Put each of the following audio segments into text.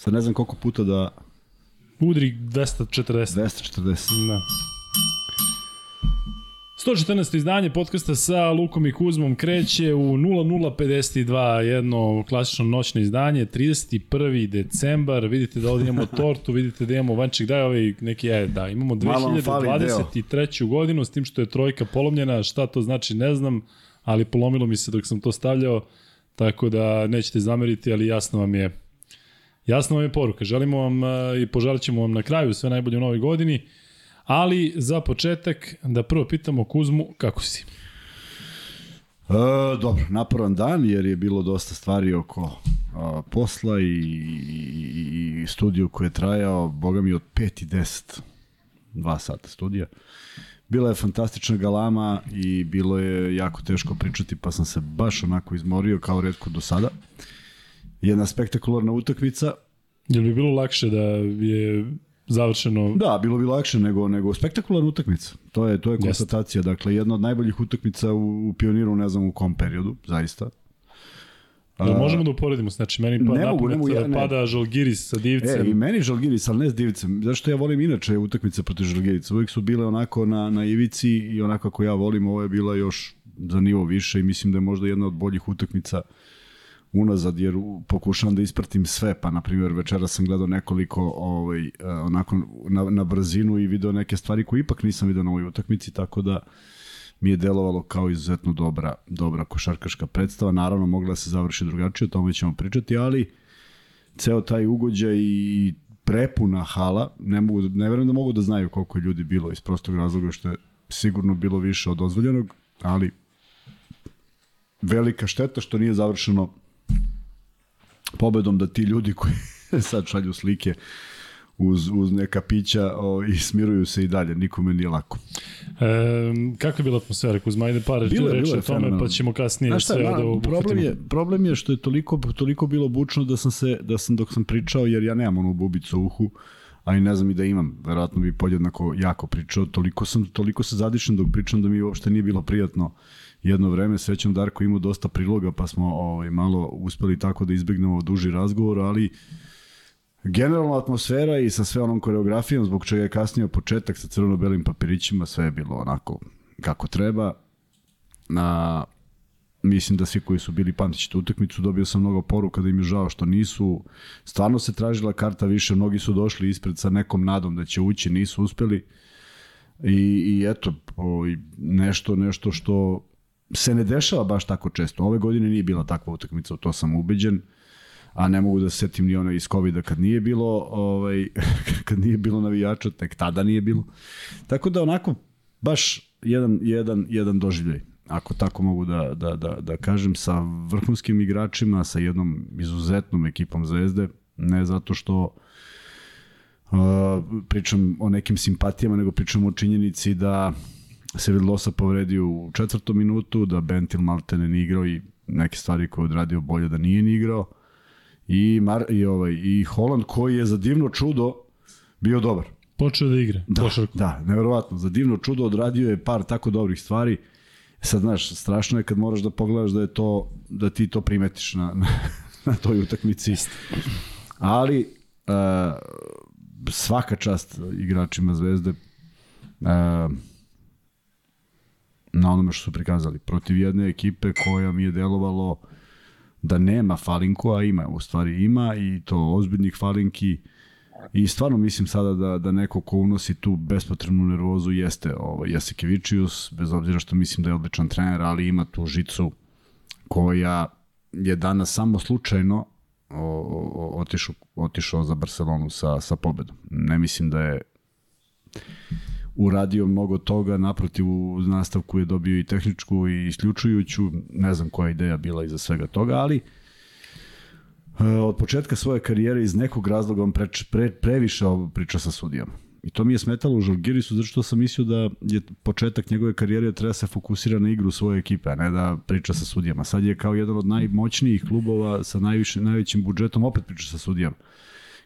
Sad ne znam koliko puta da... Udri 240. 240. Da. 114. izdanje podcasta sa Lukom i Kuzmom kreće u 0052, jedno klasično noćno izdanje, 31. decembar, vidite da ovdje imamo tortu, vidite da imamo vanček, daj ovaj neki, je, da, imamo Malo vam fali 2023. godinu, s tim što je trojka polomljena, šta to znači ne znam, ali polomilo mi se dok sam to stavljao, tako da nećete zameriti, ali jasno vam je jasno vam je poruka. Želimo vam eh, i poželit ćemo vam na kraju sve najbolje u novoj godini. Ali za početak da prvo pitamo Kuzmu kako si? E, dobro, naporan dan jer je bilo dosta stvari oko a, posla i, i, i studiju koji je trajao, boga mi od 5 i 10, 2 sata studija. Bila je fantastična galama i bilo je jako teško pričati, pa sam se baš onako izmorio kao redko do sada. Jedna spektakularna utakmica. Je bi bilo lakše da je završeno. Da, bilo bi lakše nego nego spektakularna utakmica. To je to je konstatacija. Dakle, jedna od najboljih utakmica u, u Pioniru, ne znam u kom periodu, zaista. Da možemo da uporedimo, znači meni pa ne mogu, ne mogu, ja, ne. pada Žalgiris sa Divcem. E, i meni Žalgiris, ali ne s Divcem. Zašto ja volim inače utakmice protiv Žalgirica? Uvijek su bile onako na, na ivici i onako kako ja volim, ovo je bila još za nivo više i mislim da je možda jedna od boljih utakmica uh, unazad jer pokušavam da ispratim sve, pa na primjer večera sam gledao nekoliko ovaj, eh, onako na, na brzinu i video neke stvari koje ipak nisam video na ovoj utakmici, tako da mi je delovalo kao izuzetno dobra, dobra košarkaška predstava. Naravno, mogla se završi drugačije, o tome ćemo pričati, ali ceo taj ugođaj i prepuna hala, ne, mogu, ne verujem da mogu da znaju koliko je ljudi bilo iz prostog razloga što je sigurno bilo više od dozvoljenog, ali velika šteta što nije završeno pobedom da ti ljudi koji sad šalju slike uz, uz neka pića o, i smiruju se i dalje, nikome nije lako. E, kakva je bila atmosfera Kuzma? Ajde par reći o tome, pa ćemo kasnije Znaš šta, sve da problem je, problem je što je toliko, toliko bilo bučno da sam se, da sam dok sam pričao, jer ja nemam onu bubicu u uhu, a i ne znam i da imam, verovatno bi podjednako jako pričao, toliko sam, toliko se zadišem dok pričam da mi uopšte nije bilo prijatno jedno vreme, srećom Darko imao dosta priloga, pa smo ovaj, malo uspeli tako da izbegnemo duži razgovor, ali generalna atmosfera i sa sve onom koreografijom, zbog čega je kasnije početak sa crveno-belim papirićima, sve je bilo onako kako treba. Na, mislim da svi koji su bili pamtići tu utakmicu, dobio sam mnogo poruka da im je žao što nisu. Stvarno se tražila karta više, mnogi su došli ispred sa nekom nadom da će ući, nisu uspeli. I, i eto, o, nešto, nešto što se ne dešava baš tako često. Ove godine nije bila takva utakmica, to sam ubeđen a ne mogu da se setim ni ono iz covid kad nije bilo ovaj kad nije bilo navijača, tek tada nije bilo. Tako da onako baš jedan jedan jedan doživljaj ako tako mogu da, da, da, da kažem, sa vrhunskim igračima, sa jednom izuzetnom ekipom Zvezde, ne zato što uh, pričam o nekim simpatijama, nego pričam o činjenici da se Vidlosa povredio u četvrtom minutu, da Bentil Maltene ne igrao i neke stvari koje je odradio bolje da nije ni igrao. I, Mar, i, ovaj, i Holland koji je za divno čudo bio dobar. Počeo da igra. Da, košarku. da, neverovatno. Za divno čudo odradio je par tako dobrih stvari. Sad, znaš, strašno je kad moraš da pogledaš da je to, da ti to primetiš na, na, na toj utakmici. Ali, uh, svaka čast igračima Zvezde, uh, na onome što su prikazali. Protiv jedne ekipe koja mi je delovalo da nema falinku, a ima, u stvari ima i to ozbiljnih falinki i stvarno mislim sada da, da neko ko unosi tu bespotrebnu nervozu jeste ovaj, Jasikevičius, bez obzira što mislim da je odličan trener, ali ima tu žicu koja je danas samo slučajno otišao, otišao za Barcelonu sa, sa pobedom. Ne mislim da je uradio mnogo toga, naprotiv u nastavku je dobio i tehničku i isključujuću, ne znam koja ideja bila iza svega toga, ali e, od početka svoje karijere iz nekog razloga on pre, pre, previše priča sa sudijama. I to mi je smetalo u Žalgirisu zato što sam mislio da je početak njegove karijere da treba se fokusira na igru svoje ekipe, a ne da priča sa sudijama. Sad je kao jedan od najmoćnijih klubova sa najviše, najvećim budžetom opet priča sa sudijama.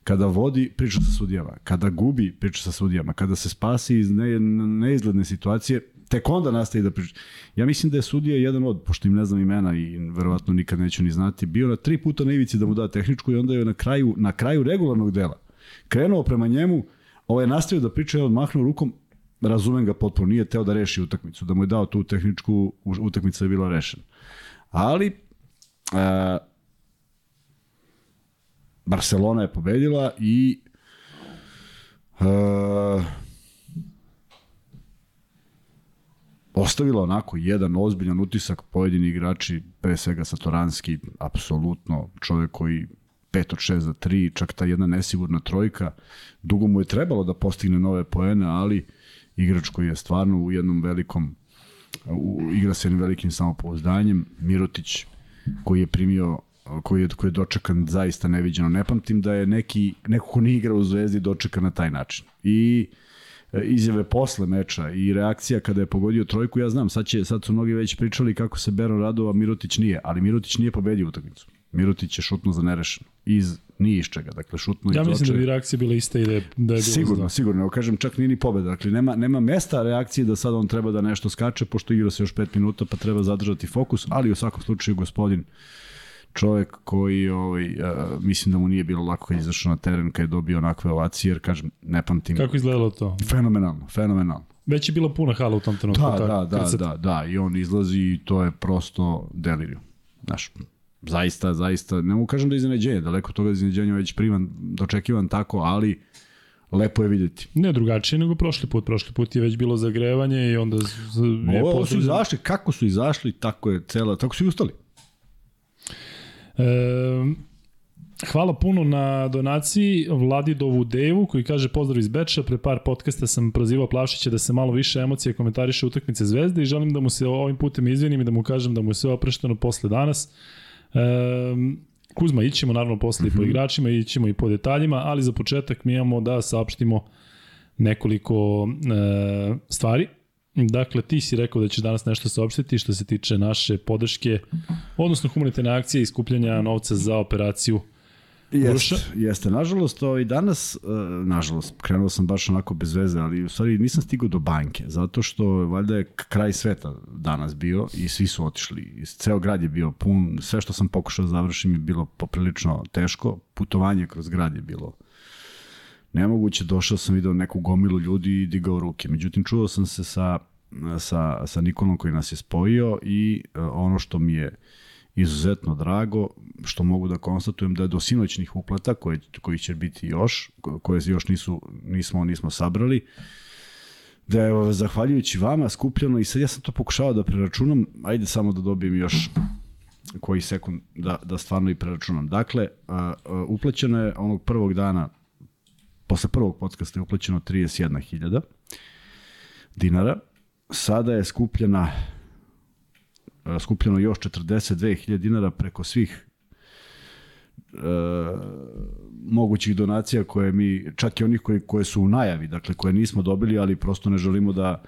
Kada vodi, priča sa sudijama. Kada gubi, priča sa sudijama. Kada se spasi iz ne, neizgledne situacije, tek onda nastavi da priča. Ja mislim da je sudija jedan od, pošto im ne znam imena i verovatno nikad neću ni znati, bio na tri puta na ivici da mu da tehničku i onda je na kraju, na kraju regularnog dela krenuo prema njemu, ovaj je nastavio da priča i odmahnuo rukom, razumem ga potpuno, nije teo da reši utakmicu, da mu je dao tu tehničku, utakmica je bila rešena. Ali, e, Barcelona je pobedila i e, ostavila onako jedan ozbiljan utisak pojedini igrači, pre svega Satoranski, apsolutno čovek koji 5 od 6 za 3, čak ta jedna nesigurna trojka. Dugo mu je trebalo da postigne nove poene, ali igrač koji je stvarno u jednom velikom u, igra se jednim velikim samopouzdanjem. Mirotić koji je primio koji je, koji je dočekan zaista neviđeno. Ne pamtim da je neki, neko ko nije igrao u Zvezdi dočekan na taj način. I e, izjave posle meča i reakcija kada je pogodio trojku, ja znam, sad, će, sad su mnogi već pričali kako se Beron radova, Mirotić nije, ali Mirotić nije pobedio utakmicu. Mirotić je šutno za nerešeno. Iz, ni iz čega. Dakle, šutno ja mislim da bi reakcija bila ista i da je, da je bilo Sigurno, zna. sigurno. Evo kažem, čak nije ni pobeda. Dakle, nema, nema mesta reakcije da sad on treba da nešto skače, pošto igra se još 5 minuta, pa treba zadržati fokus, ali u svakom slučaju gospodin čovek koji ovaj, a, mislim da mu nije bilo lako kad je izašao na teren kad je dobio onakve ovacije, jer kažem, ne pamtim. Kako izgledalo to? Fenomenalno, fenomenalno. Već je bila puna hala u tom trenutku. Da, da, da, da, da, i on izlazi i to je prosto deliriju. Znaš, zaista, zaista, ne mogu kažem da je iznenađenje, daleko toga da iznenađenje već priman, dočekivan tako, ali lepo je videti. Ne drugačije nego prošli put. Prošli put je već bilo zagrevanje i onda je Ovo potređen... su izašli, kako su izašli, tako je cela, tako su i ustali. E, hvala puno na donaciji Vladidovu Devu koji kaže pozdrav iz Beča. Pre par podcasta sam prozivao Plavšića da se malo više emocije komentariše utakmice Zvezde i želim da mu se ovim putem izvinim i da mu kažem da mu je sve oprešteno posle danas. Um, Kuzma, ićemo naravno posle mm -hmm. i po mhm. igračima, ićemo i po detaljima, ali za početak mi imamo da saopštimo nekoliko e, stvari. Dakle, ti si rekao da ćeš danas nešto saopštiti što se tiče naše podrške, odnosno humanitarne akcije i skupljanja novca za operaciju Jeste, jeste. Nažalost, ovaj, danas, uh, nažalost, krenuo sam baš onako bez veze, ali u stvari nisam stigao do banke, zato što valjda je kraj sveta danas bio i svi su otišli. Ceo grad je bio pun, sve što sam pokušao da završim je bilo poprilično teško, putovanje kroz grad je bilo nemoguće, došao sam video neku gomilu ljudi i digao ruke. Međutim, čuo sam se sa, sa, sa Nikolom koji nas je spojio i uh, ono što mi je izuzetno drago što mogu da konstatujem da je do sinoćnih uplata koje, koji će biti još, koje još nisu, nismo, nismo sabrali, da je zahvaljujući vama skupljeno i sad ja sam to pokušao da preračunam, ajde samo da dobijem još koji sekund da, da stvarno i preračunam. Dakle, uplaćeno je onog prvog dana, posle prvog podcasta je uplaćeno 31.000 dinara, sada je skupljena skupljeno još 42.000 dinara preko svih e, mogućih donacija koje mi, čak i onih koji, koje su u najavi, dakle koje nismo dobili, ali prosto ne želimo da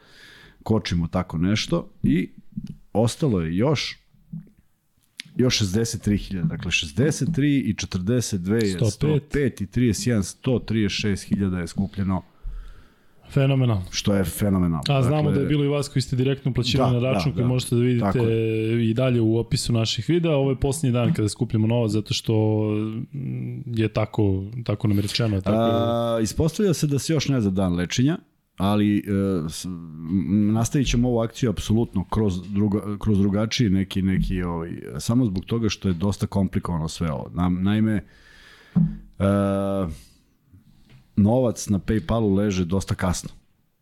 kočimo tako nešto. I ostalo je još još 63.000, dakle 63 i 42 je 105, 105 i 31, 136.000 je skupljeno Fenomenalno. Što je fenomenalno. A znamo dakle, da je bilo i vas koji ste direktno uplaćivali da, na račun da, koji da. možete da vidite i dalje u opisu naših videa. Ovo je posljednji dan kada skupljamo novac zato što je tako, tako nam je rečeno. Tako... A, ispostavlja se da se još ne za dan lečenja, ali e, nastavit ćemo ovu akciju apsolutno kroz, druga, kroz drugačiji neki, neki ovaj, samo zbog toga što je dosta komplikovano sve ovo. Na, naime, e, novac na Paypalu leže dosta kasno.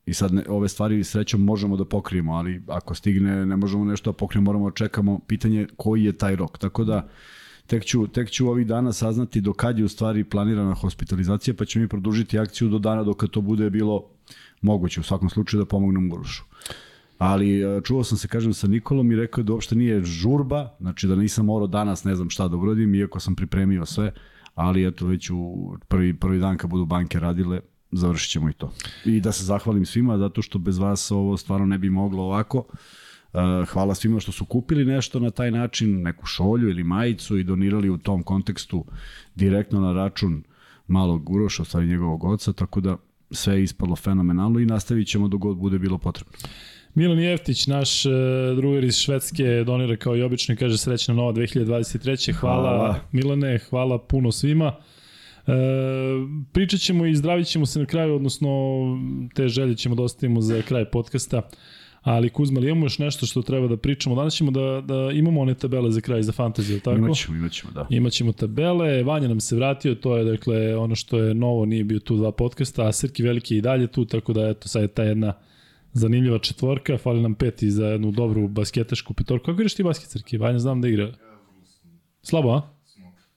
I sad ne, ove stvari srećom možemo da pokrijemo, ali ako stigne ne možemo nešto da pokrijemo, moramo da čekamo pitanje koji je taj rok. Tako da tek ću, tek ću ovih dana saznati do kad je u stvari planirana hospitalizacija, pa ćemo mi produžiti akciju do dana dok to bude bilo moguće, u svakom slučaju da pomognem Urošu. Ali e, čuo sam se, kažem, sa Nikolom i rekao da uopšte nije žurba, znači da nisam morao danas ne znam šta da uradim, iako sam pripremio sve, ali eto već u prvi, prvi dan kad budu banke radile, završit ćemo i to. I da se zahvalim svima, zato što bez vas ovo stvarno ne bi moglo ovako. Uh, hvala svima što su kupili nešto na taj način, neku šolju ili majicu i donirali u tom kontekstu direktno na račun malog Uroša, ostali njegovog oca, tako da sve je ispalo fenomenalno i nastavit ćemo dok god bude bilo potrebno. Milan Jeftić, naš uh, drugar iz Švedske, donira kao i obično i kaže srećna nova 2023. Hvala, hvala. Milane, hvala puno svima. E, pričat ćemo i zdravit ćemo se na kraju, odnosno te želje ćemo da ostavimo za kraj podcasta. Ali Kuzma, ali imamo još nešto što treba da pričamo. Danas ćemo da, da imamo one tabele za kraj za fantaziju, tako? Imaćemo, imaćemo, da. Imaćemo tabele, Vanja nam se vratio, to je dakle ono što je novo, nije bio tu dva podcasta, a Srki Veliki je i dalje tu, tako da eto sad je ta jedna zanimljiva četvorka, fali nam peti za jednu dobru basketašku petorku. Kako igraš ti basket, Srki? Vanja znam da igra. Slabo, a?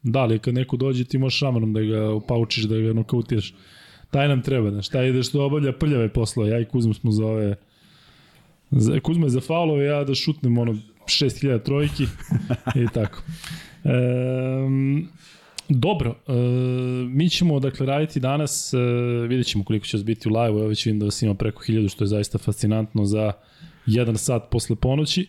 Da, ali kad neko dođe ti možeš šamanom da ga paučiš, da ga nokautiraš. Taj nam treba, znaš, taj ideš da obavlja prljave poslove. Ja i Kuzma smo za ove... Za, Kuzma je za faulove, ja da šutnem ono 6000 trojki i tako. Um, Dobro, e, mi ćemo dakle raditi danas, e, vidjet ćemo koliko će vas biti u live, evo već vidim da vas ima preko 1000, što je zaista fascinantno za jedan sat posle ponoći.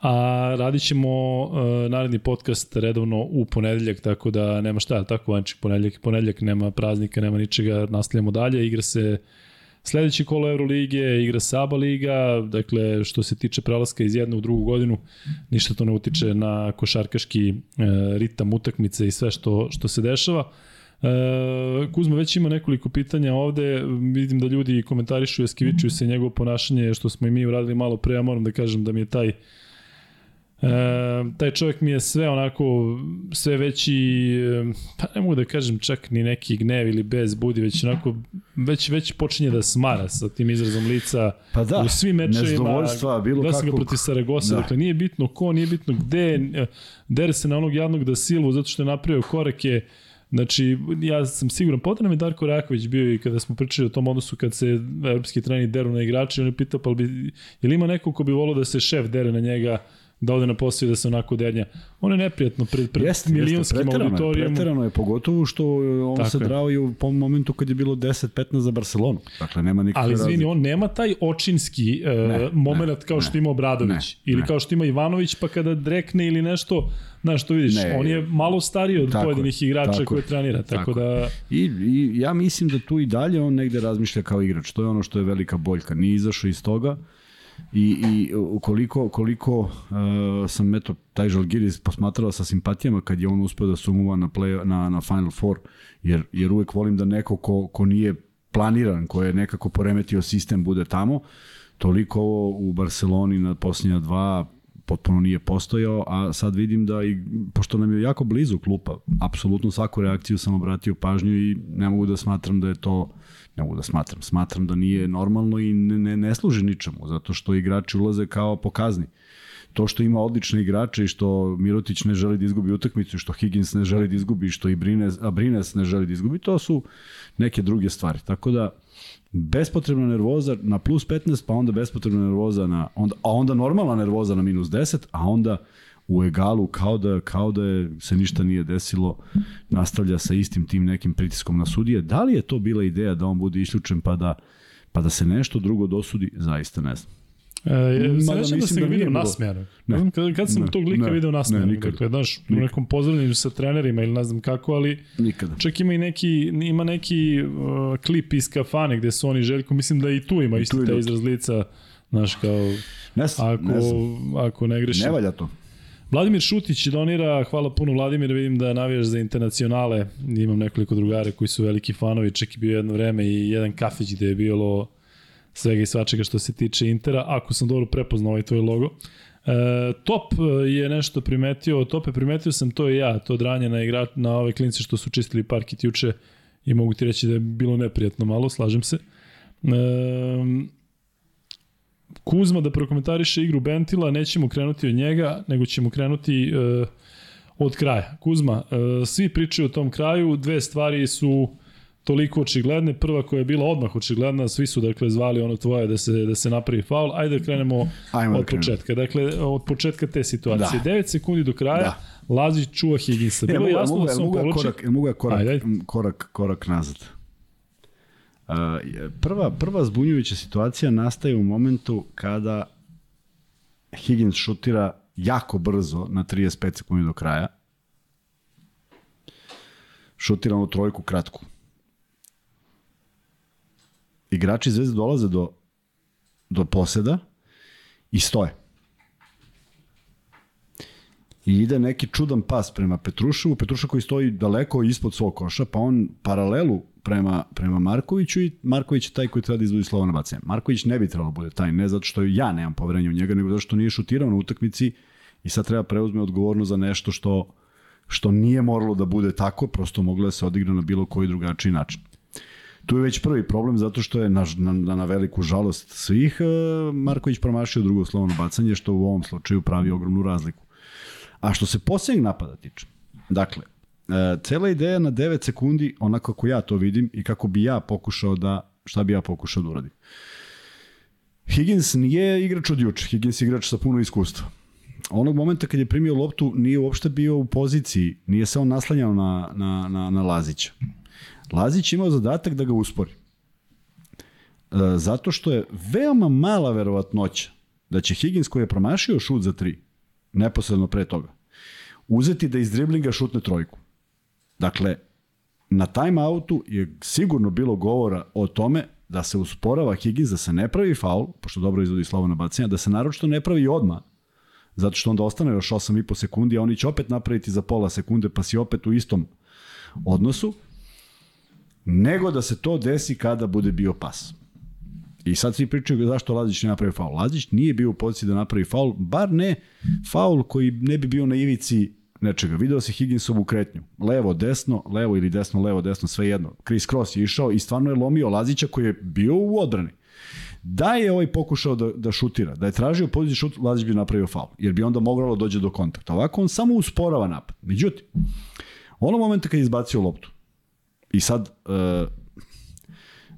A radit ćemo e, naredni podcast redovno u ponedeljak, tako da nema šta, tako Vanček, ponedeljak ponedeljak, nema praznika, nema ničega, nastavljamo dalje, igra se Sledeće kolo Euroligije, igra Saba Liga, dakle što se tiče prelaska iz jedne u drugu godinu, ništa to ne utiče na košarkaški e, ritam utakmice i sve što, što se dešava. E, Kuzma već ima nekoliko pitanja ovde, vidim da ljudi komentarišu Jeskiviću se njegovo ponašanje što smo i mi uradili malo pre, ja moram da kažem da mi je taj E, taj čovjek mi je sve onako, sve veći, pa ne mogu da kažem čak ni neki gnev ili bez budi, već onako, već, već počinje da smara sa tim izrazom lica pa da, u svim mečevima. bilo da kako. ga protiv Saragosa, da. dakle nije bitno ko, nije bitno gde, dere se na onog jadnog da silu zato što je napravio korake, Znači, ja sam siguran, potrebno je Darko Raković bio i kada smo pričali o tom odnosu kad se evropski trening deru na igrače, on je pitao, pa bi, je li ima neko ko bi volio da se šef dere na njega da ode na posao i da se onako dernja. On je neprijatno pred, pred jeste, milionskim jeste, auditorijom. Je, preterano je, pogotovo što on Tako se drao i u momentu kad je bilo 10-15 za Barcelonu. Dakle, nema nikakve Ali izvini, on nema taj očinski uh, ne, moment ne, kao što ima Obradović. Ne, ili ne. kao što ima Ivanović, pa kada drekne ili nešto, Znaš, to vidiš, ne, on je malo stariji od tako, pojedinih igrača tako, koje trenira, tako, tako da... I, I ja mislim da tu i dalje on negde razmišlja kao igrač, to je ono što je velika boljka, nije izašao iz toga, i, i koliko, koliko uh, sam eto, taj Žalgiris posmatrao sa simpatijama kad je on uspeo da sumuva na, play, na, na Final Four, jer, jer uvek volim da neko ko, ko nije planiran, ko je nekako poremetio sistem bude tamo, toliko ovo u Barceloni na posljednja dva potpuno nije postojao, a sad vidim da i, pošto nam je jako blizu klupa, apsolutno svaku reakciju sam obratio pažnju i ne mogu da smatram da je to ne mogu da smatram. Smatram da nije normalno i ne, ne, ne služi ničemu, zato što igrači ulaze kao pokazni. To što ima odlične igrače i što Mirotić ne želi da izgubi utakmicu, što Higgins ne želi da izgubi, što i Brines, a Brines ne želi da izgubi, to su neke druge stvari. Tako da, bespotrebna nervoza na plus 15, pa onda bespotrebna nervoza na, onda, a onda normalna nervoza na minus 10, a onda u egalu kao da, kao da je, se ništa nije desilo, nastavlja sa istim tim nekim pritiskom na sudije. Da li je to bila ideja da on bude isključen pa da, pa da se nešto drugo dosudi? Zaista ne znam. E, Sećam da sam ga vidio nasmejano. Ne znam, kad, kad sam ne, tog lika ne, video nasmejano. Ne, dakle, daš, u nekom pozdravljanju sa trenerima ili ne znam kako, ali nikada. čak ima i neki, ima neki uh, klip iz kafane gde su oni Željko, mislim da i tu ima isto te izraz lica, znaš, kao, ne, ako, ne ako ne grešim. Ne valja to. Vladimir Šutić donira, hvala puno Vladimir, vidim da navijaš za internacionale, imam nekoliko drugare koji su veliki fanovi, čak i bio jedno vreme i jedan kafić gde je bilo svega i svačega što se tiče Intera, ako sam dobro prepoznao ovaj tvoj logo. E, top je nešto primetio, top je primetio sam to i ja, to dranje na, igra, na ove klince što su čistili parkit juče i mogu ti reći da je bilo neprijatno malo, slažem se. E, Kuzma da prokomentariše igru Bentila, nećemo krenuti od njega, nego ćemo krenuti uh, od kraja. Kuzma, uh, svi pričaju o tom kraju, dve stvari su toliko očigledne. Prva koja je bila odmah očigledna, svi su dakle zvali ono tvoje da se da se napravi faul. Ajde da krenemo Ajmo od da početka. Dakle, od početka te situacije. Da. 9 sekundi do kraja. Da. Lazić čuva Higginsa. Bilo je jasno da se on povlači. Korak, mogu korak, Ajde. korak, korak nazad. Prva, prva zbunjujuća situacija nastaje u momentu kada Higgins šutira jako brzo na 35 sekundi do kraja. Šutira onu trojku kratku. Igrači Zvezde dolaze do, do poseda i stoje. I ide neki čudan pas prema Petruševu, Petrušev koji stoji daleko ispod svog koša, pa on paralelu prema, prema Markoviću i Marković je taj koji treba da izvodi slovo na bacanje. Marković ne bi trebalo da bude taj, ne zato što ja nemam poverenja u njega, nego zato što nije šutirao na utakmici i sad treba preuzme odgovornost za nešto što, što nije moralo da bude tako, prosto moglo da se odigra na bilo koji drugačiji način. Tu je već prvi problem zato što je na, na, na veliku žalost svih e, Marković promašio drugo slovno bacanje što u ovom slučaju pravi ogromnu razliku. A što se posljednjeg napada tiče, dakle, e, cela ideja na 9 sekundi, onako kako ja to vidim i kako bi ja pokušao da, šta bi ja pokušao da uradim. Higgins nije igrač od juče, Higgins je igrač sa puno iskustva. Onog momenta kad je primio loptu nije uopšte bio u poziciji, nije se on naslanjao na, na, na, na Lazića. Lazić imao zadatak da ga uspori. E, zato što je veoma mala verovatnoća da će Higgins koji je promašio šut za tri, neposredno pre toga, uzeti da iz driblinga šutne trojku. Dakle, na timeoutu je sigurno bilo govora o tome da se usporava Higgins, da se ne pravi faul, pošto dobro izvodi slovo na bacanja, da se naročito ne pravi odma, zato što onda ostane još 8,5 sekundi, a oni će opet napraviti za pola sekunde, pa si opet u istom odnosu, nego da se to desi kada bude bio pas. I sad svi pričaju zašto Lazić ne napravi faul. Lazić nije bio u poziciji da napravi faul, bar ne faul koji ne bi bio na ivici nečega. Video se Higginsovu kretnju. Levo, desno, levo ili desno, levo, desno, sve jedno. Chris Cross je išao i stvarno je lomio Lazića koji je bio u odbrani. Da je ovaj pokušao da, da šutira, da je tražio poziciju šut, Lazić bi napravio faul, jer bi onda moglo da dođe do kontakta. Ovako on samo usporava napad. Međutim, ono momenta kad je izbacio loptu, i sad, uh,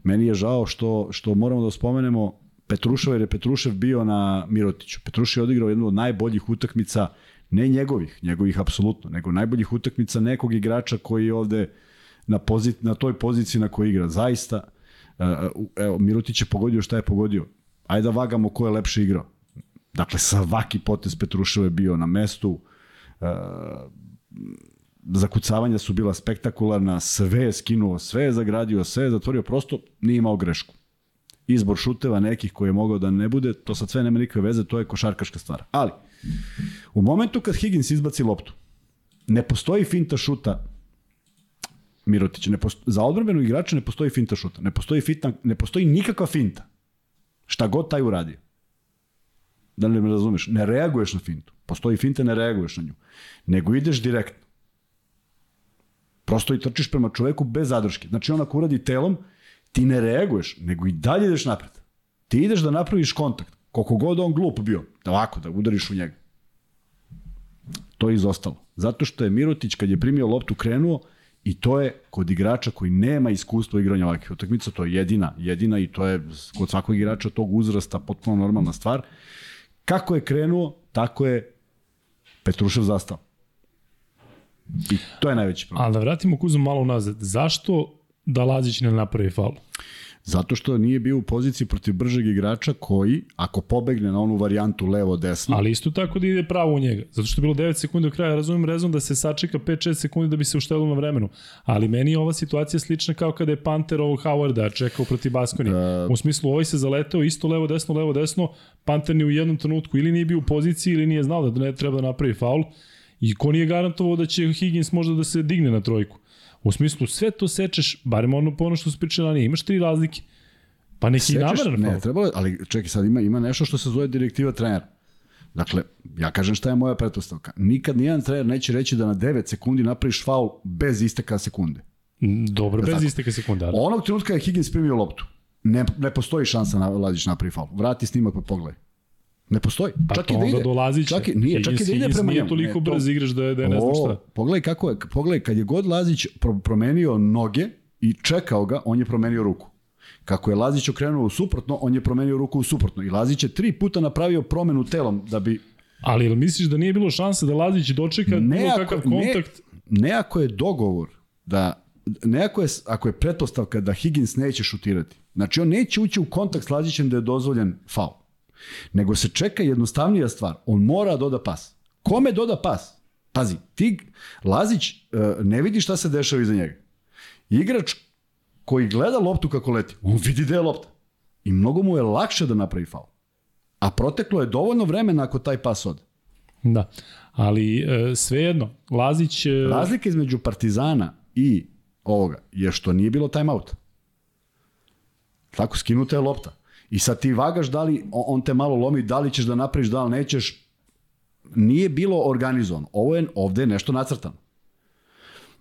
meni je žao što, što moramo da spomenemo Petruševa, jer je Petrušev bio na Mirotiću. Petrušev je odigrao jednu od najboljih utakmica, ne njegovih, njegovih apsolutno, nego najboljih utakmica nekog igrača koji je ovde na, pozit, na toj poziciji na kojoj igra. Zaista, evo, Mirotić je pogodio šta je pogodio. Ajde da vagamo ko je lepše igrao. Dakle, svaki potez Petruševa je bio na mestu, zakucavanja su bila spektakularna, sve je skinuo, sve je zagradio, sve je zatvorio, prosto nije imao grešku. Izbor šuteva nekih koje je mogao da ne bude, to sad sve nema nikakve veze, to je košarkaška stvar. Ali, u momentu kad Higgins izbaci loptu, ne postoji finta šuta Mirotića. Ne posto, za odbrambenu igrača ne postoji finta šuta. Ne postoji, finta, ne postoji nikakva finta. Šta god taj uradio. Da li me razumeš? Ne reaguješ na fintu. Postoji finta, ne reaguješ na nju. Nego ideš direktno. Prosto i trčiš prema čoveku bez zadrške. Znači on ako uradi telom, ti ne reaguješ, nego i dalje ideš napred. Ti ideš da napraviš kontakt. Koliko god on glup bio, da ovako, da udariš u njega. To je izostalo. Zato što je Mirotić kad je primio loptu krenuo, I to je kod igrača koji nema iskustva igranja ovakvih utakmica, to je jedina, jedina i to je kod svakog igrača tog uzrasta potpuno normalna stvar. Kako je krenuo, tako je Petrušev zastao. I to je najveći problem. Ali da vratimo kuzu malo nazad. Zašto da Lazić ne napravi faul? Zato što nije bio u poziciji protiv bržeg igrača koji, ako pobegne na onu varijantu levo-desno... Ali isto tako da ide pravo u njega. Zato što je bilo 9 sekundi do kraja. Razumem rezon da se sačeka 5-6 sekundi da bi se uštedilo na vremenu. Ali meni je ova situacija slična kao kada je Panter ovog Howarda čekao protiv Baskoni. Uh, u smislu, ovaj se zaleteo isto levo-desno, levo-desno. Panter ni u jednom trenutku ili nije bio u poziciji ili nije znao da ne treba da napravi faul. I ko nije garantovao da će Higgins možda da se digne na trojku. U smislu, sve to sečeš, barem ono po ono što su pričali ranije, imaš tri razlike. Pa neki Sečeš, nameran Ne, trebalo, ali čekaj, sad ima, ima nešto što se zove direktiva trenera. Dakle, ja kažem šta je moja pretpostavka. Nikad nijedan trener neće reći da na 9 sekundi napraviš faul bez isteka sekunde. Dobro, bez isteka sekunde. Ali. Onog trenutka je Higgins primio loptu. Ne, ne postoji šansa na Lazić napravi faul. Vrati snimak pa pogledaj. Ne postoji. Pa čak i da ide. dolazi čak i, nije, čak i da ide prema njemu. Nije toliko brz to... igraš da je, da je ne znam šta. Pogledaj kako je, pogledaj, kad je god Lazić promenio noge i čekao ga, on je promenio ruku. Kako je Lazić okrenuo u suprotno, on je promenio ruku u suprotno. I Lazić je tri puta napravio promenu telom da bi... Ali ili misliš da nije bilo šanse da Lazić dočeka ne bilo kakav kontakt? Ne, ne ako je dogovor da ne ako je, ako je pretpostavka da Higgins neće šutirati. Znači on neće ući u kontakt s Lazićem da je dozvoljen faul. Nego se čeka jednostavnija stvar. On mora doda pas. Kome doda pas? Pazi, ti, Lazić uh, ne vidi šta se dešava iza njega. Igrač koji gleda loptu kako leti, on vidi da je lopta. I mnogo mu je lakše da napravi faul. A proteklo je dovoljno vremena ako taj pas ode. Da, ali e, svejedno, Lazić... E... Razlika između Partizana i ovoga je što nije bilo timeouta. Tako, skinuta je lopta. I sad ti vagaš da li, on te malo lomi, da li ćeš da napraviš, da li nećeš. Nije bilo organizovano. Ovo je, ovde je nešto nacrtano.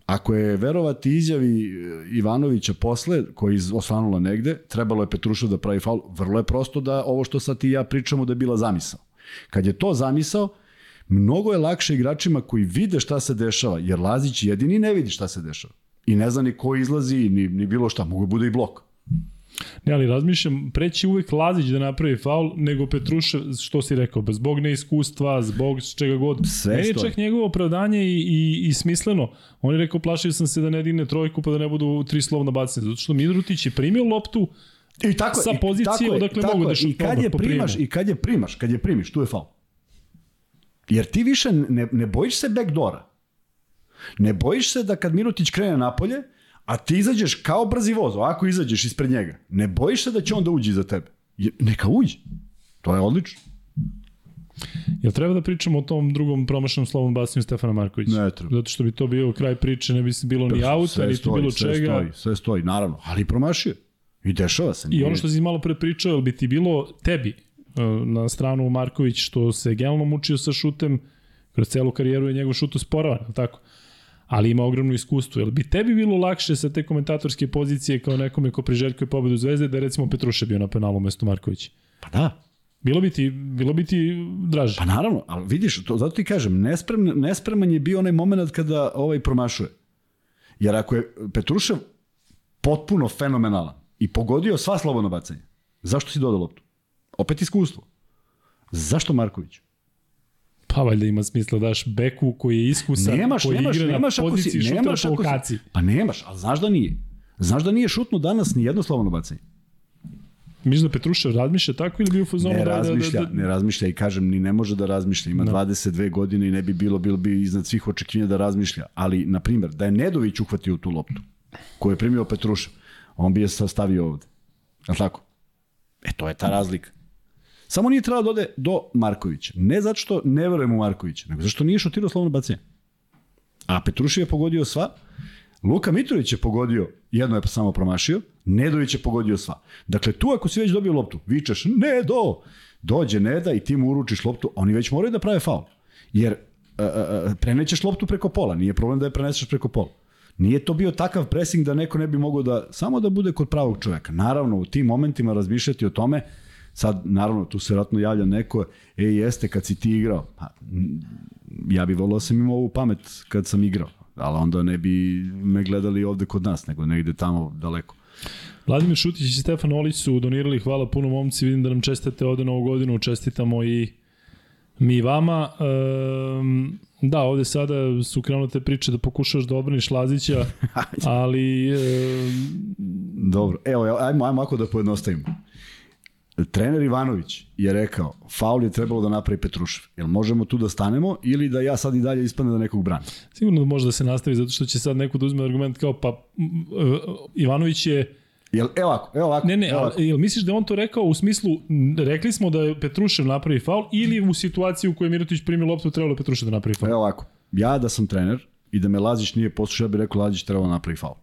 Ako je verovati izjavi e, Ivanovića posle, koji je osvanula negde, trebalo je Petrušov da pravi faul, vrlo je prosto da ovo što sad ti ja pričamo da je bila zamisao. Kad je to zamisao, mnogo je lakše igračima koji vide šta se dešava, jer Lazić jedini ne vidi šta se dešava. I ne zna ni ko izlazi, ni, ni bilo šta, mogu da bude i blok. Ne, ali razmišljam, preći uvek Lazić da napravi faul nego Petrušev, što si rekao, zbog neiskustva, zbog čega god. Sve Meni je čak njegovo opravdanje i, i, i smisleno. On je rekao, plašio sam se da ne digne trojku pa da ne budu tri slovna bacanja. Zato što Midrutić je primio loptu I tako, sa pozicije odakle mogu da šutno. I kad je primaš, i kad je primaš, kad je primiš, tu je faul. Jer ti više ne, ne bojiš se backdora. Ne bojiš se da kad Mirutić krene napolje, a ti izađeš kao brzi voz, ovako izađeš ispred njega. Ne bojiš se da će on da uđe iza tebe. Neka uđe. To je odlično. Jel treba da pričamo o tom drugom promašenom slovom bacanju Stefana Markovića? Ne treba. Zato što bi to bio kraj priče, ne bi se bilo ni auta, ni to bilo sve čega. Stoji, sve stoji, naravno. Ali promašio. I dešava se. Nije. I ono što si malo pre pričao, jel bi ti bilo tebi e, na stranu Marković što se generalno mučio sa šutem, kroz celu karijeru je njegov šut usporavan, tako? Ali ima ogromno iskustvo. Jel bi tebi bilo lakše sa te komentatorske pozicije kao nekome ko priželjkuje pobedu Zvezde da je recimo Petruše bio na penalu mesto Marković? Pa da. Bilo bi ti, bilo bi ti draže. Pa naravno, ali vidiš, to, zato ti kažem, nespreman, nespreman je bio onaj moment kada ovaj promašuje. Jer ako je Petrušev potpuno fenomenalan i pogodio sva slobodno bacanja, zašto si dodao loptu? Opet iskustvo. Zašto Marković? Pa valjda ima smisla daš beku koji je iskusan, nemaš, koji nemaš, igra nemaš, na poziciji si, nemaš, po lokaciji. Pa nemaš, ali znaš da nije. Znaš da nije šutno danas ni jedno slobodno bacanje. Misliš da Petrušev razmišlja tako ili bi u fazonu ne da, razmišlja, da, da, ne razmišlja i kažem ni ne može da razmišlja, ima no. Da. 22 godine i ne bi bilo bilo bi iznad svih očekivanja da razmišlja, ali na primjer da je Nedović uhvatio tu loptu koju je primio Petrušev, on bi je stavio ovde. Je tako? E to je ta razlika. Samo nije trebalo da ode do Markovića. Ne zato što ne verujem u Markovića, nego zato što nije šutirao slovno bacanje. A Petrušev je pogodio sva, Luka Mitrović je pogodio, jedno je samo promašio, Nedović je pogodio sva. Dakle, tu ako si već dobio loptu, vičeš, ne do, dođe Neda i ti mu uručiš loptu, oni već moraju da prave faul. Jer uh, uh, prenećeš loptu preko pola, nije problem da je preneseš preko pola. Nije to bio takav pressing da neko ne bi mogao da, samo da bude kod pravog čoveka. Naravno, u tim momentima razmišljati o tome, Sad, naravno, tu se vratno javlja neko, e, jeste kad si ti igrao. Pa, ja bih volao da sam imao ovu pamet kad sam igrao, ali onda ne bi me gledali ovde kod nas, nego negde tamo daleko. Vladimir Šutić i Stefan Olić su donirali, hvala puno momci, vidim da nam čestate ovde novu godinu, čestitamo i mi vama. Ehm, da, ovde sada su krenute priče da pokušaš da odbraniš Lazića, ali... Ehm... Dobro, evo, ajmo, ajmo ako da pojednostavimo trener Ivanović je rekao, faul je trebalo da napravi Petrušev. Jel možemo tu da stanemo ili da ja sad i dalje ispadne da nekog brani? Sigurno može da se nastavi zato što će sad neko da uzme argument kao pa uh, Ivanović je Jel, evo ovako, evo ovako. Ne, ne, ali, jel misliš da on to rekao u smislu, rekli smo da je Petrušev napravi faul ili u situaciji u kojoj Mirotić primi loptu trebalo je Petrušev da napravi faul? Evo ovako, ja da sam trener i da me Lazić nije poslušao, ja bih rekao Lazić trebalo da napravi faul.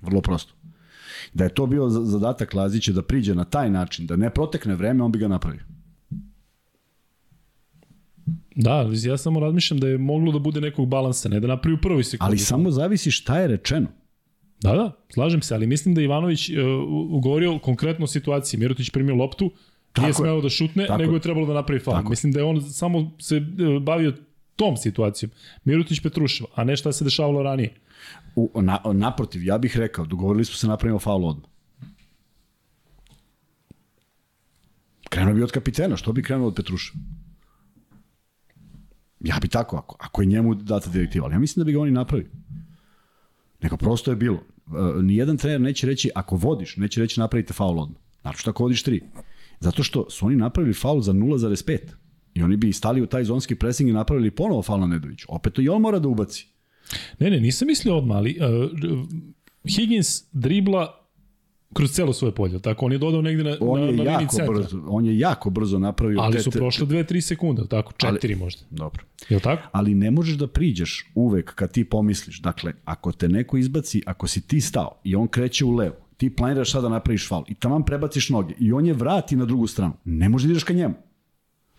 Vrlo prosto. Da je to bio zadatak Lazića da priđe na taj način, da ne protekne vreme, on bi ga napravio. Da, ja samo razmišljam da je moglo da bude nekog balansa, ne da napravi u prvoj sekundi. Ali samo zavisi šta je rečeno. Da, da, slažem se, ali mislim da Ivanović uh, ugovorio konkretno o situaciji. Mirotić primio loptu, tako nije smeo da šutne, tako nego je trebalo da napravi faul. Mislim da je on samo se uh, bavio tom situacijom. Mirotić Petruševa, a ne šta se dešavalo ranije. U, na, naprotiv, ja bih rekao, dogovorili smo se da napravimo faul odmah. Krenuo bi od kapitena, što bi krenuo od Petruša? Ja bi tako, ako, ako je njemu data direktiva, ali ja mislim da bi ga oni napravili. Nego prosto je bilo. Uh, nijedan trener neće reći, ako vodiš, neće reći napravite faul odmah. Znači što ako vodiš tri. Zato što su oni napravili faul za 0,5. I oni bi stali u taj zonski pressing i napravili ponovo faul na Nedović. Opet to i on mora da ubaci. Ne, ne, nisam mislio odmah, ali uh, Higgins dribla kroz celo svoje polje, tako? On je dodao negde na, On na, je na liniji jako centra. brzo, on je jako brzo napravio Ali su prošle 2-3 sekunde, tako? 4 možda. Dobro. Je li tako? ali ne možeš da priđeš uvek kad ti pomisliš. Dakle, ako te neko izbaci, ako si ti stao i on kreće u levo, ti planiraš sada da napraviš faul i taman prebaciš noge i on je vrati na drugu stranu, ne možeš da ideš ka njemu.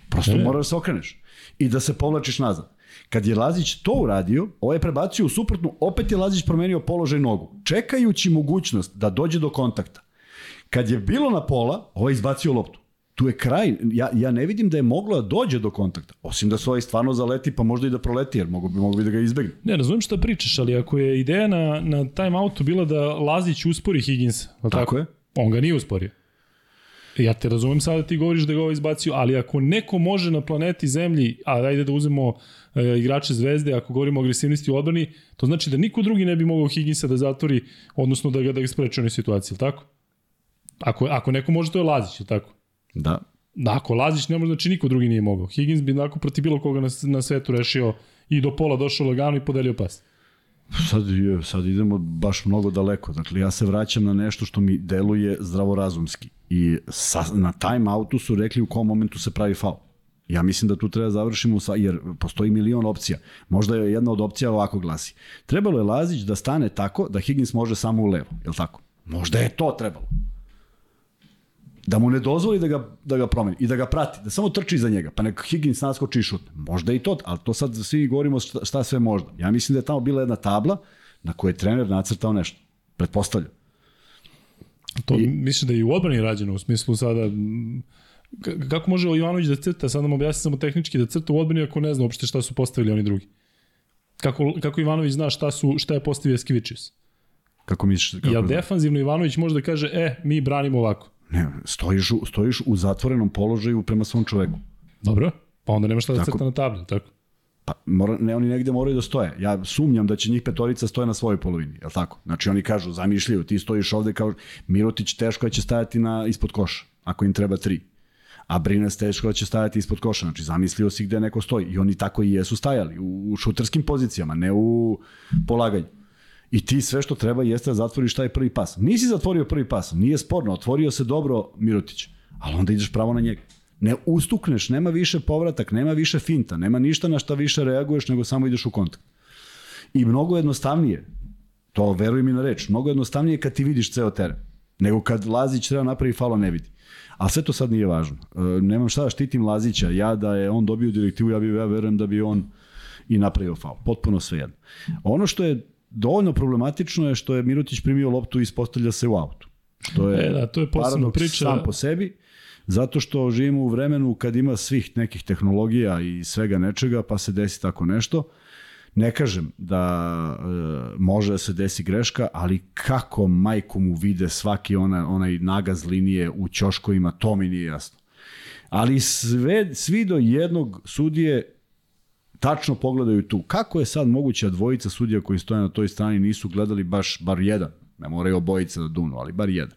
Prosto ne. moraš da se okreneš i da se povlačiš nazad. Kad je Lazić to uradio, ovaj je prebacio u suprotnu, opet je Lazić promenio položaj nogu, čekajući mogućnost da dođe do kontakta. Kad je bilo na pola, ovaj je izbacio loptu. Tu je kraj, ja, ja ne vidim da je moglo da dođe do kontakta, osim da se ovaj stvarno zaleti, pa možda i da proleti, jer mogu bi, mogu bi da ga izbegne. Ne, razumem šta pričaš, ali ako je ideja na, na timeoutu bila da Lazić uspori Higginsa, tako? Tako je. On ga nije usporio. Ja te razumem sada ti govoriš da ga ovo izbacio, ali ako neko može na planeti Zemlji, a ajde da uzmemo e, igrače zvezde, ako govorimo o agresivnosti u odbrani, to znači da niko drugi ne bi mogao Higginsa da zatvori, odnosno da ga, da ga spreči u onoj situaciji, tako? Ako, ako neko može, to je Lazić, tako? Da. Da, ako Lazić ne može, znači niko drugi nije mogao. Higgins bi onako protiv bilo koga na, na svetu rešio i do pola došao lagano i podelio pas. Sad, sad idemo baš mnogo daleko. Dakle, ja se vraćam na nešto što mi deluje zdravorazumski. I sa, na time outu su rekli u kom momentu se pravi faul. Ja mislim da tu treba završimo, sa, jer postoji milion opcija. Možda je jedna od opcija ovako glasi. Trebalo je Lazić da stane tako da Higgins može samo u levo. Je li tako? Možda je to trebalo. Da mu ne dozvoli da ga, da ga promeni i da ga prati, da samo trči iza njega, pa neka Higgins naskoči i šutne. Možda i to, ali to sad svi govorimo šta, šta sve možda. Ja mislim da je tamo bila jedna tabla na kojoj je trener nacrtao nešto. Pretpostavljam. To I... mislim da je i u odbrani rađeno, u smislu sada... Kako može Ivanović da crta, sad nam objasni samo tehnički da crta u odbrani ako ne zna uopšte šta su postavili oni drugi. Kako, kako Ivanović zna šta, su, šta je postavio Skivičius? Kako misliš? Kako Jel defanzivno Ivanović može da kaže, e, mi branimo ovako. Ne, stojiš, stojiš u zatvorenom položaju prema svom čoveku. Dobro, pa onda nema šta da Tako. crta na tabli, tako? Pa mora, ne, oni negde moraju da stoje. Ja sumnjam da će njih petorica stoje na svojoj polovini, je li tako? Znači oni kažu, zamišljaju, ti stojiš ovde kao Mirotić teško da će stajati na, ispod koša, ako im treba tri. A Brinac teško da će stajati ispod koša, znači zamislio si gde neko stoji. I oni tako i jesu stajali, u, u šuterskim pozicijama, ne u polaganju. I ti sve što treba jeste da zatvoriš taj prvi pas. Nisi zatvorio prvi pas, nije sporno, otvorio se dobro Mirotić, ali onda ideš pravo na njega. Ne ustukneš, nema više povratak, nema više finta, nema ništa na šta više reaguješ, nego samo ideš u kontakt. I mnogo jednostavnije, to veruj mi na reč, mnogo jednostavnije kad ti vidiš ceo teren, nego kad Lazić treba napravi falo ne vidi. A sve to sad nije važno. E, nemam šta da štitim Lazića, ja da je on dobio direktivu, ja, bi, ja verujem da bi on i napravio faul. Potpuno sve jedno. Ono što je dovoljno problematično je što je Mirotić primio loptu i ispostavlja se u autu. Što je, E, da, to je paradoks priča. sam po sebi, zato što živimo u vremenu kad ima svih nekih tehnologija i svega nečega, pa se desi tako nešto. Ne kažem da e, može da se desi greška, ali kako majku mu vide svaki ona, onaj nagaz linije u ćoškovima, to mi nije jasno. Ali sve, svi do jednog sudije tačno pogledaju tu. Kako je sad moguće da dvojica sudija koji stoje na toj strani nisu gledali baš bar jedan? Ne moraju obojica da dunu, ali bar jedan.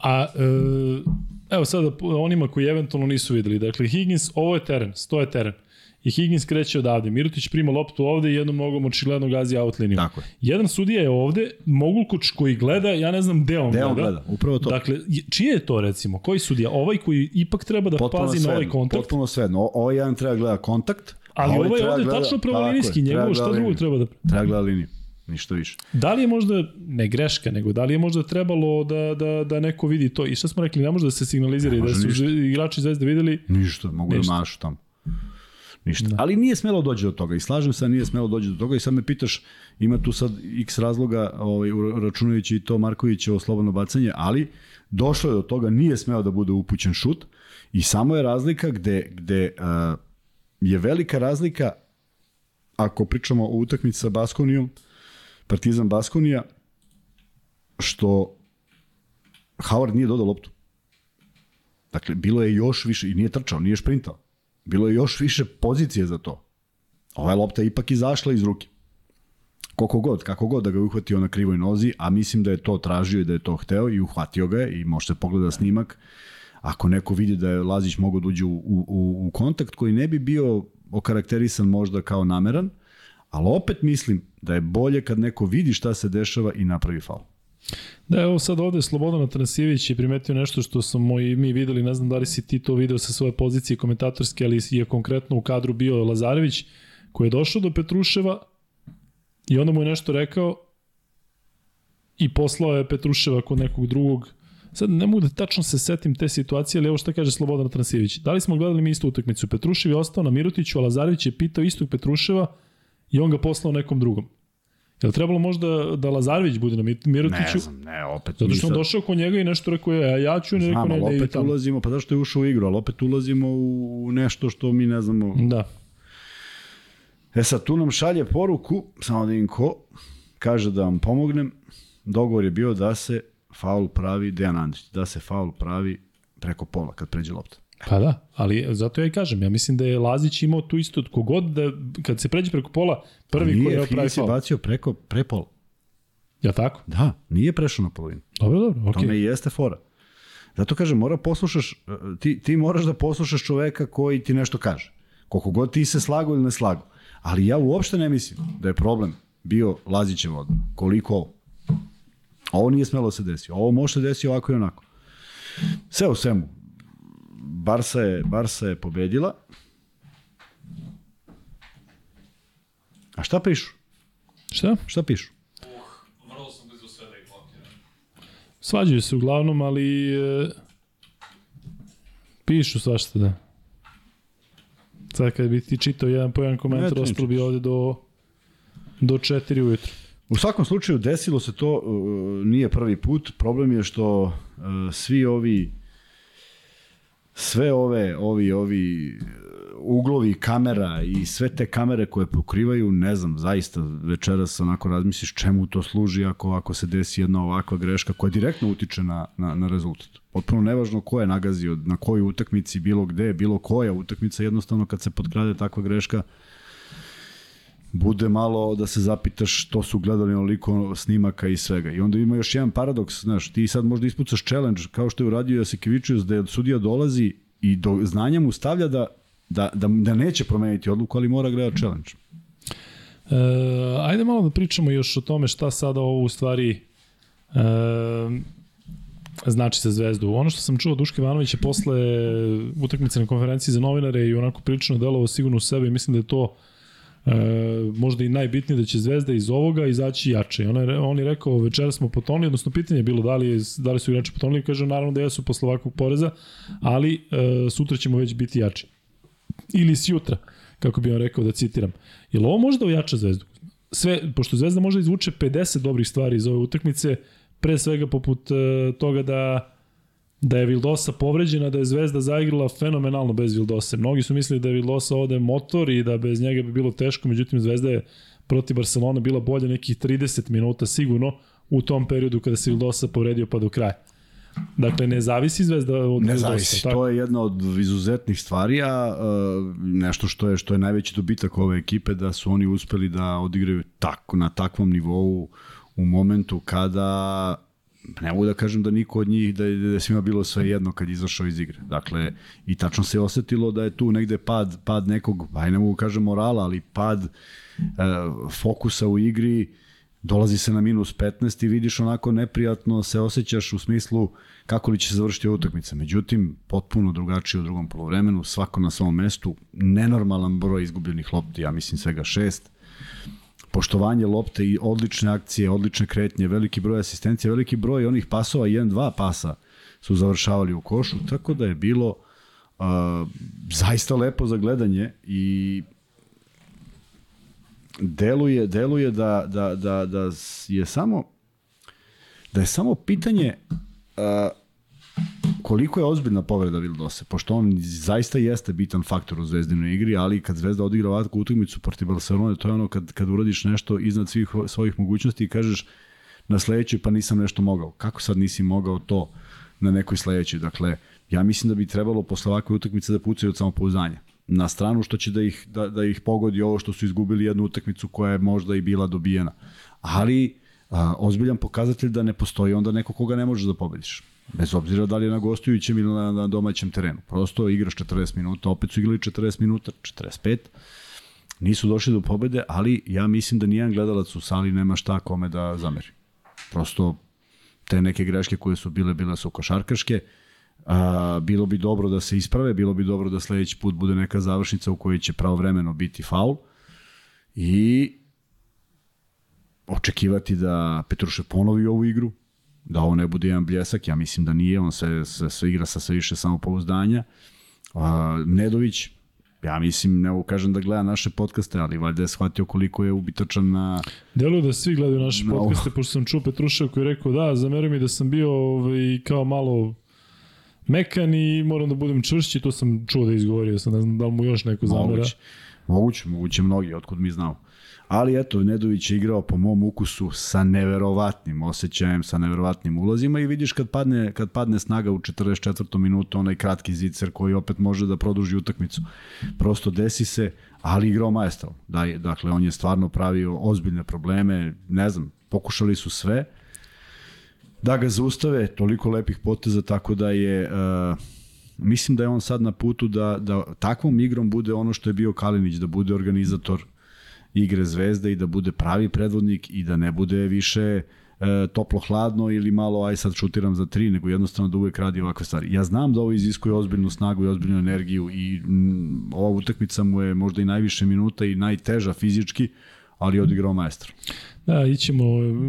A e, evo sada onima koji eventualno nisu videli. Dakle, Higgins, ovo je teren, sto je teren. I Higgins kreće odavde. Mirotić prima loptu ovde i jednom nogom očigledno gazi out liniju. Tako je. Jedan sudija je ovde, Mogulkuć koji gleda, ja ne znam gde on Gde gleda. on gleda? Upravo to. Dakle, je- čije je to recimo? Koji sudija? Ovaj koji ipak treba da Potpuno pazi na ovaj kontakt, Potpuno svejedno. O- Ovaj jedan treba gleda kontakt, ali ovaj treba ovde gleda- tačno prema tako je, linijski, treba njegovo šta drugo treba da... Treba gleda liniju, ništa više. Da li je možda, ne greška, nego da li je možda trebalo da, da, da neko vidi to? I šta smo rekli, ne može da se signalizira i da su ništa. igrači Zvezde videli, Ništa, mogu Ništa. da mašu tamo. Ništa. Da. Ali nije smelo doći do toga i slažem se, da nije smelo doći do toga i sad me pitaš, ima tu sad x razloga, ovaj, računajući i to Markovićevo slobodno bacanje, ali došlo je do toga, nije smeo da bude upućen šut i samo je razlika gde, gde uh, je velika razlika ako pričamo o utakmici sa Baskonijom, Partizan Baskonija, što Howard nije dodao loptu. Dakle, bilo je još više, i nije trčao, nije šprintao. Bilo je još više pozicije za to. Ova lopta je ipak izašla iz ruke. Koliko god, kako god da ga uhvatio na krivoj nozi, a mislim da je to tražio i da je to hteo i uhvatio ga je i možete pogleda snimak. Ako neko vidi da je Lazić mogao da uđe u, u, u kontakt koji ne bi bio okarakterisan možda kao nameran, ali opet mislim da je bolje kad neko vidi šta se dešava i napravi faul. Da, evo sad ovde Slobodan Atanasijević je primetio nešto što smo i mi videli, ne znam da li si ti to video sa svoje pozicije komentatorske, ali je konkretno u kadru bio Lazarević, koji je došao do Petruševa i onda mu je nešto rekao i poslao je Petruševa kod nekog drugog. Sad ne mogu da tačno se setim te situacije, ali evo šta kaže Slobodan Atanasijević. Da li smo gledali mi istu utakmicu? Petrušev je ostao na Mirutiću, a Lazarević je pitao istog Petruševa i on ga poslao nekom drugom. Je li trebalo možda da Lazarević bude na Mirotiću? Ne znam, ne, opet. Zato što on došao kod njega i nešto rekao je, a ja ću, ne rekao ne, ne, opet tamo. ulazimo, pa zašto je ušao u igru, ali opet ulazimo u nešto što mi ne znamo. Da. E sad, tu nam šalje poruku, samo da vidim ko, kaže da vam pomognem, dogovor je bio da se faul pravi Dejan Andrić, da se faul pravi preko pola kad pređe lopta. Pa da, ali zato ja i kažem, ja mislim da je Lazić imao tu isto kogod da kad se pređe preko pola, prvi pa koji je pravi faul. bacio preko pre pola. Ja tako? Da, nije prešao na polovinu. Dobro, dobro, okej. Okay. Tome i jeste fora. Zato kažem, mora poslušaš, ti, ti moraš da poslušaš čoveka koji ti nešto kaže. Koliko god ti se slago ili ne slago. Ali ja uopšte ne mislim da je problem bio Lazićev odmah. Koliko ovo. Ovo nije smelo da se desi. Ovo može se desi ovako i onako. Sve u svemu. Barsa je, Barsa je pobedila. A šta pišu? Šta? Šta pišu? Uh, vrlo sam blizu sve da ih blokiram. Svađaju se uglavnom, ali e, pišu svašta da. Sad kad bi ti čitao jedan po jedan komentar, ostalo bi ovde do, do četiri ujutru. U svakom slučaju desilo se to, uh, nije prvi put. Problem je što uh, svi ovi sve ove ovi ovi uglovi kamera i sve te kamere koje pokrivaju, ne znam, zaista večeras onako razmisliš čemu to služi ako ako se desi jedna ovakva greška koja direktno utiče na, na, na rezultat. Potpuno nevažno ko je nagazio, na kojoj utakmici, bilo gde, bilo koja utakmica, jednostavno kad se potkrade takva greška, bude malo da se zapitaš što su gledali onoliko snimaka i svega. I onda ima još jedan paradoks, znaš, ti sad možda ispucaš challenge, kao što je uradio Jasikevičius, da je sudija dolazi i do znanja mu stavlja da, da, da, da neće promeniti odluku, ali mora gleda challenge. E, ajde malo da pričamo još o tome šta sada ovo u stvari e, znači za Zvezdu. Ono što sam čuo Duške Ivanovića posle utakmice na konferenciji za novinare i onako prilično delovo sigurno u sebe i mislim da je to e, možda i najbitnije da će Zvezda iz ovoga izaći jače. On je, on je rekao večera smo potonili, odnosno pitanje je bilo da li, je, da li su igrači potonili, kaže naravno da jesu posle ovakvog poreza, ali e, sutra ćemo već biti jači. Ili sjutra, kako bi on rekao da citiram. Je li ovo možda ojača Zvezdu? Sve, pošto Zvezda može izvuče 50 dobrih stvari iz ove utakmice, pre svega poput e, toga da da je Vildosa povređena, da je Zvezda zaigrala fenomenalno bez Vildose. Mnogi su mislili da je Vildosa ovde motor i da bez njega bi bilo teško, međutim Zvezda je protiv Barcelona bila bolja nekih 30 minuta sigurno u tom periodu kada se Vildosa povredio pa do kraja. Dakle, ne zavisi Zvezda od Ne zavisi, tako? to je jedna od izuzetnih stvari, a uh, nešto što je što je najveći dobitak ove ekipe da su oni uspeli da odigraju tako na takvom nivou u momentu kada ne mogu da kažem da niko od njih, da je, da je svima bilo sve jedno kad izašao iz igre. Dakle, i tačno se osetilo da je tu negde pad, pad nekog, aj ne mogu da kažem morala, ali pad e, fokusa u igri, dolazi se na minus 15 i vidiš onako neprijatno se osjećaš u smislu kako li će se završiti utakmica. Međutim, potpuno drugačije u drugom polovremenu, svako na svom mestu, nenormalan broj izgubljenih lopti, ja mislim svega šest poštovanje lopte i odlične akcije, odlične kretnje, veliki broj asistencija, veliki broj onih pasova, jedan, dva pasa su završavali u košu, tako da je bilo uh, zaista lepo za gledanje i deluje, deluje da, da, da, da je samo da je samo pitanje uh, koliko je ozbiljna povreda Vildose, pošto on zaista jeste bitan faktor u zvezdinoj igri, ali kad Zvezda odigra ovakvu utakmicu protiv Barcelone, to je ono kad, kad uradiš nešto iznad svih svojih mogućnosti i kažeš na sledećoj pa nisam nešto mogao. Kako sad nisi mogao to na nekoj sledećoj? Dakle, ja mislim da bi trebalo posle ovakve utakmice da pucaju od samopouzdanja. Na stranu što će da ih, da, da ih pogodi ovo što su izgubili jednu utakmicu koja je možda i bila dobijena. Ali, a, ozbiljan pokazatelj da ne postoji onda neko koga ne možeš da pobediš. Bez obzira da li je na gostujućem ili na, na domaćem terenu. Prosto igraš 40 minuta, opet su igrali 40 minuta, 45. Nisu došli do pobede, ali ja mislim da nijedan gledalac u sali nema šta kome da zameri. Prosto te neke greške koje su bile, bile su košarkaške. A, bilo bi dobro da se isprave, bilo bi dobro da sledeći put bude neka završnica u kojoj će pravovremeno biti faul i očekivati da Petrušev ponovi ovu igru, da ovo ne bude jedan bljesak, ja mislim da nije, on se, se, se igra sa sve više samopouzdanja. A, Nedović, ja mislim, ne mogu kažem da gleda naše podcaste, ali valjda je shvatio koliko je ubitačan na... Deluje da svi gledaju naše No. podcaste, pošto sam čuo Petrušev koji je rekao da, zamerio mi da sam bio ovaj, kao malo mekan i moram da budem čvršći, to sam čuo da izgovorio, sam ne znam da li mu još neko zamera. Moguće, moguće, moguće mnogi, otkud mi znamo. Ali eto, Nedović je igrao po mom ukusu sa neverovatnim osjećajem, sa neverovatnim ulazima i vidiš kad padne, kad padne snaga u 44. minutu, onaj kratki zicer koji opet može da produži utakmicu. Prosto desi se, ali igrao maestral. Da, dakle, on je stvarno pravio ozbiljne probleme, ne znam, pokušali su sve, da ga zaustave, toliko lepih poteza, tako da je... Uh, mislim da je on sad na putu da, da takvom igrom bude ono što je bio Kalinić, da bude organizator igre Zvezde i da bude pravi predvodnik i da ne bude više e, toplo-hladno ili malo aj sad šutiram za tri, nego jednostavno da uvek radi ovakve stvari. Ja znam da ovo iziskuje ozbiljnu snagu i ozbiljnu energiju i mm, ova utakmica mu je možda i najviše minuta i najteža fizički, ali je odigrao maestro. Da, ićemo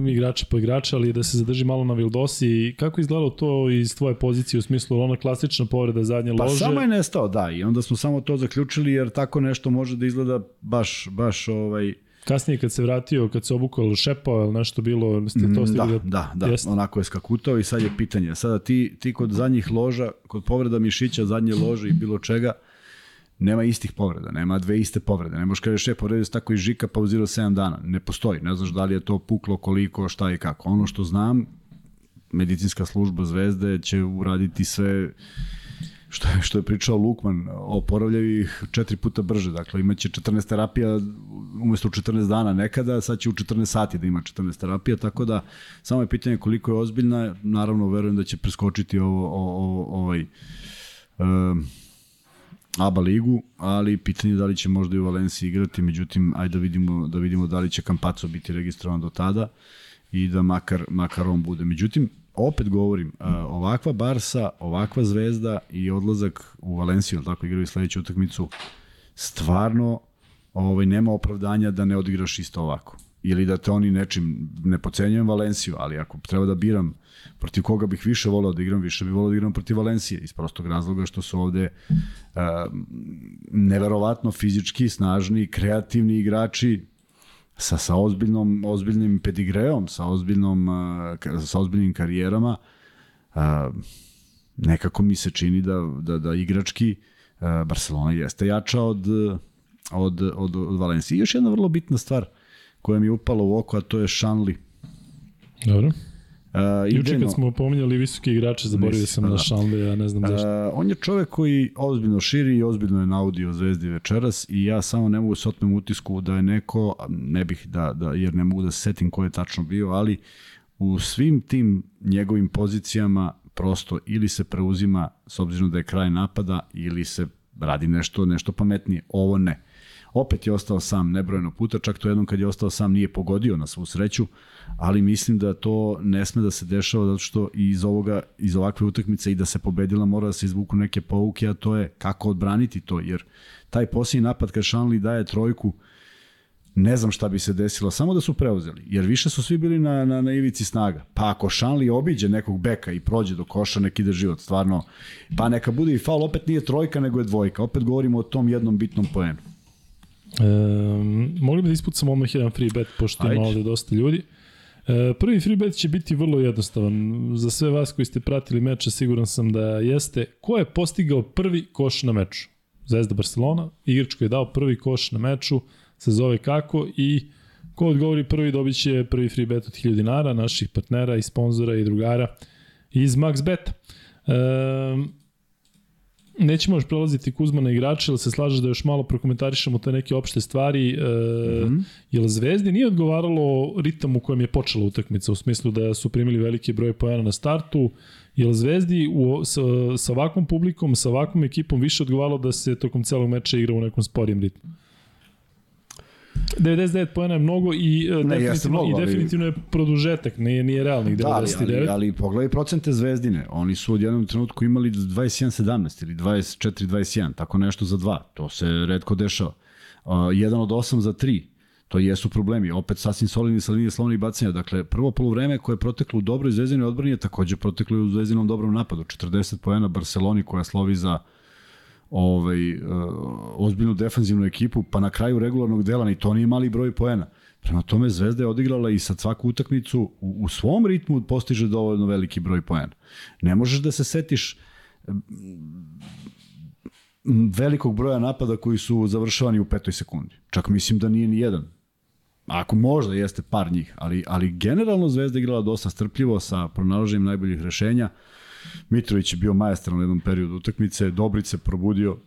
igrača po igrača, ali da se zadrži malo na Vildosi. Kako je izgledalo to iz tvoje pozicije u smislu ona klasična povreda zadnje Pa lože? samo je nestao, da, i onda smo samo to zaključili jer tako nešto može da izgleda baš, baš ovaj, Kasnije kad se vratio, kad se obukao ili šepao ili nešto bilo, ste to da, stigli da, da, Jeste. onako je skakutao i sad je pitanje. Sada ti, ti kod zadnjih loža, kod povreda mišića, zadnje lože i bilo čega, nema istih povreda, nema dve iste povrede. Ne možeš kažeš, je, povredio se tako i Žika, pauzirao 7 dana. Ne postoji, ne znaš da li je to puklo, koliko, šta i kako. Ono što znam, medicinska služba Zvezde će uraditi sve što je, što je pričao Lukman, oporavljaju ih četiri puta brže, dakle imaće 14 terapija umesto u 14 dana nekada, sad će u 14 sati da ima 14 terapija, tako da samo je pitanje koliko je ozbiljna, naravno verujem da će preskočiti ovo, o, o, ovaj um, ABA ligu, ali pitanje je da li će možda i u Valenciji igrati, međutim, ajde da vidimo, da vidimo da li će Kampaco biti registrovan do tada i da makar, makar on bude. Međutim, opet govorim, ovakva Barsa, ovakva zvezda i odlazak u Valenciju, jel tako igraju sledeću utakmicu, stvarno ovaj, nema opravdanja da ne odigraš isto ovako. Ili da te oni nečim, ne pocenjujem Valenciju, ali ako treba da biram protiv koga bih više voleo da igram, više bih voleo da igram protiv Valencije, iz prostog razloga što su ovde uh, neverovatno fizički, snažni, kreativni igrači, sa, sa ozbiljnom, ozbiljnim pedigreom, sa, ozbiljnom, uh, sa ozbiljnim karijerama, uh, nekako mi se čini da, da, da igrački uh, Barcelona jeste jača od, od, od, od Valencije. I još jedna vrlo bitna stvar koja mi je upala u oko, a to je Šanli. Dobro. Uh, Juče kad smo pominjali visoke igrače, zaboravio Nisi, sam pa na da. Šanle, ja ne znam zašto. Uh, on je čovek koji ozbiljno širi i ozbiljno je naudio Zvezdi večeras i ja samo ne mogu se otmem utisku da je neko, ne bih da, da jer ne mogu da se setim ko je tačno bio, ali u svim tim njegovim pozicijama prosto ili se preuzima s obzirom da je kraj napada ili se radi nešto nešto pametnije. Ovo ne. Opet je ostao sam nebrojeno puta, čak to jednom kad je ostao sam nije pogodio na svu sreću, ali mislim da to ne sme da se dešava zato što iz ovoga iz ovakve utakmice i da se pobedila mora da se izvuku neke pouke, a to je kako odbraniti to, jer taj posljednji napad kad Šanli daje trojku, ne znam šta bi se desilo, samo da su preuzeli, jer više su svi bili na, na, na ivici snaga. Pa ako Šanli obiđe nekog beka i prođe do koša, nek ide život, stvarno. Pa neka bude i faul, opet nije trojka, nego je dvojka. Opet govorimo o tom jednom bitnom poenu. Um, mogli bi da ispucamo odmah jedan free bet, pošto ima ovde dosta ljudi. E, prvi free bet će biti vrlo jednostavan. Za sve vas koji ste pratili meč, siguran sam da jeste. Ko je postigao prvi koš na meču? Zvezda Barcelona. Igrač koji je dao prvi koš na meču se zove kako i ko odgovori prvi dobit će prvi free bet od 1000 dinara naših partnera i sponzora i drugara iz MaxBet. Um, nećemo još prelaziti Kuzmana igrača, ali se slažeš da još malo prokomentarišemo te neke opšte stvari. E, mm -hmm. Jel Zvezdi nije odgovaralo ritam u kojem je počela utakmica, u smislu da su primili veliki broj pojena na startu, Jel Zvezdi u, sa, sa ovakvom publikom, sa ovakvom ekipom više odgovaralo da se tokom celog meča igra u nekom sporijem ritmu? 99 poena je mnogo i, e, Ne, definitivno, mnogo, i ali- definitivno je produžetak, nije, nije realnih 99. Da, ali, ali, ali pogledaj procente Zvezdine. Oni su u jednom trenutku imali 21-17 ili 24-21, tako nešto za dva. To se redko dešava. Uh, jedan od osam za tri. To jesu problemi. Opet sasvim solidni sa linije slovnih bacanja. Dakle, prvo polovreme koje je proteklo u dobroj zvezdinoj odbrani je takođe proteklo u zvezdinom dobrom napadu. 40 poena Barceloni koja slovi za ovaj, uh, ozbiljnu defanzivnu ekipu, pa na kraju regularnog dela ni to nije mali broj poena. Prema tome Zvezda je odigrala i sad svaku utakmicu u, u svom ritmu postiže dovoljno veliki broj poena. Ne možeš da se setiš velikog broja napada koji su završavani u petoj sekundi. Čak mislim da nije ni jedan. Ako možda jeste par njih, ali, ali generalno Zvezda igrala dosta strpljivo sa pronalaženjem najboljih rešenja. Mitrović je bio majstor na jednom periodu utakmice, Dobrice probudio,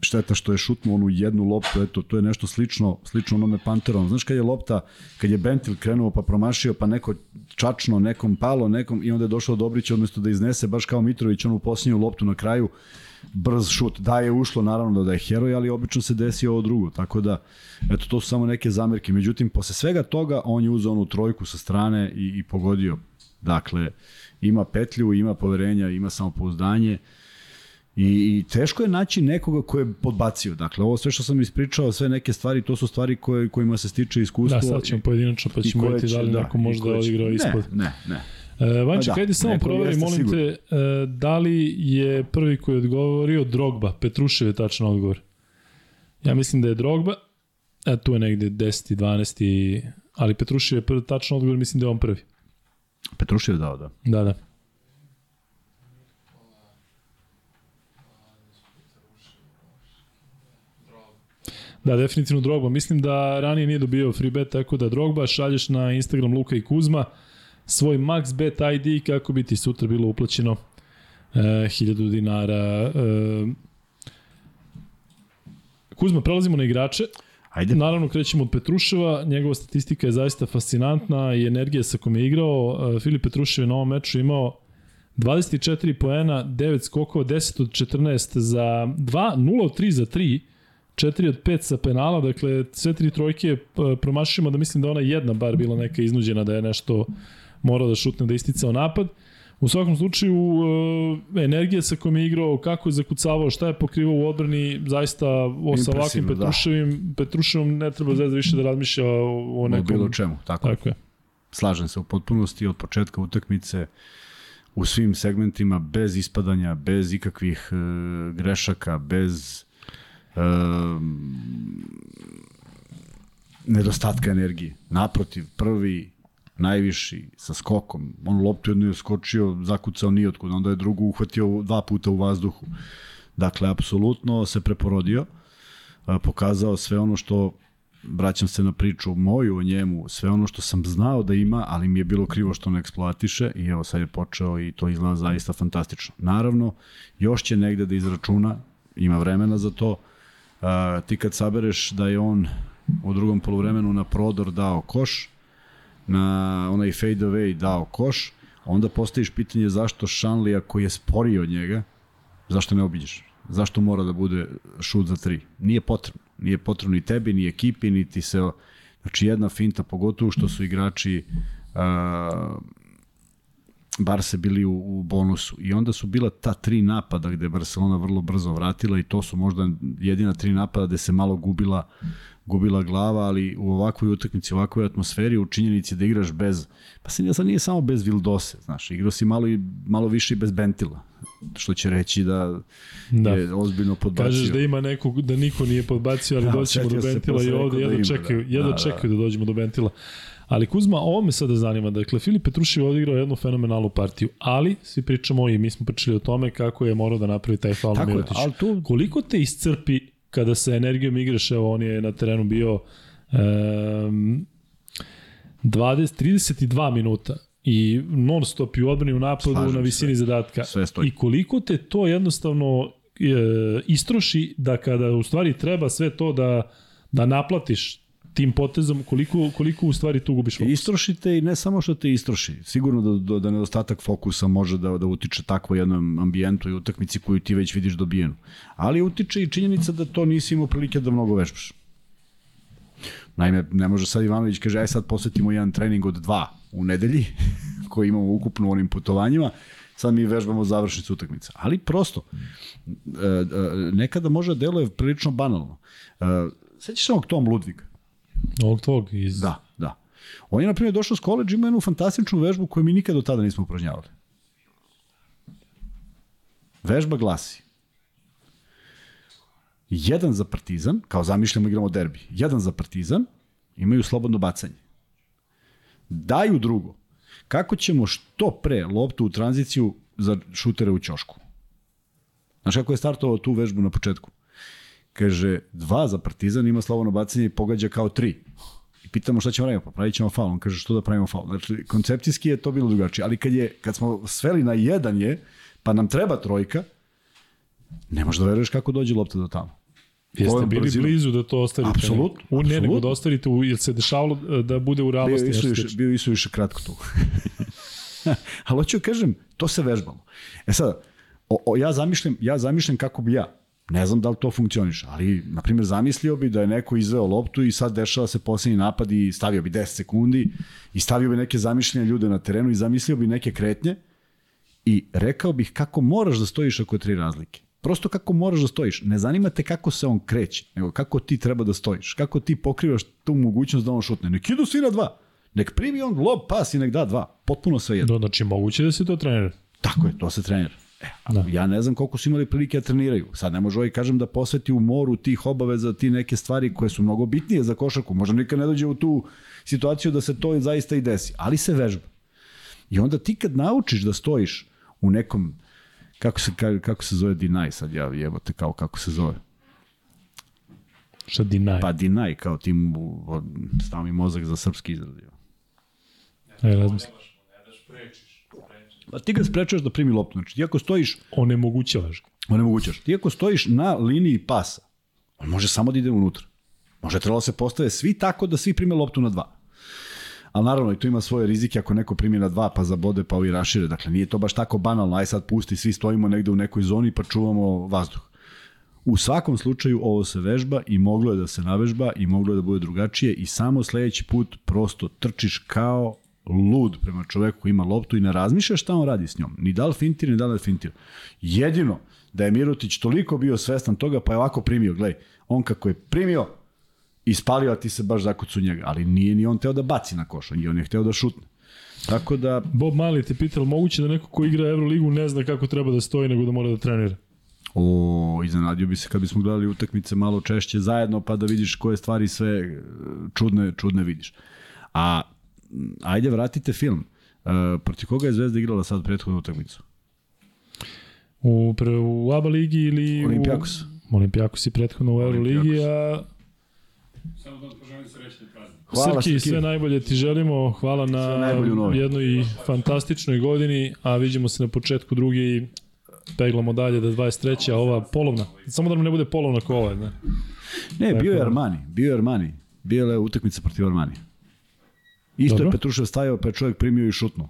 šteta što je šutnuo onu jednu loptu, eto, to je nešto slično, slično onome Panterom. Znaš kad je lopta, kad je Bentil krenuo pa promašio, pa neko čačno, nekom palo, nekom i onda je došao Dobrić odmesto da iznese, baš kao Mitrović, onu posljednju loptu na kraju, brz šut. Da je ušlo, naravno da je heroj, ali obično se desi ovo drugo. Tako da, eto, to su samo neke zamerke. Međutim, posle svega toga, on je uzao onu trojku sa strane i, i pogodio. Dakle, ima petlju, ima poverenja, ima samopouzdanje. I, I teško je naći nekoga ko je podbacio. Dakle, ovo sve što sam ispričao, sve neke stvari, to su stvari koje, kojima se stiče iskustvo. Da, sad ćemo pojedinačno, pa ćemo vidjeti da li će- neko možda odigrao ispod. Ne, ne, ne. E, Vanček, Pa da, ajde samo proveri, molim sigurno. te, e, da li je prvi koji je odgovorio Drogba, Petrušev je tačan odgovor. Ja mislim da je Drogba, a tu je negde 10. 12. ali Petrušev je prvi tačan odgovor, mislim da je on prvi. Petrušev dao, da. Da, da. Da, definitivno Drogba. Mislim da ranije nije dobio free bet, tako da Drogba šalješ na Instagram Luka i Kuzma svoj max bet ID kako bi ti sutra bilo uplaćeno e, 1000 dinara. E, Kuzma, prelazimo na igrače. Ajde. Naravno, krećemo od Petruševa, njegova statistika je zaista fascinantna i energija sa kom je igrao. E, Filip Petrušev je na ovom meču imao 24 poena, 9 skokova, 10 od 14 za 2, 0 od 3 za 3, 4 od 5 sa penala, dakle sve tri trojke e, promašimo da mislim da ona jedna bar bila neka iznuđena da je nešto morao da šutne da isticao napad. U svakom slučaju, e, energija sa kojom je igrao, kako je zakucavao, šta je pokrivao u odbrani, zaista o, sa ovakvim da. Petruševim, Petruševom ne treba zvezda više da razmišlja o, o O nekom... bilo čemu, tako. Tako je. Slažem se u potpunosti od početka utakmice u svim segmentima bez ispadanja, bez ikakvih e, grešaka, bez e, nedostatka energije. Naprotiv, prvi, najviši, sa skokom. On loptu jednu je skočio, zakucao nijotkud, onda je drugu uhvatio dva puta u vazduhu. Dakle, apsolutno se preporodio, pokazao sve ono što vraćam se na priču moju o njemu, sve ono što sam znao da ima, ali mi je bilo krivo što ne eksploatiše i evo sad je počeo i to izgleda zaista fantastično. Naravno, još će negde da izračuna, ima vremena za to. Ti kad sabereš da je on u drugom polovremenu na prodor dao koš, na onaj fade away dao koš, onda postaviš pitanje zašto Šanlija koji je sporiji od njega, zašto ne obiđeš? Zašto mora da bude šut za tri? Nije potrebno. Nije potrebno ni tebi, ni ekipi, ni ti se... Znači jedna finta, pogotovo što su igrači uh, bar se bili u, u bonusu. I onda su bila ta tri napada gde Barcelona vrlo brzo vratila i to su možda jedina tri napada gde se malo gubila gubila glava, ali u ovakvoj utakmici, u ovakvoj atmosferi, u činjenici da igraš bez, pa se nije, sad nije samo bez Vildose, znaš, igrao si malo, i, malo više i bez Bentila, što će reći da, Da. da. je ozbiljno podbacio. Kažeš da ima nekog, da niko nije podbacio, ali Da, da, doćemo do Bentila i ovde da jedno ima, čekaju, da. jedno Da, da. čekaju da dođemo do Bentila. Ali Kuzma, ovo me sada zanima. Dakle, Filip Petrušev je odigrao jednu fenomenalnu partiju, ali svi pričamo i mi smo pričali o tome kako je morao da napravi taj faul Tako je, tu Koliko te iscrpi kada sa energijom igraš, evo on je na terenu bio um, 20, 32 minuta i non stop i u odbrani u napadu Slažem na visini zadatka. Sve stoji. I koliko te to jednostavno e, istroši da kada u stvari treba sve to da, da naplatiš tim potezom, koliko, koliko u stvari tu gubiš fokus? Istrošite i ne samo što te istroši. Sigurno da, da, da nedostatak fokusa može da, da utiče takvo jednom ambijentu i utakmici koju ti već vidiš dobijenu. Ali utiče i činjenica da to nisi imao prilike da mnogo vežbaš. Naime, ne može sad Ivanović kaže, aj sad posvetimo jedan trening od dva u nedelji, koji imamo ukupno u onim putovanjima, sad mi vežbamo završnicu utakmice. Ali prosto, e, e, nekada može da deluje prilično banalno. E, Sećaš se ovog Tom Ludvig? Ovog tvog iz... Da, da. On je, na primjer, došao s koleđa, ima jednu fantastičnu vežbu koju mi nikad do tada nismo upražnjavali. Vežba glasi. Jedan za partizan, kao zamišljamo igramo derbi, jedan za partizan, imaju slobodno bacanje. Daju drugo. Kako ćemo što pre loptu u tranziciju za šutere u ćošku? Znaš kako je startovao tu vežbu na početku? Kaže, dva za partizan ima slobodno bacanje i pogađa kao tri. I pitamo šta ćemo raditi, pa pravit ćemo faul. On kaže, što da pravimo faul? Znači, koncepcijski je to bilo drugačije, ali kad, je, kad smo sveli na jedan je, pa nam treba trojka, ne možeš da veruješ kako dođe lopta do tamo. Jeste bili brzinom? blizu da to ostavite. Apsolutno, U, ne, nego da ostavite, u, jer se dešavalo e, da bude u Bio realnosti. više, slično. bio je više kratko tu. Ali hoću da kažem, to se vežbamo. E sad, o, o, ja, zamišljam, ja zamišljam kako bi ja. Ne znam da li to funkcioniše, ali, na primjer, zamislio bi da je neko izveo loptu i sad dešava se posljednji napad i stavio bi 10 sekundi i stavio bi neke zamišljene ljude na terenu i zamislio bi neke kretnje i rekao bih kako moraš da stojiš ako je tri razlike. Prosto kako moraš da stojiš. Ne zanima te kako se on kreće, nego kako ti treba da stojiš. Kako ti pokrivaš tu mogućnost da on šutne. Nek idu svi na dva. Nek primi on lob, pas i nek da dva. Potpuno sve jedno. Da, znači, moguće da se to trenira. Tako je, to se trenira. E, Da. Ja ne znam koliko su imali prilike da treniraju. Sad ne može ovaj, kažem, da posveti u moru tih obaveza, ti neke stvari koje su mnogo bitnije za košarku. Možda nikad ne dođe u tu situaciju da se to zaista i desi. Ali se vežba. I onda ti kad naučiš da stojiš u nekom, kako se, ka- kako se zove deny sad, ja jebote kao kako se zove. Šta dinaj. Pa deny, kao ti mu, o, stav mi mozak za srpski izraz. je. E, razmislim. Ne daš prečiš. prečiš. Pa ti ga sprečaš da primi loptu. Znači ti ako stojiš Onemogućavaš ga. Onemogućaš. Ti ako stojiš na liniji pasa, on može samo da ide unutra. Može trebalo da se postave svi tako da svi prime loptu na dva. Ali naravno i tu ima svoje rizike ako neko primi na dva pa zabode pa ovi rašire. Dakle nije to baš tako banalno. Aj sad pusti, svi stojimo negde u nekoj zoni pa čuvamo vazduh. U svakom slučaju ovo se vežba i moglo je da se navežba i moglo je da bude drugačije i samo sledeći put prosto trčiš kao lud prema čoveku koji ima loptu i ne razmišljaš šta on radi s njom. Ni da li fintir, ni da li fintir. Jedino da je Mirotić toliko bio svestan toga pa je ovako primio. Glej, on kako je primio, ispalio, a ti se baš zakucu njega. Ali nije ni on teo da baci na koš, i on je hteo da šutne. Tako da, Bob Mali te pitao, moguće da neko ko igra Euroligu ne zna kako treba da stoji, nego da mora da trenira. O, iznenadio bi se kad bismo gledali utakmice malo češće zajedno, pa da vidiš koje stvari sve e, čudne, čudne vidiš. A, ajde, vratite film. E, protiv koga je Zvezda igrala sad prethodnu utakmicu? U, pre, u ABA ligi ili... Olimpijakos. U, Olimpijakos i prethodno u Euroligi, a Samo da poželim srećne praznik. Hvala, Srki, Srki. sve najbolje ti želimo. Hvala na jednoj fantastičnoj godini, a vidimo se na početku druge i peglamo dalje da 23. a ova polovna. Samo da nam ne bude polovna ko ova. Ne? Ne, bio je Tako. Armani, bio je Armani. Bila je utakmica protiv Armani. Isto Dobro. je Petrušev stajao, pa je čovjek primio i šutnuo.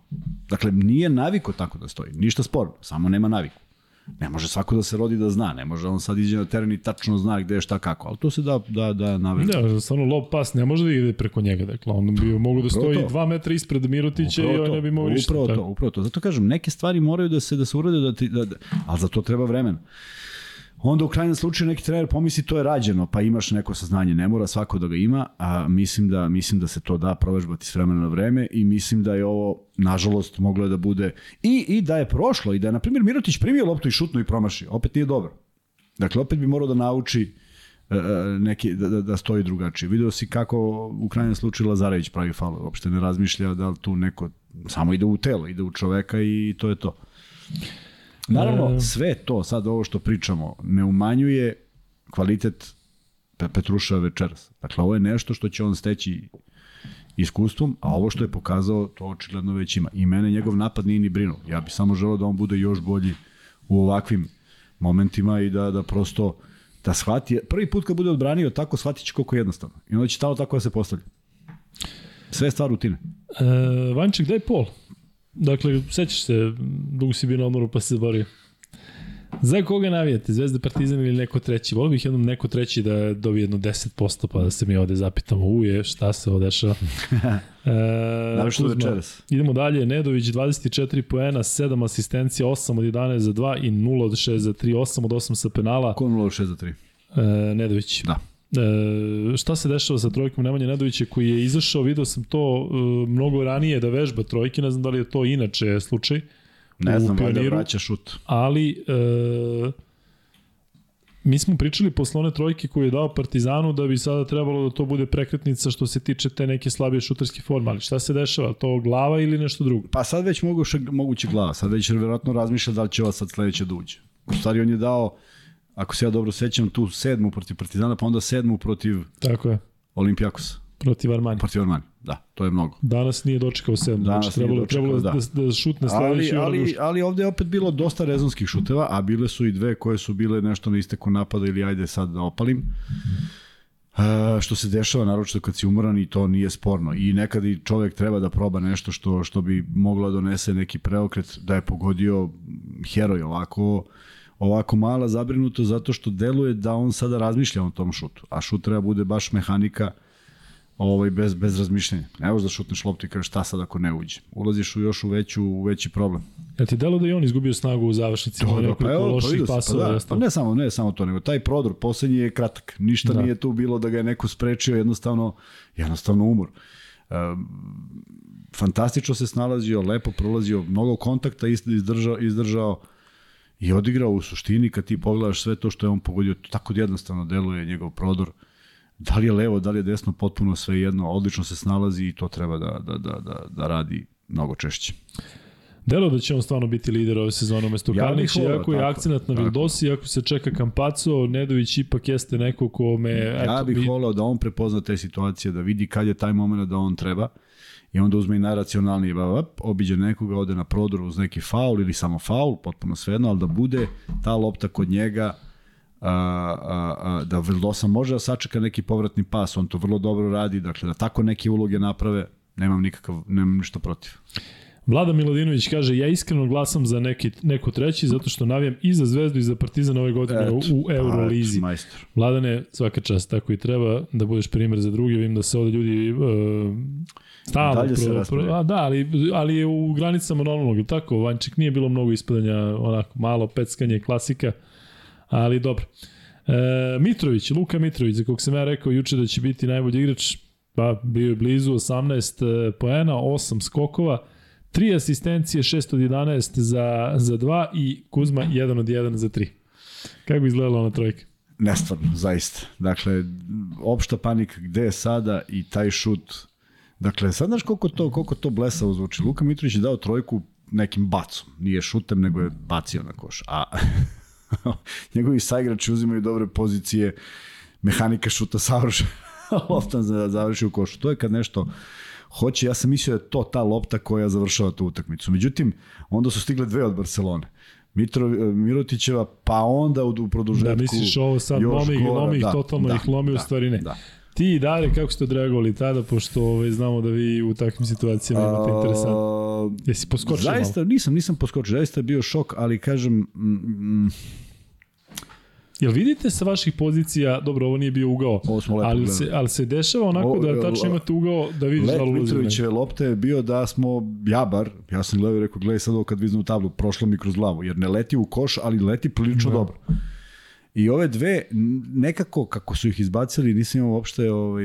Dakle, nije naviko tako da stoji. Ništa sporno, samo nema naviku. Ne može svako da se rodi da zna, ne može on sad iđe na teren i tačno zna gde je šta kako, ali to se da, da, da naveže. Da, stvarno lob pas ne može da ide preko njega. Dakle, on bi mogao da stoji to. 2 metra ispred Mirotića i Upravo on to, ne bi mogao ništa. Upravo to, upravo to. Zato kažem, neke stvari moraju da se da se urade, da ti, da, da, ali za to treba vremena. Onda u krajnjem slučaju neki trener pomisli to je rađeno, pa imaš neko saznanje, ne mora svako da ga ima, a mislim da mislim da se to da provežbati s vremena na vreme i mislim da je ovo nažalost moglo da bude i i da je prošlo i da je na primjer Mirotić primio loptu i šutno i promašio, opet nije dobro. Dakle opet bi morao da nauči e, e, neki, da, da, da stoji drugačije. Video si kako u krajnjem slučaju Lazarević pravi faul, uopšte ne razmišlja da li tu neko samo ide u telo, ide u čoveka i to je to. Naravno, E. sve to, sad ovo što pričamo, ne umanjuje kvalitet Pe- Petruša večeras. Dakle, ovo je nešto što će on steći iskustvom, a ovo što je pokazao, to očigledno već ima. I mene njegov napad nije ni brinuo. Ja bih samo želeo da on bude još bolji u ovakvim momentima i da, da prosto da shvati, prvi put kad bude odbranio tako, shvatit će koliko je jednostavno. I onda će tamo tako da se postavlja. Sve je stvar rutine. E, Vanček, daj pol. Dakle, sećaš se, dugo si bio na odmoru pa se borio. Za koga navijate? Zvezda Partizan ili neko treći? Volio bih jednom neko treći da dobije jedno 10% pa da se mi ovde zapitamo uje šta se ovo dešava. E, Naravno Kuzma, večeras. Idemo dalje, Nedović 24 poena, 7 asistencija, 8 od 11 za 2 i 0 od 6 za 3, 8 od 8 sa penala. Ko 0 6 za 3. E, Nedović. Da. E, šta se dešava sa trojkom Nemanja Nedovića koji je izašao, video sam to e, mnogo ranije da vežba trojke, ne znam da li je to inače slučaj, Ne znam, valjda Pioniru. vraća šut. ali e, mi smo pričali posle one trojke koju je dao Partizanu da bi sada trebalo da to bude prekretnica što se tiče te neke slabije šuterske forme, ali šta se dešava? To glava ili nešto drugo? Pa sad već moguće, moguće glava, sad već verovatno razmišlja da li će ova sad sledeća da uđe. U stvari on je dao, ako se ja dobro sećam, tu sedmu protiv Partizana, pa onda sedmu protiv Tako je, Olimpijakosa. protiv Armani. Protiv Armani, da, to je mnogo. Danas nije dočekao sedam, Danas znači trebalo, dočekao, trebalo da. da, da, šutne Ali, sledeći ali, ali ovde je opet bilo dosta rezonskih šuteva, a bile su i dve koje su bile nešto na isteku napada ili ajde sad da opalim. Uh, što se dešava naročito kad si umoran i to nije sporno i nekad i čovek treba da proba nešto što što bi moglo da donese neki preokret da je pogodio heroj ovako ovako mala zabrinuto zato što deluje da on sada razmišlja o tom šutu a šut treba bude baš mehanika ovaj bez bez razmišljanja. Ne možeš da šutneš loptu i kažeš šta sad ako ne uđe. Ulaziš u još u veću u veći problem. Ja ti delo da i on izgubio snagu u završnici, ima nekoliko loših vidio si, pasova. pa, i da, pa ne samo ne samo to, nego taj prodor poslednji je kratak. Ništa Da. da. nije tu bilo da ga je neko sprečio, jednostavno jednostavno umor. Um, fantastično se snalazio, lepo prolazio, mnogo kontakta izdržao, izdržao i odigrao u suštini kad ti pogledaš sve to što je on pogodio, tako jednostavno deluje njegov prodor. Da li je levo, da li je desno, potpuno sve jedno, odlično se snalazi i to treba da, da, da, da, da radi mnogo češće. Delo da će on stvarno biti lider ove sezone umesto Ja Kalnića, iako je akcenat na. Vildosi, iako se čeka Kampaco, Nedović ipak jeste neko ko me... Ja eto, bih bi- volao da on prepozna te situacije, da vidi kad je taj moment da on treba i onda uzme i najracionalniji babap, obiđe nekoga, ode na prodor uz neki faul ili samo faul, potpuno svejedno, ali da bude ta lopta kod njega a, a, a, da Vildosa može da sačeka neki povratni pas, on to vrlo dobro radi, dakle da tako neke uloge naprave, nemam nikakav, nemam ništa protiv. Vlada Milodinović kaže, ja iskreno glasam za neki, neko treći, zato što navijam i za Zvezdu i za Partizan ove godine u, u Eurolizi. Majstor. Vladane, svaka čast, tako i treba da budeš primer za druge. Vidim da se ovde ljudi uh, stalno... Dalje se raspravlja. a, da, ali, ali je u granicama normalnog, tako? Vanček nije bilo mnogo ispadanja, onako malo peckanje, klasika, ali dobro. E, Mitrović, Luka Mitrović, za kog sam ja rekao juče da će biti najbolji igrač, pa bio je blizu 18 poena, 8 skokova, 3 asistencije, 6 od 11 za, za 2 i Kuzma 1 od 1 za 3. Kako izgledala ona trojka? Nestvarno, zaista. Dakle, opšta panika gde je sada i taj šut. Dakle, sad znaš koliko to, koliko to blesavo zvuči. Luka Mitrović je dao trojku nekim bacom. Nije šutem, nego je bacio na koš. A njegovi saigrači uzimaju dobre pozicije, mehanika šuta savršena, lopta za- završi u košu. To je kad nešto hoće, ja sam mislio da je to ta lopta koja završava tu utakmicu. Međutim, onda su stigle dve od Barcelone. Mitro, Mirotićeva, pa onda u, u produžetku. Da, misliš ovo sad lomi, ih, gora, lomi ih, da, totalno da, ih lomi, u da, stvari ne. Da. Ti i dalje, kako ste odreagovali tada, pošto ovaj, znamo da vi u takvim situacijama imate interesantno. A, Jesi poskočio Zaista, malo? nisam, nisam poskočio, zaista je bio šok, ali kažem, mm, mm, Jel vidite sa vaših pozicija, dobro, ovo nije bio ugao, ali se, ali se dešava onako da tačno o, imate ugao da vidiš da li ne. Mitrovićeve lopte je bio da smo, ja bar, ja sam gledao i rekao, gledaj sad ovo kad viznu tablu, prošlo mi kroz glavu, jer ne leti u koš, ali leti prilično Da. dobro. I ove dve, nekako, kako su ih izbacili, nisam imao uopšte ovaj,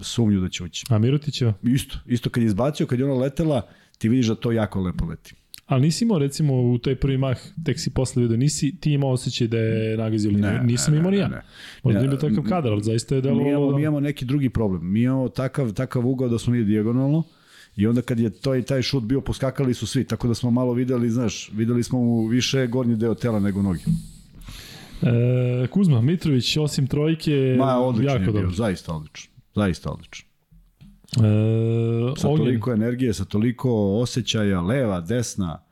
sumnju da će ući. A Mirotićeva? Isto, isto kad je izbacio, kad je ona letela, ti vidiš da to jako lepo leti. Ali nisi imao recimo u taj prvi mah, tek si posle vidio, nisi ti imao osjećaj da je nagazio ili Ne, nisam ne, imao ne, ni ja. ne, ne. Možda Ne, nije bio takav kadar, ali zaista je Mi imamo, delovalo mi da... imamo neki drugi problem. Mi imamo takav, takav ugao da smo mi dijagonalno i onda kad je to i taj šut bio, poskakali su svi, tako da smo malo videli, znaš, videli smo mu više gornji deo tela nego noge. E, Kuzma, Mitrović, osim trojke, Ma, odlično jako je bio, dobro. zaista odlično. Zaista odlično. E, Sa Ognjen, toliko energije, sa toliko osjećaja, leva, desna,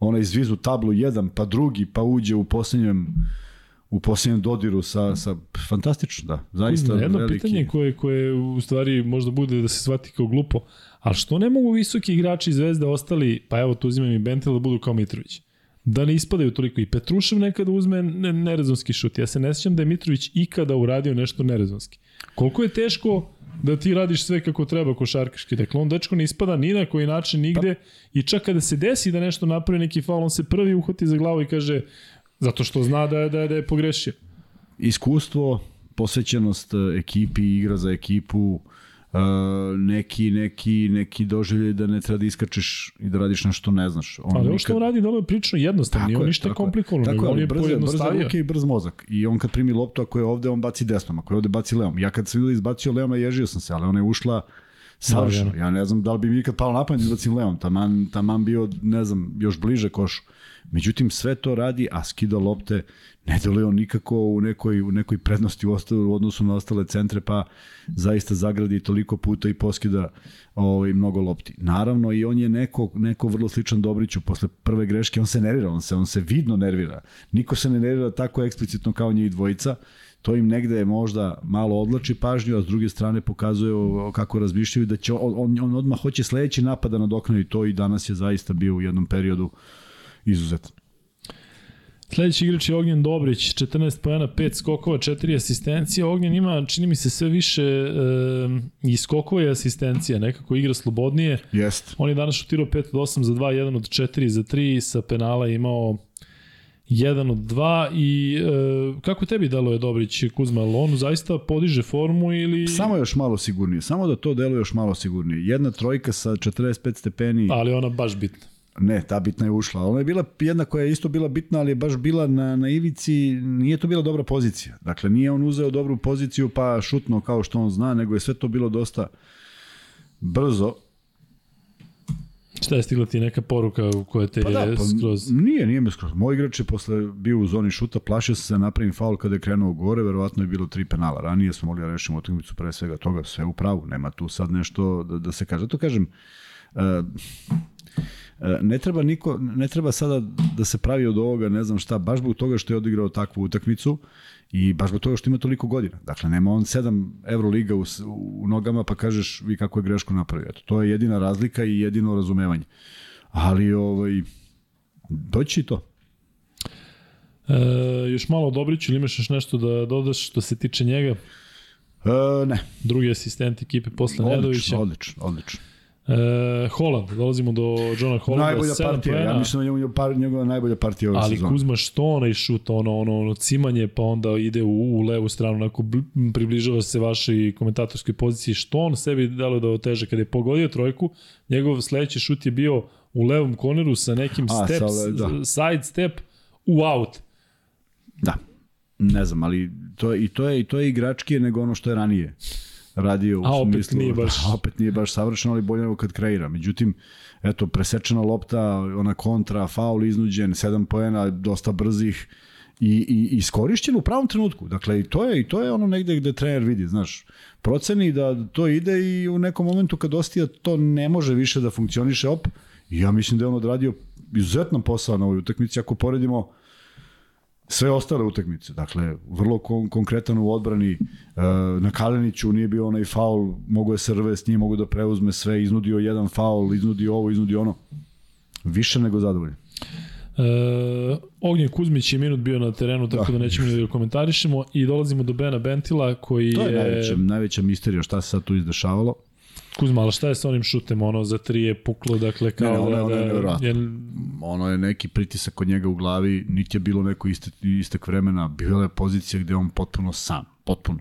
ona izvizu tablu jedan, pa drugi, pa uđe u posljednjem u posljednjem dodiru sa, sa fantastično, da, zaista jedno veliki. pitanje koje, koje u stvari možda bude da se shvati kao glupo, ali što ne mogu visoki igrači Zvezde ostali, pa evo tu uzimam i Bentel da budu kao Mitrović? Da ne ispadaju toliko. I Petrušev nekada uzme nerezonski šut. Ja se ne sjećam da je Mitrović ikada uradio nešto nerezonski. Koliko je teško da ti radiš sve kako treba košarkaški. Dakle, on dečko ne ispada ni na koji način nigde pa. i čak kada se desi da nešto napravi neki faul, on se prvi uhvati za glavu i kaže zato što zna da, da, da je pogrešio. Iskustvo, posvećenost e, ekipi, igra za ekipu, neki, neki, neki doživljaj da ne treba da iskačeš i da radiš nešto ne znaš. On ali ovo što on radi da je prilično jednostavno, nije on ništa komplikovano, tako, on je brz, pojednostavio. Brz ruke i brz mozak. I on kad primi loptu, ako je ovde, on baci desnom, ako je ovde baci levom. Ja kad sam vidio izbacio levom, ježio sam se, ali ona je ušla savršeno. Ja ne znam da li bi mi ikad palo na pamet da izbacim levom, taman, taman bio, ne znam, još bliže košu. Međutim, sve to radi, a skida lopte, ne deluje on nikako u nekoj, u nekoj prednosti u, ostale, u odnosu na ostale centre, pa zaista zagradi toliko puta i poskida ovaj, mnogo lopti. Naravno, i on je neko, neko vrlo sličan Dobriću, posle prve greške, on se nervira, on se, on se vidno nervira. Niko se ne nervira tako eksplicitno kao njih dvojica, to im negde možda malo odlači pažnju, a s druge strane pokazuje kako razmišljaju da će on, on, on odmah hoće sledeći napad da nadoknadi to i danas je zaista bio u jednom periodu izuzetan. Sledeći igrač je Ognjen Dobrić, 14 pojena, 5 skokova, 4 asistencije. Ognjen ima, čini mi se, sve više e, i skokova i asistencija, nekako igra slobodnije. Jest. On je danas šutirao 5 od 8 za 2, 1 od 4 za 3, sa penala je imao 1 od 2 i e, kako tebi deluje Dobrić Kuzma, on zaista podiže formu ili... Samo još malo sigurnije, samo da to deluje još malo sigurnije. Jedna trojka sa 45 stepeni... Ali ona baš bitna. Ne, ta bitna je ušla. Ona je bila jedna koja je isto bila bitna, ali je baš bila na, na ivici, nije to bila dobra pozicija. Dakle, nije on uzeo dobru poziciju pa šutno kao što on zna, nego je sve to bilo dosta brzo. Šta je stigla ti neka poruka koja te pa da, pa, skroz... Nije, nije me skroz. Moj igrač je posle bio u zoni šuta, plašio se da napravim faul kada je krenuo gore, verovatno je bilo tri penala. Ranije smo mogli da rešimo utakmicu pre svega toga, sve u pravu. Nema tu sad nešto da, da se kaže. To kažem, uh, ne treba niko, ne treba sada da se pravi od ovoga, ne znam šta, baš zbog toga što je odigrao takvu utakmicu i baš zbog toga što ima toliko godina. Dakle, nema on 7 Euroliga u, u nogama pa kažeš vi kako je grešku napravio. Eto, to je jedina razlika i jedino razumevanje. Ali, ovaj, doći to. E, još malo Dobriću ili imaš još nešto da dodaš što se tiče njega? E, ne. Drugi asistent ekipe posle odlično, Nedovića. Odlično, odlično. E, Holland, dolazimo do Johna Hollanda. Najbolja partija, pojena, ja mislim da je par, njegova najbolja partija ove ali sezone. Ali Kuzma što onaj šut, ono, ono, ono cimanje, pa onda ide u, u levu stranu, onako približava se vašoj komentatorskoj poziciji, što on sebi dalo da oteže. Kada je pogodio trojku, njegov sledeći šut je bio u levom koneru sa nekim A, step, sa, da. side step u out. Da, ne znam, ali to, i, to je, i to je igračkije nego ono što je ranije radio u a opet smislu, nije baš a opet nije baš savršeno, ali bolje nego kad kreira. Međutim, eto, presečena lopta, ona kontra, faul iznuđen, 7 poena, dosta brzih i, i iskorišćen u pravom trenutku. Dakle, i to je, i to je ono negde gde trener vidi, znaš, proceni da to ide i u nekom momentu kad ostija to ne može više da funkcioniše, op, ja mislim da je on odradio izuzetan posao na ovoj utakmici, ako poredimo sve ostale utakmice. Dakle, vrlo kon konkretan u odbrani. E, na Kaleniću nije bio onaj faul, mogo je Srve s njim, mogu da preuzme sve, iznudio jedan faul, iznudio ovo, iznudio ono. Više nego zadovoljno. E, Ognjen Kuzmić je minut bio na terenu, tako da, da nećemo da komentarišemo i dolazimo do Bena Bentila koji je... To je, je... Najveća, najveća misterija šta se sad tu izdešavalo. Kuzma, ali šta je sa onim šutem, ono za tri je puklo, dakle kao ne, ono, da, ono je, je, ono je neki pritisak kod njega u glavi, niti je bilo neko istek, istek vremena, bila je pozicija gde on potpuno sam, potpuno.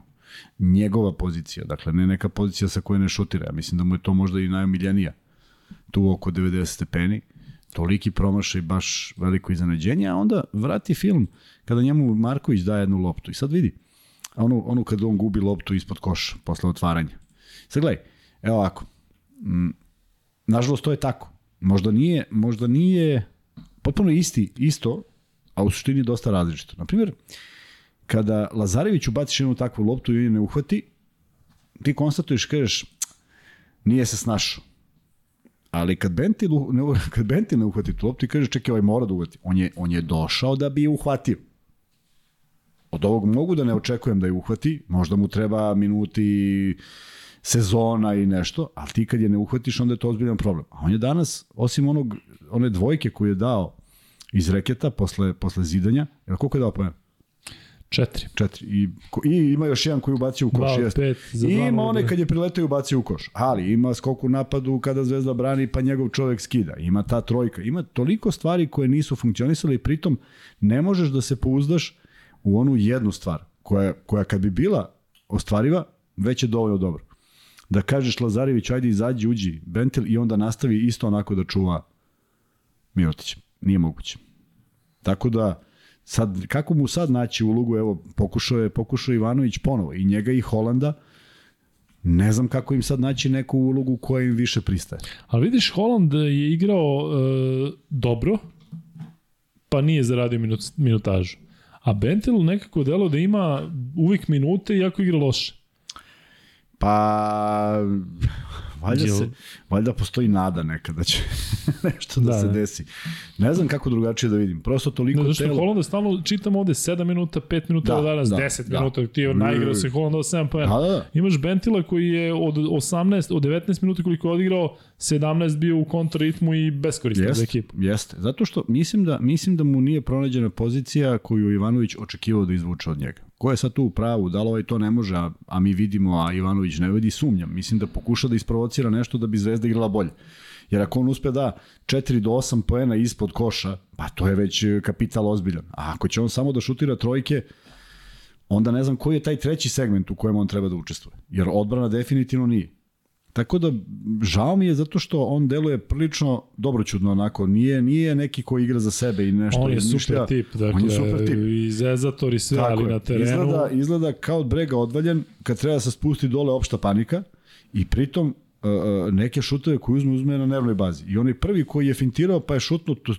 Njegova pozicija, dakle ne neka pozicija sa koje ne šutira, ja mislim da mu je to možda i najomiljenija, tu oko 90 stepeni, toliki promašaj, baš veliko iznenađenje, a onda vrati film kada njemu Marković daje jednu loptu i sad vidi, onu, onu kad on gubi loptu ispod koša posle otvaranja. Sad gledaj, Evo ovako. Mm, nažalost, to je tako. Možda nije, možda nije potpuno isti, isto, a u suštini dosta različito. Naprimjer, kada Lazarević ubaciš jednu takvu loptu i ne uhvati, ti konstatuješ, kažeš, nije se snašao. Ali kad Bentil, ne, kad Bentil ne uhvati tu loptu i kažeš, čekaj, ovaj mora da uhvati. On je, on je došao da bi je uhvatio. Od ovog mogu da ne očekujem da je uhvati, možda mu treba minuti sezona i nešto, ali ti kad je ne uhvatiš, onda je to ozbiljan problem. A on je danas, osim onog, one dvojke koju je dao iz reketa posle, posle zidanja. Jel koliko je dao poena? Četiri. Četiri. I, ko- I ima još jedan koji ubacio u koš. Dva pet za I ima one kad je priletao i ubacio u koš. Ali ima skok u napadu kada Zvezda brani pa njegov čovek skida. Ima ta trojka. Ima toliko stvari koje nisu funkcionisale i pritom ne možeš da se pouzdaš u onu jednu stvar koja, koja kad bi bila ostvariva već je dovoljno dobro. Da kažeš Lazarević ajde izađi, uđi Bentil i onda nastavi isto onako da čuva Mirotić. Nije moguće. Tako da, sad, kako mu sad naći ulogu, evo, pokušao je, pokušao Ivanović ponovo, i njega i Holanda, ne znam kako im sad naći neku ulogu koja im više pristaje. Ali vidiš, Holland je igrao e, dobro, pa nije zaradio minut, minutažu. A Bentel nekako delo da ima uvijek minute iako igra loše. Pa, valjda, se, valjda postoji nada nekada da će nešto da, Da, se desi. Ne znam kako drugačije da vidim. Prosto toliko Ne, zašto telo... Holanda stalno čitam ovde 7 minuta, 5 minuta Da, da, danas, da, 10 da. minuta, ti je naigrao se Holanda od 7 poena. Da, da, da. Imaš Bentila koji je od 18, od 19 minuta koliko je odigrao, 17 bio u kontraritmu i beskoristan za Jeste, ekipu. jeste. Zato što mislim da, mislim da mu nije pronađena pozicija koju Ivanović očekivao da izvuče od njega. Ko je sad tu u pravu, da li ovaj to ne može, a, a mi vidimo, a Ivanović ne vidi, sumnjam. Mislim da pokuša da isprovocira nešto da bi Zvezda igrala bolje. Jer ako on uspe da 4 do 8 poena ispod koša, pa to je već e, kapital ozbiljan. A ako će on samo da šutira trojke, onda ne znam koji je taj treći segment u kojem on treba da učestvuje. Jer odbrana definitivno nije. Tako da žao mi je zato što on deluje prilično dobroćudno onako, nije nije neki ko igra za sebe i nešto On je super tip, dakle, on je super tip. i zezator i sve, Tako ali je. na terenu... Izgleda, izgleda kao od brega odvaljen kad treba da se spusti dole opšta panika i pritom uh, uh, neke šuteve koje uzme, uzme na nervnoj bazi. I onaj prvi koji je fintirao pa je šutnuo, to,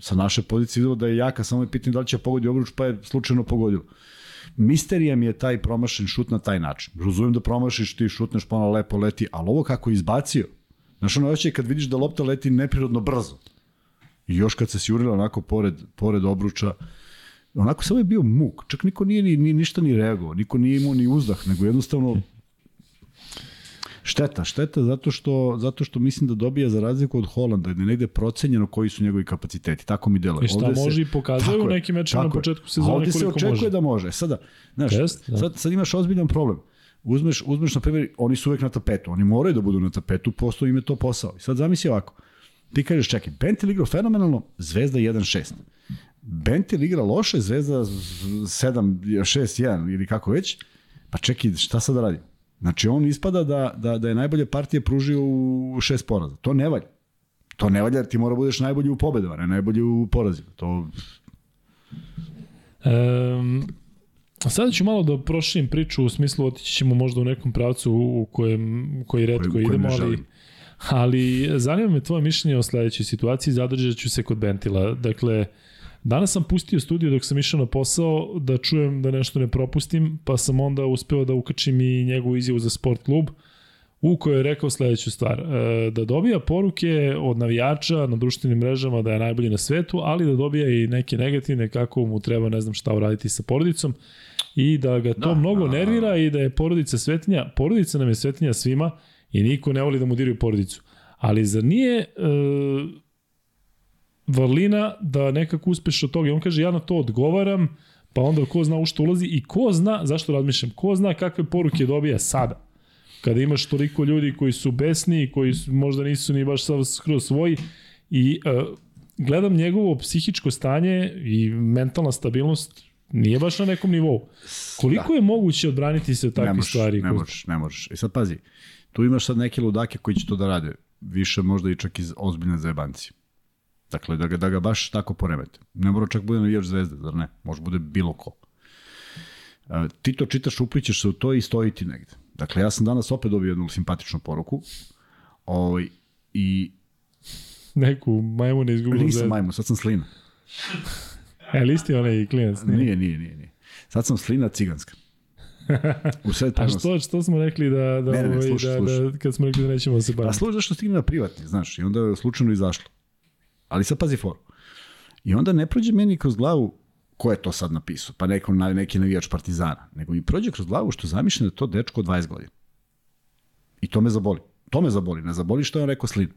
sa naše pozicije videlo da je jaka, samo je pitanje da li će pogodi obruč pa je slučajno pogodilo. Misterija mi je taj promašen šut na taj način. Razumem da promašiš, ti šutneš pa ono lepo leti, ali ovo kako je izbacio, znaš ono osjećaj kad vidiš da lopta leti neprirodno brzo. I još kad se sjurila onako pored, pored obruča, onako samo je bio muk. Čak niko nije ni, ni ništa ni reagovao, niko nije imao ni uzdah, nego jednostavno šteta, šteta zato što, zato što mislim da dobija za razliku od Holanda, da je negde procenjeno koji su njegovi kapaciteti. Tako mi deluje. I šta Ovde može i pokazuje u nekim mečima na početku sezone ovde se koliko očekuje može. da može. Sada, znaš, Jest, da. sad, sad imaš ozbiljan problem. Uzmeš, uzmeš, na primjer, oni su uvek na tapetu, oni moraju da budu na tapetu, postoji im je to posao. I sad zamisli ovako, ti kažeš, čekaj, Bentil igra fenomenalno, Zvezda 1-6. Bentil igra loše, Zvezda 7-6-1 ili kako već, pa čekaj, šta sad da? Znači, on ispada da, da, da je najbolje partije pružio u šest poraza. To ne valja. To ne valja, jer ti mora budeš najbolji u pobedama, ne najbolji u porazima. To, Um, sada ću malo da proširim priču u smislu otići ćemo možda u nekom pravcu u kojem, u koji redko kojem idemo, ali, ali zanima me tvoje mišljenje o sledećoj situaciji, zadržat ću se kod Bentila. Dakle, danas sam pustio studiju dok sam išao na posao da čujem da nešto ne propustim, pa sam onda uspeo da ukačim i njegovu izjavu za sport klub, u kojoj je rekao sledeću stvar, e, da dobija poruke od navijača na društvenim mrežama da je najbolji na svetu, ali da dobija i neke negativne kako mu treba ne znam šta uraditi sa porodicom i da ga to Da, da, mnogo a- nervira i da je porodica svetinja, porodica nam je svetinja svima i niko ne voli da mu diraju porodicu. Ali zar nije e, vrlina da nekako uspeš od toga i on kaže ja na to odgovaram pa onda ko zna u što ulazi i ko zna, zašto razmišljam, ko zna kakve poruke dobija sada kada imaš toliko ljudi koji su besni koji su, možda nisu ni baš sav skroz svoji i uh, gledam njegovo psihičko stanje i mentalna stabilnost nije baš na nekom nivou. Koliko da. je moguće odbraniti se od ne takvih možeš, stvari? ne možeš, ne možeš. I sad pazi, tu imaš sad neke ludake koji će to da rade. Više možda i čak iz ozbiljne zajebanci. Dakle, da ga, da ga baš tako poremete. Ne mora čak bude navijač zvezde, zar ne? Može bude bilo ko. E, ti to čitaš, uplićeš se u to i stoji ti negde. Dakle, ja sam danas opet dobio jednu simpatičnu poruku. Ovaj, I Neku majmune iz Google nisam Zvezda. majmu, sad sam slina. E, listi onaj klijent. Nije. Nije, nije, nije. nije. Sad sam slina ciganska. U sred A što, što smo rekli da, da, Ne, ne, ne, ovaj, slušaj, da, slušaj. da, kad smo rekli da nećemo da se Pa baviti. služi zašto stigne na privatni, znaš, i onda je slučajno izašlo. Ali sad pazi foru. I onda ne prođe meni kroz glavu ko je to sad napisao, pa neko, neki navijač partizana, nego mi prođe kroz glavu što zamišljam da to dečko od 20 godina. I to me zaboli. To me zaboli. Ne zaboli što je on rekao slina.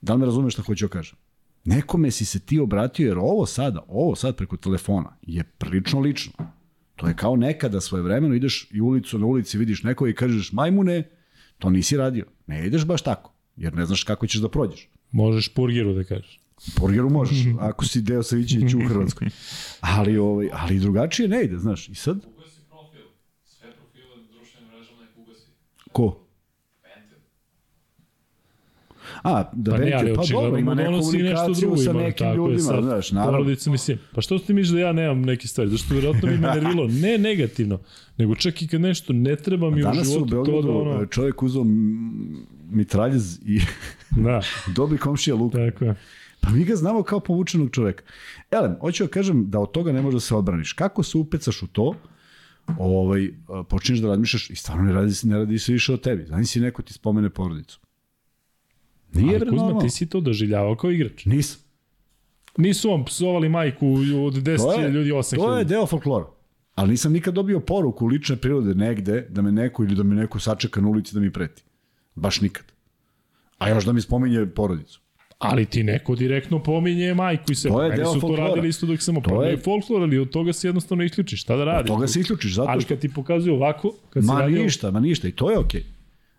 Da li me razumeš šta hoću da kažem? Nekome si se ti obratio, jer ovo sada, ovo sad preko telefona je prilično lično. To je kao nekada svoje vremeno, ideš i ulicu na ulici vidiš nekoga i kažeš majmune, to nisi radio. Ne ideš baš tako, jer ne znaš kako ćeš da prođeš. Možeš purgiru da kažeš. Burgeru možeš, ako si deo Savićevića u Hrvatskoj. Ali, ovaj, ali drugačije ne ide, znaš. I sad, Ugasi profil. Sve profile na društvenim mrežama nek ugasi. ko? A, da Pa ne, ali pa dobro, ima neku komunikaciju drugo. sa ima, nekim tako je, ljudima, sad, znaš, naravno. Porodica, mislim. Pa što ti misliš da ja nemam neke stvari? Zašto vjerojatno bi me nervilo? Ne negativno, nego čak i kad nešto ne treba mi u Danas u životu, to Beogradu da ono... čovjek uzao mitraljez i Da, dobi komšija luk. tako je. Pa mi ga znamo kao povučenog čoveka. Elem, hoću da kažem da od toga ne možeš da se odbraniš. Kako se upecaš u to, ovaj, a, počneš da razmišljaš i stvarno ne radi, ne radi se više o tebi. Znaš si neko ti spomene porodicu. Nije Ali Kuzma, normalno. ti si to doživljavao kao igrač. Nisam. Nisu vam psovali majku od 10.000 ljudi 8.000. to je deo folklora. Ali nisam nikad dobio poruku lične prirode negde da me neko ili da me neko sačeka na ulici da mi preti. Baš nikad. A još da mi spominje porodicu. Ali ti neko direktno pominje majku i sve. To je deo su to folklora. radili isto dok sam To opravo. je- folklor, ali od toga se jednostavno isključiš. Šta da radiš? Toga se isključiš, zato Ali što... kad ti pokazuju ovako, kad Ma radio... ništa, ma ništa. I to je okej.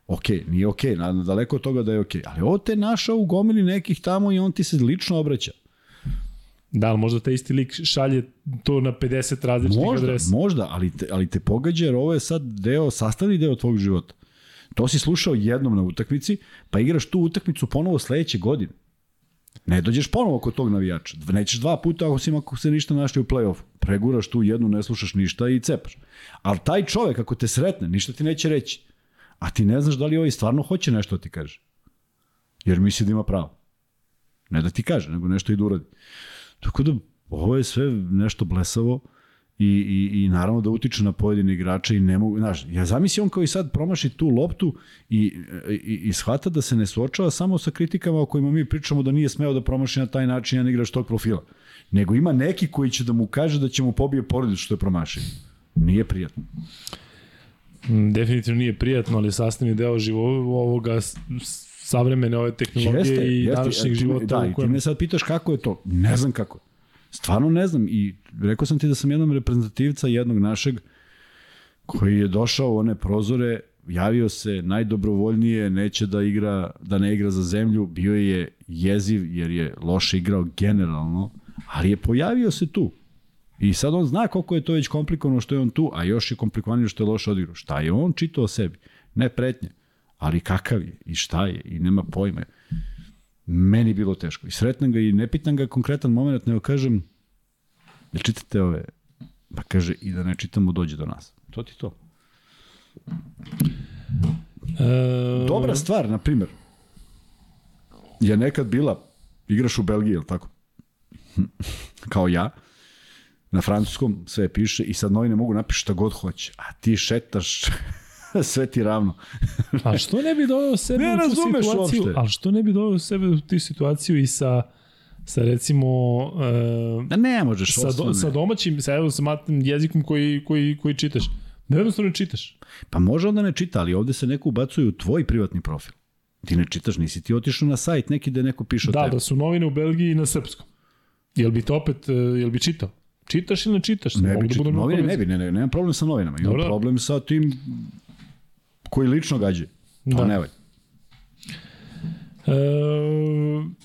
Okej, nije okej, na, daleko od toga da je okej. Ali ovo te našao u gomili nekih tamo i on ti se lično obraća. Da, ali možda taj isti lik šalje to na 50 različitih Možda, adresa. možda, ali te, ali te pogađa jer ovo je sad deo, sastavni deo tvog života. To si slušao jednom na utakmici, pa igraš tu utakmicu ponovo sledeće godine. Ne dođeš ponovo kod tog navijača. Nećeš dva puta ako, si, ako se ništa našli u play-offu. Preguraš tu jednu, ne slušaš ništa i cepaš. Ali taj čovek ako te sretne, ništa ti neće reći. A ti ne znaš da li ovaj stvarno hoće nešto da ti kaže. Jer misli da ima pravo. Ne da ti kaže, nego nešto i da uradi. Tako da ovo je sve nešto blesavo i, i, i naravno da utiče na pojedine igrače i ne mogu, znaš, ja zamislim on kao i sad promaši tu loptu i, i, i shvata da se ne suočava samo sa kritikama o kojima mi pričamo da nije smeo da promaši na taj način jedan igrač tog profila. Nego ima neki koji će da mu kaže da će mu pobije porodicu što je promašio. Nije prijatno. Mm, Definitivno nije prijatno, ali sastavni deo živo ovoga savremene ove tehnologije i današnjeg E, ti- života Da, i ti me sad pitaš kako je to. Ne znam kako je. Stvarno ne znam i rekao sam ti da sam jednom reprezentativca jednog našeg koji je došao u one prozore, javio se najdobrovoljnije, neće da igra, da ne igra za zemlju, bio je jeziv jer je loše igrao generalno, ali je pojavio se tu. I sad on zna koliko je to već komplikovano što je on tu, a još je komplikovanije što je loše odigrao. Šta je on čitao o sebi? Ne pretnje, ali kakav je i šta je i nema pojma. Meni bilo teško. I sretnem ga i ne pitam ga konkretan moment, nego kažem, da čitate ove? Pa kaže, i da ne čitamo, dođe do nas. To ti to. E, Dobra stvar, na primjer, je nekad bila, igraš u Belgiji, jel tako? Kao ja, na francuskom sve piše i sad novine mogu napiši šta god hoće, a ti šetaš sve ti ravno. A što ne bi doveo sebe Ne u tu situaciju? uopšte. Ali što ne bi doveo sebe u tu situaciju i sa, sa recimo... E, Da ne možeš sa, do, sa domaćim, sa, evo, sa matnim jezikom koji, koji, koji čitaš. Ne jednostavno ne čitaš. Pa može onda ne čita, ali ovde se neko ubacuje u tvoj privatni profil. Ti ne čitaš, nisi ti otišao na sajt neki gde neko piše o Da, tebi. da su novine u Belgiji na srpskom. Jel bi to opet, e, jel bi čitao? Čitaš ili ne čitaš? Ne bi da čitao, na novine ne bi, ne, ne, nemam problem sa novinama. Imam Dobro. problem sa tim koji lično gađe. To Da. ne valja. E,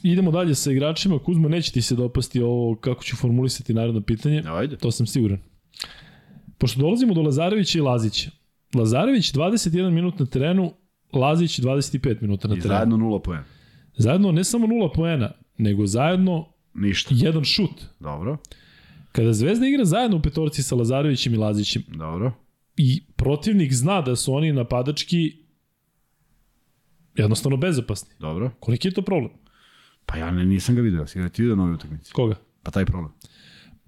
idemo dalje sa igračima. Kuzma, neće ti se dopasti ovo kako ću formulisati naredno pitanje. Ajde. To sam siguran. Pošto dolazimo do Lazarevića i Lazića. Lazarević 21 minut na terenu, Lazić 25 minuta na I terenu. zajedno nula poena. Zajedno ne samo nula poena, nego zajedno Ništa. jedan šut. Dobro, Kada Zvezda igra zajedno u petorci sa Lazarevićem i Lazićem dobro. I protivnik zna da su oni napadački jednostavno bezopasni. Dobro. Koliki je to problem? Pa ja ne, nisam ga video, si ga ti vidio na ovoj utakmici. Koga? Pa taj problem.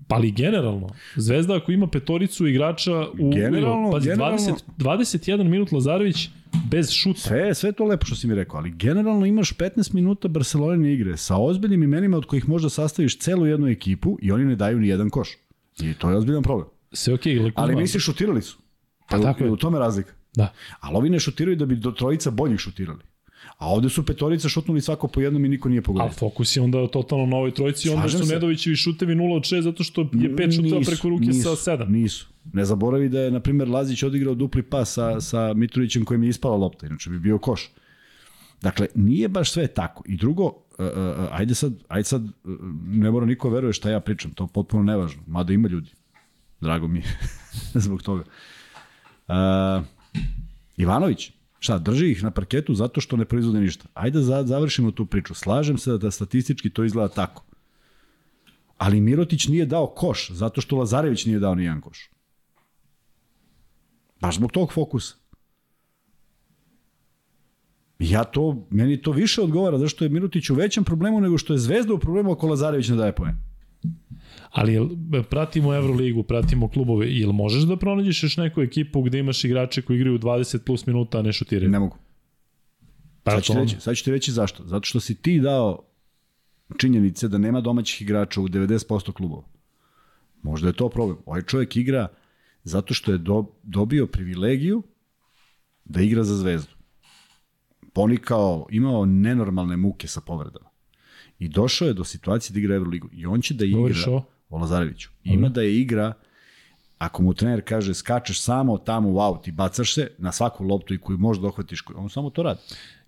Pa ali generalno, Zvezda ako ima petoricu igrača u... Generalno- pazi, generalno- 20, 21 minut Lazarević bez šuta. Sve, sve to lepo što si mi rekao, ali generalno imaš 15 minuta Barcelona igre sa ozbiljnim imenima od kojih možda sastaviš celu jednu ekipu i oni ne daju ni jedan koš. I to je ozbiljan problem. Sve okej, okay, Ali misliš šutirali su. Pa tako je. U tome razlika. Da. Ali ovi ne šutiraju da bi do trojica boljih šutirali. A ovde su petorica šutnuli svako po jednom i niko nije pogodio. Ali fokus je onda totalno na ovoj trojici, onda Slažem su se. Nedovićevi šutevi 0 od 6 zato što je pet šuteva Nisu, preko ruke nisu, sa 7. Nisu. Ne zaboravi da je, na primjer, Lazić odigrao dupli pas sa, sa Mitrovićem kojem je ispala lopta, inače bi bio koš. Dakle, nije baš sve tako. I drugo, uh, uh, ajde sad, ajde sad, ne mora niko veruje šta ja pričam, to je potpuno nevažno, mada ima ljudi. Drago mi je zbog toga. Uh, Ivanović, šta, drži ih na parketu zato što ne proizvode ništa. Ajde da završimo tu priču. Slažem se da statistički to izgleda tako. Ali Mirotić nije dao koš, zato što Lazarević nije dao nijedan koš. Baš zbog tog fokusa. Ja to, meni to više odgovara zašto je Mirotić u većem problemu nego što je Zvezda u problemu ako Lazarević ne daje poen. Ali jel, pratimo Euroligu, pratimo klubove, jel možeš da pronađeš još neku ekipu gde imaš igrače koji igraju 20 plus minuta, a ne šutiraju? Ne mogu. Pa Sad ću, reći, sad ću ti reći zašto. Zato što si ti dao činjenice da nema domaćih igrača u 90% klubova. Možda je to problem. Ovaj čovjek igra zato što je do, dobio privilegiju da igra za zvezdu. Ponikao, imao nenormalne muke sa povredama. I došao je do situacije da igra Euroligu. I on će da Govoriš igra o? o Lazareviću. Ima da je igra ako mu trener kaže skačeš samo tamo u aut i bacaš se na svaku loptu i koju možeš da ohvatiš, on samo to radi.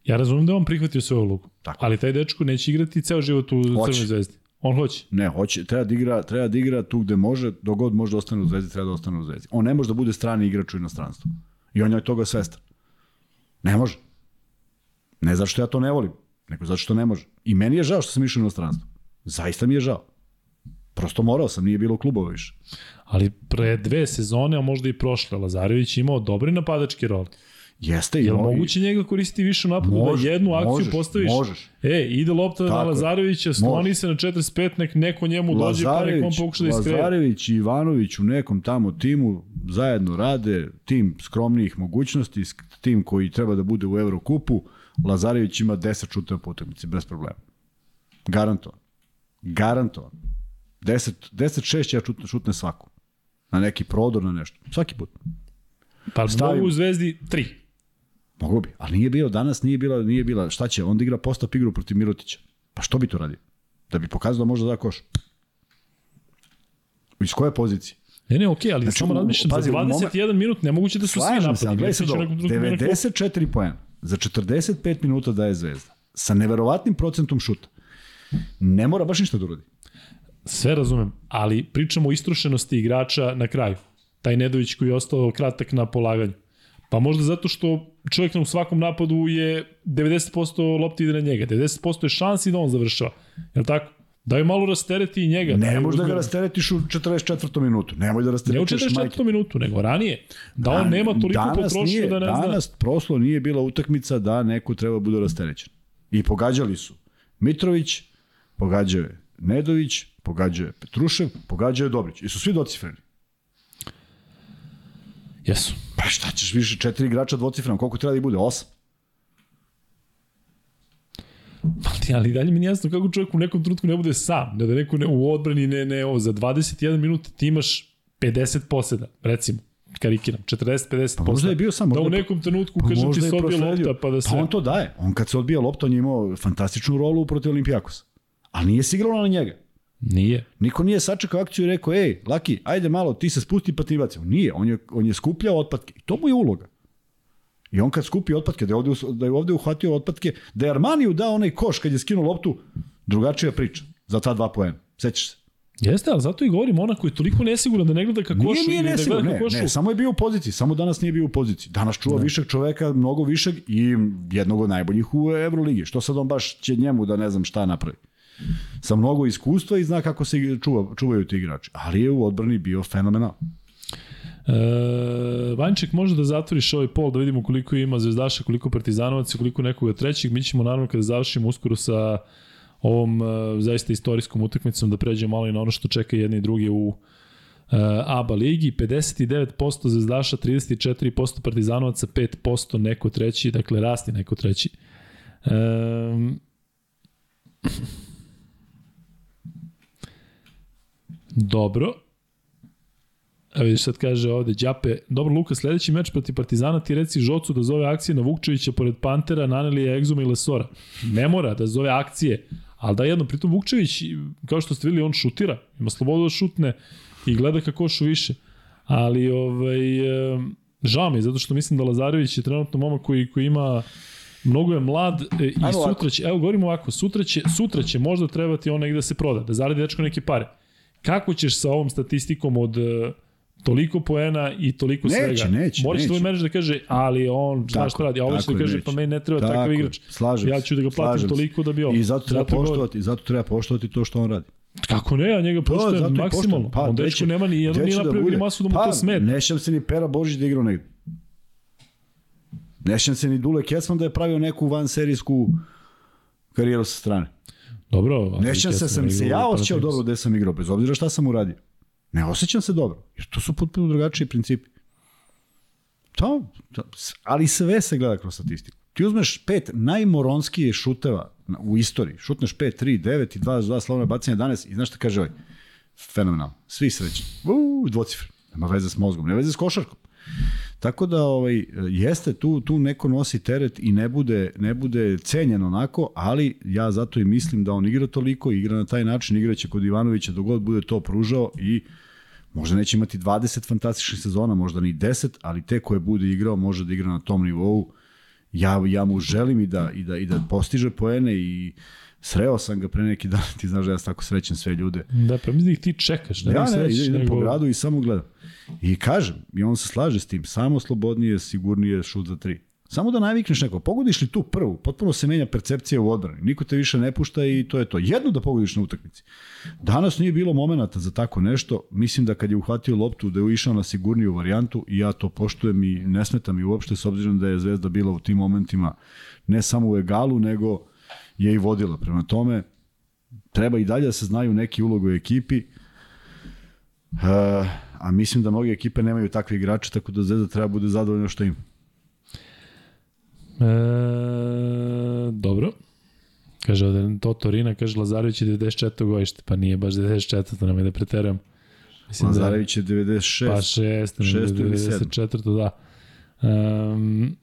Ja razumem da on prihvatio svoju ulogu, Tako. ali taj dečko neće igrati ceo život u Hoće. Crvenoj zvezdi. On hoće. Ne, hoće, treba da igra, treba da igra tu gde može, dogod može da ostane u zvezdi, treba da ostane u zvezdi. On ne može da bude strani igrač u inostranstvu. I on je toga svestan. Ne može. Ne zato što ja to ne volim, nego zato što ne može. I meni je žao što sam išao u inostranstvo. Zaista mi je žao. Prosto morao sam, nije bilo klubova više. Ali pre dve sezone, a možda i prošle, Lazarević imao dobri napadački rol. Jeste i Je li on- moguće njega koristiti više u napadu Može, da jednu akciju možeš, postaviš? možeš. E, ide lopta na Tako je. Lazarevića, skloni Može. se na 45, nek neko njemu dođe pa nek on pokuša da iskreje. Lazarević i Ivanović u nekom tamo timu zajedno rade, tim skromnijih mogućnosti, tim koji treba da bude u Evrokupu, Lazarević ima 10 šuteva po utakmici, bez problema. Garantovan. Garantovan. 10, 10 6 ja šutne, šutne svaku. Na neki prodor, na nešto. Svaki put. Pa Stavim. mogu u Zvezdi 3. Mogu bi, ali nije bio, danas nije bila, nije bila, šta će, onda igra postap igru protiv Mirotića. Pa što bi to radio? Da bi pokazao da može da koš. Iz koje pozicije? Ne, ne, okej, ali Znači, samo razmišljam, pazi, za u 21 minut nemoguće da su svi se, napadi. gledaj nekom drugom na klupu. 94 poena za 45 minuta daje Zvezda. Sa neverovatnim procentom šuta. Ne mora baš ništa da uradi. Sve razumem, ali pričamo o istrošenosti igrača na kraju. Taj Nedović koji je ostao kratak na polaganju. Pa možda zato što čovjek u svakom napadu je 90% lopti ide na njega, 90% je šansi da on završava. Je li tako? Da je malo rastereti i njega. Ne daj možeš da ga rasteretiš u 44. minutu. Nemoj da Ne u rasteretiš 44. minutu, nego ranije. Da on nema toliko danas potrošnju nije, da ne zna. Danas proslo nije bila utakmica da neko treba da bude rasterećen. I pogađali su. Mitrović, pogađao je Nedović, pogađao je Petrušev, pogađao je Dobrić. I su svi docifreni. Jesu. Pa šta ćeš više, četiri igrača dvocifrena, koliko treba da bude? Osam. Ali, ali dalje mi nije jasno kako čovjek u nekom trenutku ne bude sam, da, da neko ne, u odbrani ne, ne, ovo, za 21 minut ti imaš 50 poseda, recimo, karikiram, 40-50 Pa možda je bio sam, Da u nekom trenutku, Pa kažem ti, se prosledio. lopta, pa da se... Pa on to daje. On kad se odbija lopta, on je imao fantastičnu rolu protiv Olimpijakosa. Ali nije se igralo na njega. Nije. Niko nije sačekao akciju i rekao, ej, Laki, ajde malo, ti se spusti pa ti bacimo. Nije, on je, on je skupljao otpadke. I to mu je uloga. I on kad skupi otpadke, da je ovde, da je ovde uhvatio otpadke, da je Armaniju dao onaj koš kad je skinuo loptu, drugačija priča za ta dva poena. Sećaš se? Jeste, ali zato i govorim, ona koji je toliko nesiguran da ne gleda ka košu Nije, nije i da ne, košu. ne, samo je bio u poziciji, samo danas nije bio u poziciji. Danas čuva Da. višeg čoveka, mnogo višeg i jednog od najboljih u Euroligi. Što sad on baš će njemu da ne znam šta napravi. Sa mnogo iskustva i zna kako se čuva, čuvaju ti igrači. Ali je u odbrani bio fenomenal. E, Vanček može da zatvoriš ovaj pol da vidimo koliko ima zvezdaša, koliko partizanovaca, koliko nekoga trećeg. Mi ćemo naravno kada završimo uskoro sa ovom e, zaista istorijskom utakmicom da pređemo malo i na ono što čeka jedni i drugi u e, ABA ligi. 59% zvezdaša, 34% partizanovaca, 5% neko treći, dakle rasti neko treći. E, Dobro. A vidiš sad kaže ovde, Đape, dobro Luka, sledeći meč protiv Partizana ti reci Žocu da zove akcije na Vukčevića pored Pantera, Nanelija, Egzuma i Lesora. Ne mora da zove akcije, ali da jedno, pritom Vukčević, kao što ste videli, on šutira, ima slobodu da šutne i gleda kako košu više. Ali, ovaj, žao mi je, zato što mislim da Lazarević je trenutno momak koji, koji ima mnogo je mlad e, i Ajmo ovako. sutra će, evo govorimo ovako, sutra će, sutra će možda trebati on negde da se proda, da zaradi dečko neke pare. Kako ćeš sa ovom statistikom od toliko poena i toliko Neće, svega? neće, Morat će tvoj neće. menadžer da kaže, ali on šta je, radi, a ovo će da kaže, neće. pa meni ne treba Tako takav igrač. slažem Ja ću da ga platim toliko da bi ovo. I zato treba Zato poštovati, zato treba poštovati to što on radi. Kako ne, ja njega poštujem i maksimalno. poštujem. on dečko nema ni jednog gde nije da napravio bude? masu da mu pa, to smeta. Ne sjećam se ni Pera Božić da igrao negde. Ne sjećam se ni Dule Kecman da je pravio neku vanserijsku karijeru sa strane. Dobro. ali Ne sjećam se, sam se ja osjećao dobro gde sam igrao, bez obzira šta sam uradio. Ne osjećam se dobro, jer to su potpuno drugačiji principi. To, to, ali sve se gleda kroz statistiku. Ti uzmeš pet najmoronskije šuteva u istoriji. Šutneš 5, 3, 9 i 2 2 slovne bacanje 11 i znaš šta kaže ovaj? Fenomenalno. Svi srećni. Uuu, dvocifre. Nema veze s mozgom, nema veze s košarkom. Tako da ovaj jeste tu tu neko nosi teret i ne bude ne bude cenjen onako, ali ja zato i mislim da on igra toliko, igra na taj način, igraće kod Ivanovića dok god bude to pružao i možda neće imati 20 fantastičnih sezona, možda ni 10, ali te koje bude igrao može da igra na tom nivou. Ja ja mu želim i da i da i da postiže poene i sreo sam ga pre neki dan, ti znaš da ja sam tako srećen sve ljude. Da, pa mislim da ti čekaš. Ne Ja da ne, srećeš, idem, po gradu i samo gledam. I kažem, i on se slaže s tim, samo slobodnije, sigurnije šut za tri. Samo da navikneš neko, pogodiš li tu prvu, potpuno se menja percepcija u odbrani. Niko te više ne pušta i to je to. Jedno da pogodiš na utakmici. Danas nije bilo momenata za tako nešto. Mislim da kad je uhvatio loptu, da je išao na sigurniju varijantu i ja to poštujem i ne smeta mi uopšte s obzirom da je Zvezda bila u tim momentima ne samo u egalu, nego je i vodila. Prema tome, treba i dalje da se znaju neki ulog u ekipi. Uh, a mislim da mnoge ekipe nemaju takve igrače, tako da Zvezda treba bude zadovoljna što ima. E, dobro. Kaže ovde Toto Rina, kaže Lazarević je 94. godište, pa nije baš 94. nam je da preterujem. Mislim Lazarević je 96. da, pa 6. šest ili 94. da. Um,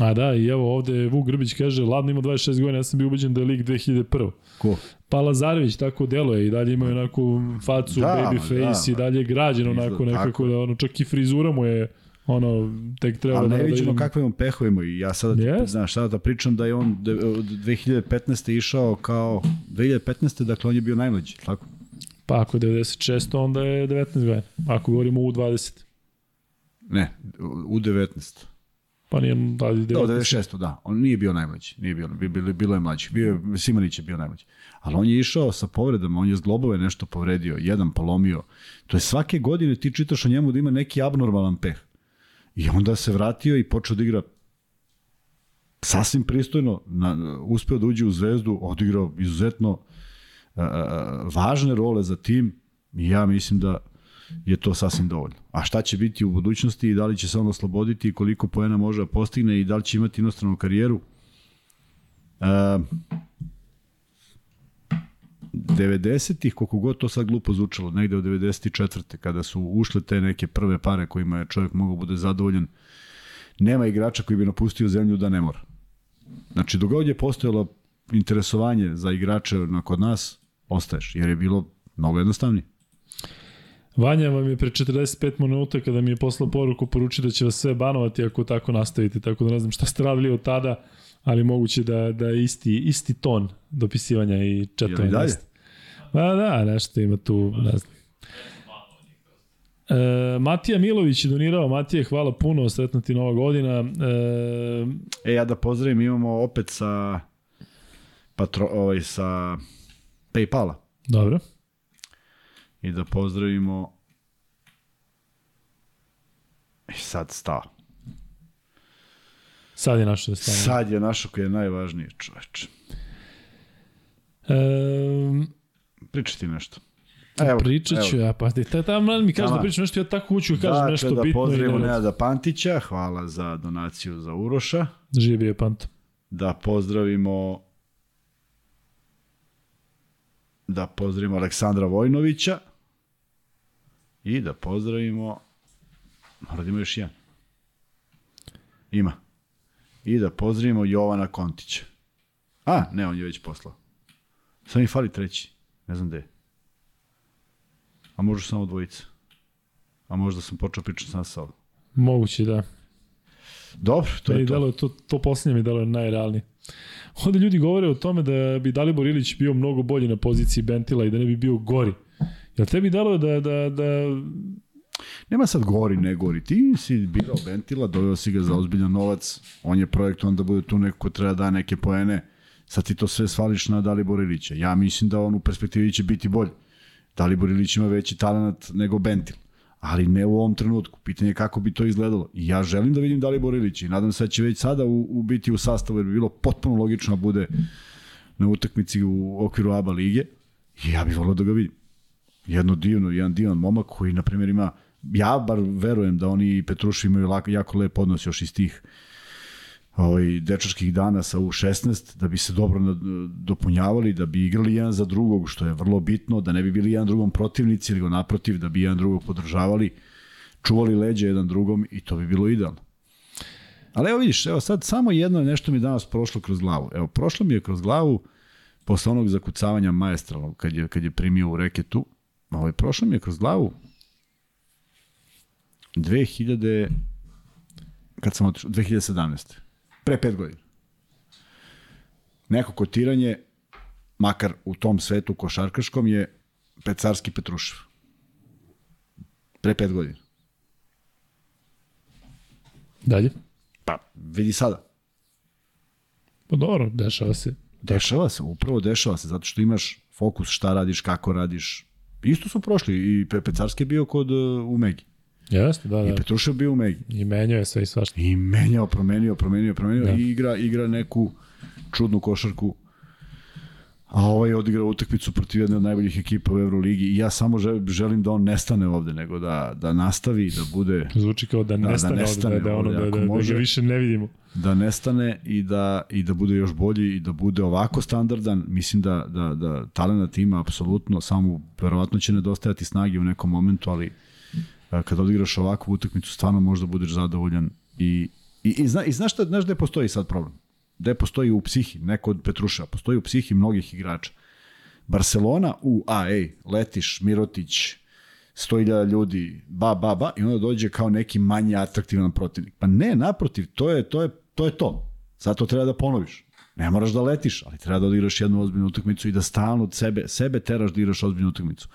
a da, i evo ovde Vuk Grbić kaže, Ladno ima 26 godina, ja sam bio ubeđen da je lig 2001. Ko? Pa Lazarević tako deluje i dalje ima onako facu, Da, baby face da, i dalje je građen Izgleda, onako nekako tako da ono čak i frizura mu je ono tek treba Ali da ne da vidimo idem- kakve on pehovimo i ja sada ti, Yes. znaš, sada da pričam da je on de- od 2015. išao kao 2015. dakle on je bio najmlađi, tako? Pa ako je 96, onda je 19 godina. Ako govorimo u 20. Ne, u 19. Pa nije da, Da, 19. 96. da. On nije bio najmlađi. Nije bio, bi- bilo, bilo je mlađi. Bio je, Simanić je bio najmlađi. Ali on je išao sa povredama, on je zglobove nešto povredio, jedan polomio. To je svake godine ti čitaš o njemu da ima neki abnormalan peh. I onda se vratio i počeo da igra sasvim pristojno, na, uspeo da uđe u zvezdu, odigrao izuzetno a, a, važne role za tim i ja mislim da je to sasvim dovoljno. A šta će biti u budućnosti i da li će se on osloboditi i koliko poena može da postigne i da li će imati inostranu karijeru? E, 90-ih, koliko god to sad glupo zvučalo, negde od 94. kada su ušle te neke prve pare kojima je čovjek mogao bude zadovoljan, nema igrača koji bi napustio zemlju da ne mora. Znači, dok god je postojalo interesovanje za igrače na kod nas, ostaješ, jer je bilo mnogo jednostavnije. Vanja vam je pre 45 minuta kada mi je poslao poruku poručio da će vas sve banovati ako tako nastavite, tako da ne znam šta ste radili od tada, ali moguće da, da je isti, isti ton dopisivanja i četovanja. dalje? Pa da, nešto ima tu, ne znam. E, Matija Milović je donirao, Matija, hvala puno, sretna ti nova godina. E, E, ja da pozdravim, imamo opet sa patro, ovaj, sa Paypala dobro. I da pozdravimo E, sad stao. Sad je našo da stane. Sad je našo koji je najvažniji čoveč. E, Pričaj ti nešto. Evo, pričat ću ja, pa ti ta, tamo mi kaže da pričam nešto, ja tako hoću da kažem Dakle, nešto da bitno. i pozdravimo ne- Nenada Pantića, hvala za donaciju za Uroša. Živi je Panto. Da pozdravimo da pozdravimo Aleksandra Vojnovića. I da pozdravimo, mora da ima još jedan. Ima. I da pozdravimo Jovana Kontića. A, ne, on je već poslao. Sad mi fali treći. Ne znam gde je. A možda samo dvojica. A možda sam počeo pričati sam sa ovim. Moguće da. Dobro, to To je to. delo, to, to posljednje mi delo je najrealnije. Ovde ljudi govore o tome da bi Dalibor Ilić bio mnogo bolji na poziciji Bentila i da ne bi bio gori. Jel tebi delo da, da, da Nema sad gori, ne gori. Ti si birao Bentila, doveo si ga za ozbiljan novac, on je projektovan da bude tu neko ko treba da neke poene, sad ti to sve svališ na Dalibor Ilića. Ja mislim da on u perspektivi će biti bolji. Dalibor Ilić ima veći talent nego Bentil, ali ne u ovom trenutku. Pitanje je kako bi to izgledalo. I ja želim da vidim Dalibor Ilića i nadam se da će već sada u, u biti u sastavu, jer bi bilo potpuno logično da bude na utakmici u okviru ABA lige. I ja bih volio da ga vidim jedno divno, jedan divan momak koji, na primjer, ima, ja bar verujem da oni i Petruši imaju lako, jako lep odnos još iz tih ovaj, dečačkih dana sa U16, da bi se dobro dopunjavali, da bi igrali jedan za drugog, što je vrlo bitno, da ne bi bili jedan drugom protivnici, nego naprotiv, da bi jedan drugog podržavali, čuvali leđe jedan drugom i to bi bilo idealno. Ali evo vidiš, evo sad samo jedno nešto mi danas prošlo kroz glavu. Evo, prošlo mi je kroz glavu posle onog zakucavanja maestralnog kad je, kad je primio u reketu, ovaj, prošlo mi je kroz glavu 2000 kad sam otišao, 2017. Pre pet godina. Neko kotiranje, makar u tom svetu košarkaškom, je Pecarski Petrušev. Pre pet godina. dalje? Pa, vidi sada. Pa dobro, dešava se. Dešava se, upravo dešava se, zato što imaš fokus šta radiš, kako radiš. Isto su prošli i Pe- Pecarski je bio kod uh, u Megi. Jeste, da, I da. Petrušev bio u Megi. I menjao je sve i svašta. I menjao, promenio, promenio, promenio Da. i igra, igra neku čudnu košarku. A ovaj je odigrao utakmicu protiv jedne od najboljih ekipa u Euroligi i ja samo želim, da on nestane ovde, nego da, da nastavi, da bude Zvuči kao da da nestane, nestane ovde, da, da, ono, ovde, da, da, da, može. ga više ne vidimo. Da nestane i da i da bude još bolji i da bude ovako standardan, mislim da da da talenat ima apsolutno, samo verovatno će nedostajati snage u nekom momentu, ali a, kad odigraš ovakvu utakmicu stvarno možda budeš zadovoljan i i, i, zna, i znaš šta, znaš gde postoji sad problem? Gde postoji u psihi, neko od Petruša, postoji u psihi mnogih igrača. Barcelona u a ej, letiš, Mirotić, 100.000 ljudi, ba, ba, ba, i onda dođe kao neki manje atraktivan protivnik. Pa ne, naprotiv, to je to. Je, to, je to. Zato treba da ponoviš. Ne moraš da letiš, ali treba da odigraš jednu ozbiljnu utakmicu i da stalno od sebe, sebe teraš da igraš ozbiljnu utakmicu.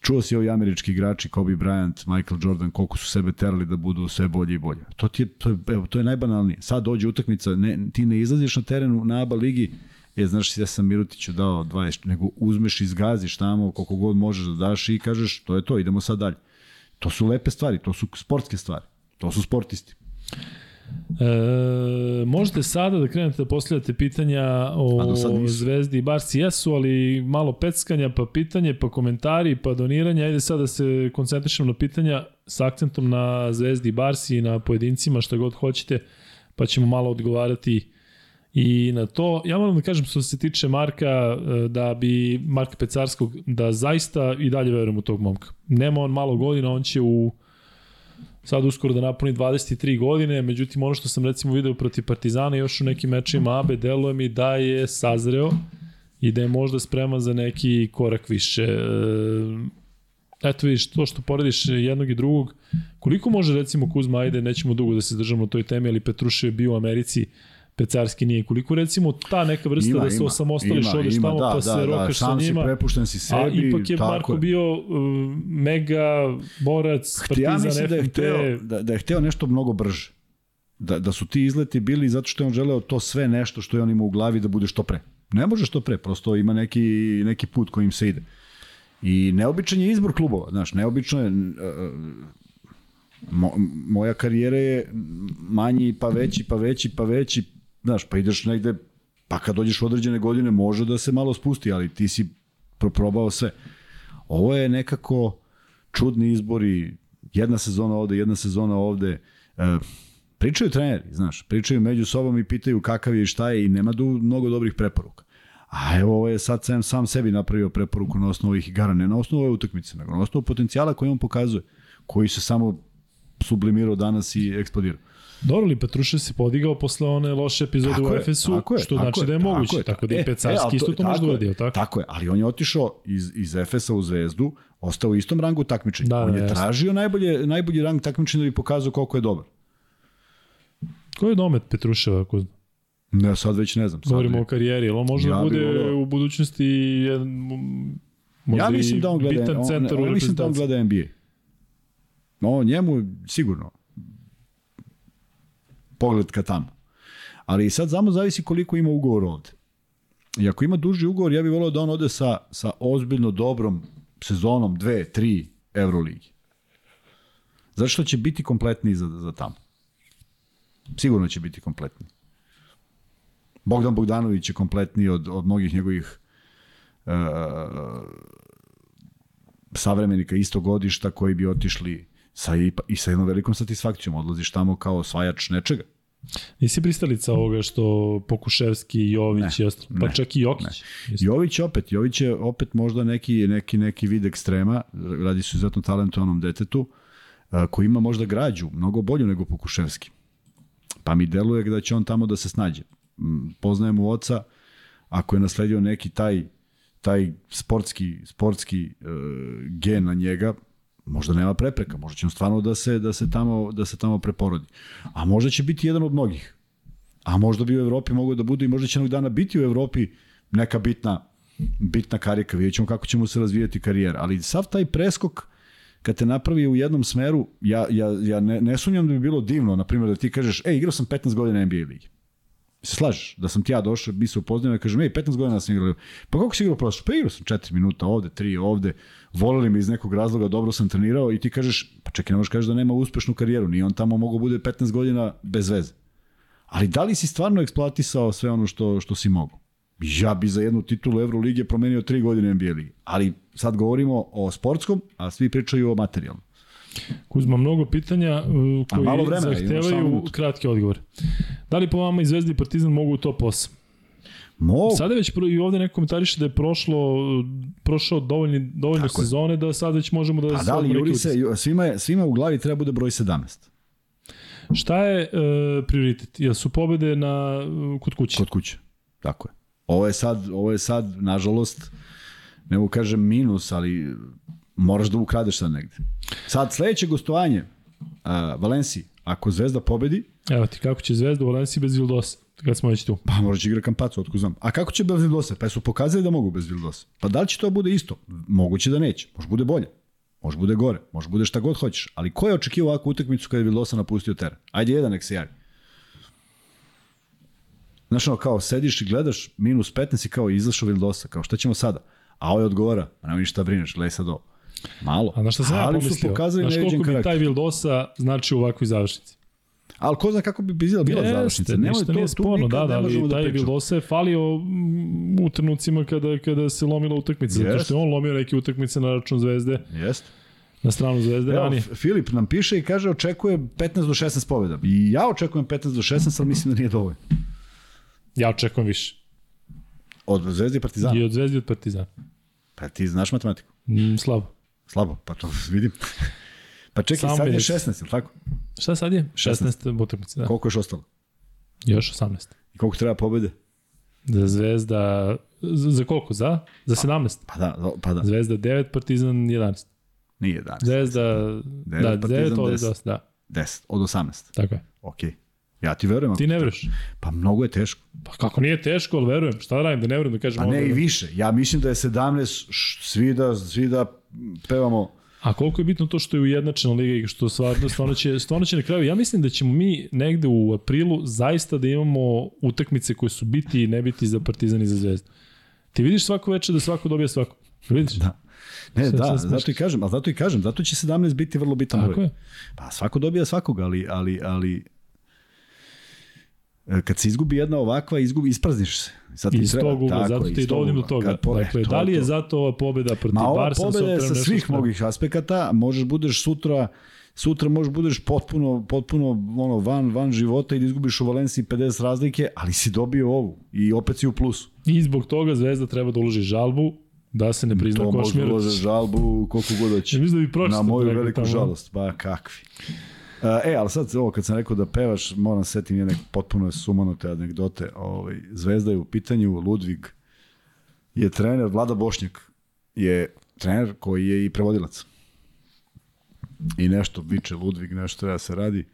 Čuo si ovi američki igrači, Kobe Bryant, Michael Jordan, koliko su sebe terali da budu sve bolje i bolje. To, ti je, to, je, evo, to je najbanalnije. Sad dođe utakmica, ne, ti ne izlaziš na terenu na ABA ligi, je, znaš, ja sam Mirutiću dao 20, nego uzmeš i zgaziš tamo koliko god možeš da daš i kažeš, to je to, idemo sad dalje. To su lepe stvari, to su sportske stvari. To su sportisti. E, možete sada da krenete da postavljate pitanja o. Zvezdi i Barci jesu, ali malo peckanja, pa pitanje, pa komentari, pa doniranja. Ajde sad da se koncentrišemo na pitanja sa akcentom na Zvezdi i Barsi i na pojedincima, šta god hoćete, pa ćemo malo odgovarati i na to. Ja moram da kažem što se tiče Marka, e, da bi Marka Pecarskog, da zaista i dalje verujem u tog momka. Nema on malo godina, on će u sad uskoro da napuni 23 godine, međutim ono što sam recimo video protiv Partizana još u nekim mečima ABE, deluje mi da je sazreo i da je možda spreman za neki korak više. E, Eto vidiš, to što porediš jednog i drugog, koliko može recimo Kuzma, ajde, nećemo dugo da se držamo o toj temi, ali Petrušev je bio u Americi, Pecarski nije. Koliko recimo ta neka vrsta ima, da se osamostališ, odeš tamo pa se rokaš sam sa njima. prepušten si sebi. A ipak je Marko bio uh, mega borac, ja partizan, mislim da je, hteo, da, da je hteo nešto mnogo brže. Da, da su ti izleti bili zato što je on želeo to sve nešto što je on ima u glavi da bude što pre. Ne može što pre, prosto ima neki, neki put kojim se ide. I neobičan je izbor klubova, znaš, neobično je, uh, mo, moja karijera je manji, pa veći, pa veći, pa veći, znaš, pa ideš negde, pa kad dođeš u određene godine može da se malo spusti, ali ti si proprobao sve. Ovo je nekako čudni izbori, jedna sezona ovde, jedna sezona ovde, e, pričaju treneri, znaš, pričaju među sobom i pitaju kakav je i šta je i nema du mnogo dobrih preporuka. A evo ovo je sad sam, sam sebi napravio preporuku na osnovu ovih igara, ne na osnovu ove utakmice, nego na osnovu potencijala koji on pokazuje, koji se samo sublimirao danas i eksplodirao. Dobro li Petrušev se podigao posle one loše epizode Tako u Efesu, što znači je, da je tako moguće, je, tako da i e, Pecarski e, ali isto to može da je, uradio, tako? Tako je, ali on je otišao iz, iz Efesa u Zvezdu, ostao u istom rangu takmičenja. Da, on je jasno. tražio najbolje, najbolji rang takmičenja da bi pokazao koliko je dobar. Ko je domet Petruševa? Ako Ne, sad već ne znam. Sad govorimo o karijeri, jel on može Ja da bude u budućnosti jedan, možda ja mislim da on gleda, bitan on, centar u on, mislim da on reprezentaciji. gleda NBA. No, njemu sigurno pogled ka tamo. Ali sad samo zavisi koliko ima ugovor ovde. I ako ima duži ugovor, ja bih volio da on ode sa, sa ozbiljno dobrom sezonom, dve, tri Euroligi. Zato što će biti kompletniji za, za tamo. Sigurno će biti kompletniji. Bogdan Bogdanović je kompletniji od, od mnogih njegovih uh, savremenika istog godišta koji bi otišli sa i, i sa jednom velikom satisfakcijom. Odlaziš tamo kao osvajač nečega. Nisi pristalica ovoga što Pokuševski, Jović Ne, ostalo, pa ne, čak i Jokić. Isto. Jović opet, Jović je opet možda neki, neki, neki vid ekstrema, radi se izuzetno talentovanom detetu, koji ima možda građu, mnogo bolju nego Pokuševski. Pa mi deluje da će on tamo da se snađe. Poznajem u oca, ako je nasledio neki taj, taj sportski, sportski e, gen na njega, možda nema prepreka, možda će on stvarno da se, da se, tamo, da se tamo preporodi. A možda će biti jedan od mnogih. A možda bi u Evropi mogao da bude i možda će jednog dana biti u Evropi neka bitna, bitna karika. Vidjet ćemo kako će mu se razvijati karijera. Ali sav taj preskok kad te napravi u jednom smeru, ja, ja, ja ne, ne sumnjam da bi bilo divno, na primjer, da ti kažeš, ej, igrao sam 15 godina NBA ligi. Se slažeš? Da sam ti ja došao, bi se upoznao i kažem, ej, 15 godina sam igrao. Pa koliko si igrao prošlo? Pa igrao sam 4 minuta ovde, 3 ovde. Voleli me iz nekog razloga, dobro sam trenirao i ti kažeš, pa čekaj, ne možeš kažeš da nema uspešnu karijeru. Nije on tamo mogu bude 15 godina bez veze. Ali da li si stvarno eksploatisao sve ono što, što si mogu? Ja bi za jednu titulu Evrolige promenio tri godine NBA ligi. Ali sad govorimo o sportskom, a svi pričaju o materijalnom. Kuzma, mnogo pitanja uh, koji vremena, zahtevaju kratke odgovore. Da li po vama i Zvezda i Partizan mogu u top 8? Mogu. Sada već i ovde neko komentariše da je prošlo, prošao dovoljni, dovoljno Tako je. sezone da sad već možemo da... A da li Juri se, ju- svima, je, svima u glavi treba bude broj 17 Šta je uh, prioritet? Jel su pobede na, kod kuće? kod kuće. Tako je. Ovo je sad, ovo je sad nažalost, ne mogu kažem minus, ali moraš da ukradeš sad negde. Sad sledeće gostovanje uh, Valenciji, ako Zvezda pobedi, Evo ti, kako će Zvezda u Valenciji bez Vildosa? Kad smo već tu. pa možda će igra Kampacu, otko znam. A kako će bez Vildosa? Pa su pokazali da mogu bez Vildosa. Pa da li će to bude isto? Moguće da neće. Može bude bolje. Može bude gore. Može bude šta god hoćeš. Ali ko je očekivao ovakvu utakmicu kada je Vildosa napustio teren? Ajde jedan nek se javi. Znaš ono, kao sediš i gledaš minus 15 i kao izašao Vildosa, kao šta ćemo sada? A ovaj odgovara, pa nema ništa brineš, gledaj sad ovo. Malo. A na šta sam ja Ali su pomislio? pokazali Znaš koliko bi karakter. taj Vildosa znači u ovakvoj završnici? Ali ko zna kako bi bila, bila završnica. Nemoj ništa to, nije sporno, da, da, ne možemo ali da taj. Vildosa je falio mm, u trenucima kada, kada se lomila utakmica, zato Jest. što je on lomio neke utakmice na račun Zvezde, Jeste. na stranu Zvezde Evo, ranije. Filip nam piše i kaže očekuje 15 do 16 pobjeda. I ja očekujem 15 do 16, ali mislim da nije dovoljno. Ja očekujem više. Od Zvezde i Partizana. I od Zvezde i od Partizana. Pa ti znaš matematiku. Mm, slabo. Slabo, pa to vidim. Pa čekaj, Samo sad je vidjeti. 16, je li tako? Šta sad je? 16 utakmice, da. Koliko je još ostalo? Još 18. I koliko treba pobjede? Za Zvezda, za, za koliko? Za? Za 17. Pa da, do- pa da. Zvezda 9, Partizan 11. Nije 11. Zvezda, da, Partizan 9 od 10. 10, da. 10, od 18. Tako je. Ok. Ja ti verujem. Ti ne veruješ? Pa mnogo je teško. Pa kako nije teško, ali verujem. Šta da radim da ne verujem da kažem Pa ne i više. Ja mislim da je 17, š- svi da, svi da pevamo A koliko je bitno to što je ujednačena liga i što stvarno, stvarno, će, stvarno će na kraju, ja mislim da ćemo mi negde u aprilu zaista da imamo utakmice koje su biti i ne biti za Partizan i za Zvezdu. Ti vidiš svako veče da svako dobija svako. Vidiš? Da. Ne, Sve- da, sve zato i kažem, ali zato i kažem, zato će 17 biti vrlo bitan Tako broj. je. Pa svako dobija svakog, ali, ali, ali Kad se izgubi jedna ovakva, izgubi, isprazniš se. Sad Iz treba- tog ugla, tako zato ti dovodim do toga. Kad e, dakle, to da li je to. zato ova pobeda protiv Ma ova Barsa? pobeda je sa svih mogih aspekata, možeš budeš sutra sutra možeš budeš potpuno potpuno ono van van života i da izgubiš u Valenciji 50 razlike, ali si dobio ovu i opet si u plusu. I zbog toga Zvezda treba da uloži žalbu da se ne prizna To može Košmir. ulože žalbu koliko god hoće. Mislim da bi Na moju veliku tamo. žalost, ba kakvi. E, ali sad ovo kad sam rekao da pevaš, moram setim jedne potpuno sumanute anegdote. Ovaj, Zvezda je u pitanju, Ludvig je trener, Vlada Bošnjak je trener koji je i prevodilac. I nešto viče Ludvig, nešto treba se radi.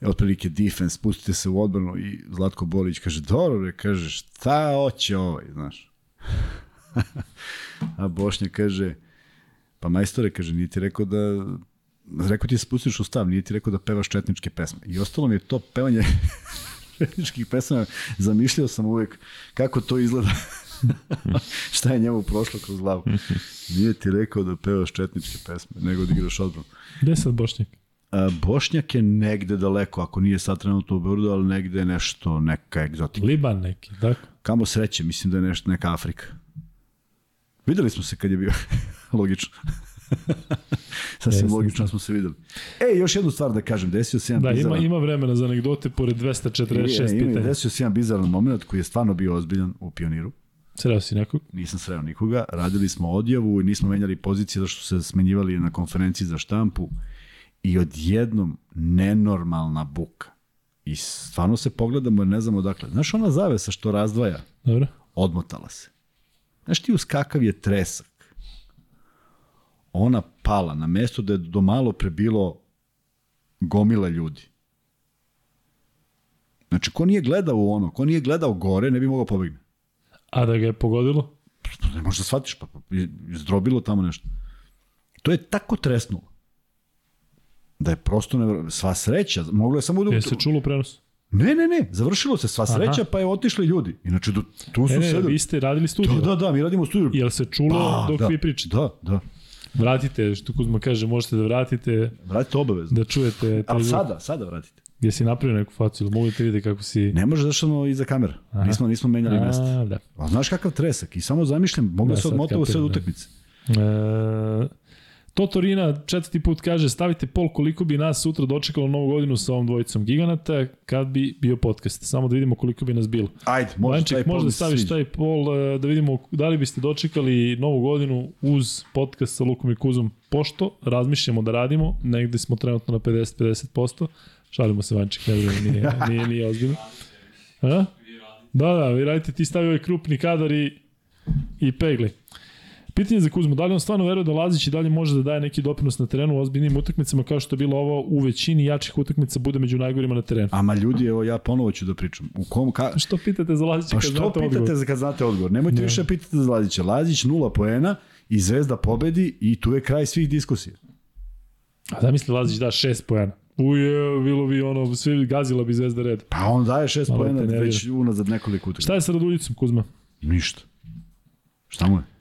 E, otprilike defense, spustite se u odbranu i Zlatko Bolić kaže, dobro, bre, kaže, šta hoće ovaj, znaš. A Bošnjak kaže, pa majstore, kaže, nije ti rekao da rekao ti da se spustiš u stav, nije ti rekao da pevaš četničke pesme. I ostalo mi je to pevanje četničkih pesama, zamišljao sam uvek kako to izgleda. Šta je njemu prošlo kroz glavu. Nije ti rekao da pevaš četničke pesme, nego da igraš odbranu. Gde je sad Bošnjak? A, Bošnjak je negde daleko, ako nije sad trenutno u Beogradu, ali negde je nešto, neka egzotika. Liban neki, tako? Kamo sreće, mislim da je nešto neka Afrika. Videli smo se kad je bio, logično. Sasvim Jesam, logično smo se videli. E, još jednu stvar da kažem, desio se jedan Da, ima, bizaran... ima vremena za anegdote pored 246 Je, ima, pitanja. desio se jedan bizaran moment koji je stvarno bio ozbiljan u pioniru. Sreo si nekog? Nisam sreo nikoga. Radili smo odjavu i nismo menjali pozicije zato što su se smenjivali na konferenciji za štampu i odjednom nenormalna buka. I stvarno se pogledamo jer ne znamo odakle. Znaš ona zavesa što razdvaja? Dobro. odmotala se. Znaš ti uz kakav je tresak? Ona pala na mesto da je do malo pre bilo gomila ljudi. Znači, ko nije gledao u ono, ko nije gledao gore, ne bi mogao pobegne. A da ga je pogodilo? Pa Ne možeš da shvatiš, pa, pa je zdrobilo tamo nešto. To je tako tresnulo. Da je prosto nevjerojatno. Sva sreća, moglo je samo da... Je se čulo u prenosu? Ne, ne, ne, završilo se sva sreća, pa je otišli ljudi. Inače, do, tu su Ne, ne, sedeli. vi ste radili studiju. Da, da, da, mi radimo studiju. Jel se čulo dok da, vi pričate? Da, da. Vratite, što Kuzma kaže, možete da vratite, Vratite obavezno. da čujete. Ali sada, sada vratite. Gdje si napravio neku facu, ili mogu da te vidite kako si... Ne može zašto smo iza kamera. Nismo, nismo menjali mesta. Da. A znaš kakav tresak? I samo zamišljam, moglo Da, se odmotao u sve da. utakmice. E, Totorina četvrti put kaže stavite pol koliko bi nas sutra dočekalo novu godinu sa ovom dvojicom giganata kad bi bio podcast. Samo da vidimo koliko bi nas bilo. Ajde, može Vanček, taj možda pol staviš sviđa. taj pol e, da vidimo da li biste dočekali novu godinu uz podcast sa Lukom i Kuzom, pošto razmišljamo da radimo, negde smo trenutno na 50-50%, šalimo se Vanček, ne vjerujem, nije, nije, nije ozbiljno. A? Da, da, vi radite, ti stavi ovaj krupni kadar i, i pegli. Pitanje za Kuzmu, da li on stvarno veruje da Lazić i dalje može da daje neki doprinos na terenu u ozbiljnim utakmicama kao što je bilo ovo u većini jačih utakmica bude među najgorima na terenu? Ama ljudi, evo ja ponovo ću da pričam. U kom, ka, Što pitate za Lazića pa kad što znate pitate odgovor? za kad znate odgovor? Nemojte više pitati za Lazića. Lazić nula poena i Zvezda pobedi i tu je kraj svih diskusija. A zamisli Lazić da šest pojena. Uje, bilo bi ono, svi gazila bi zvezda red. Pa on daje šest poena već unazad nekoliko utakmica. Šta je sa Raduljicom, Kuzma? Ništa. Šta mu je?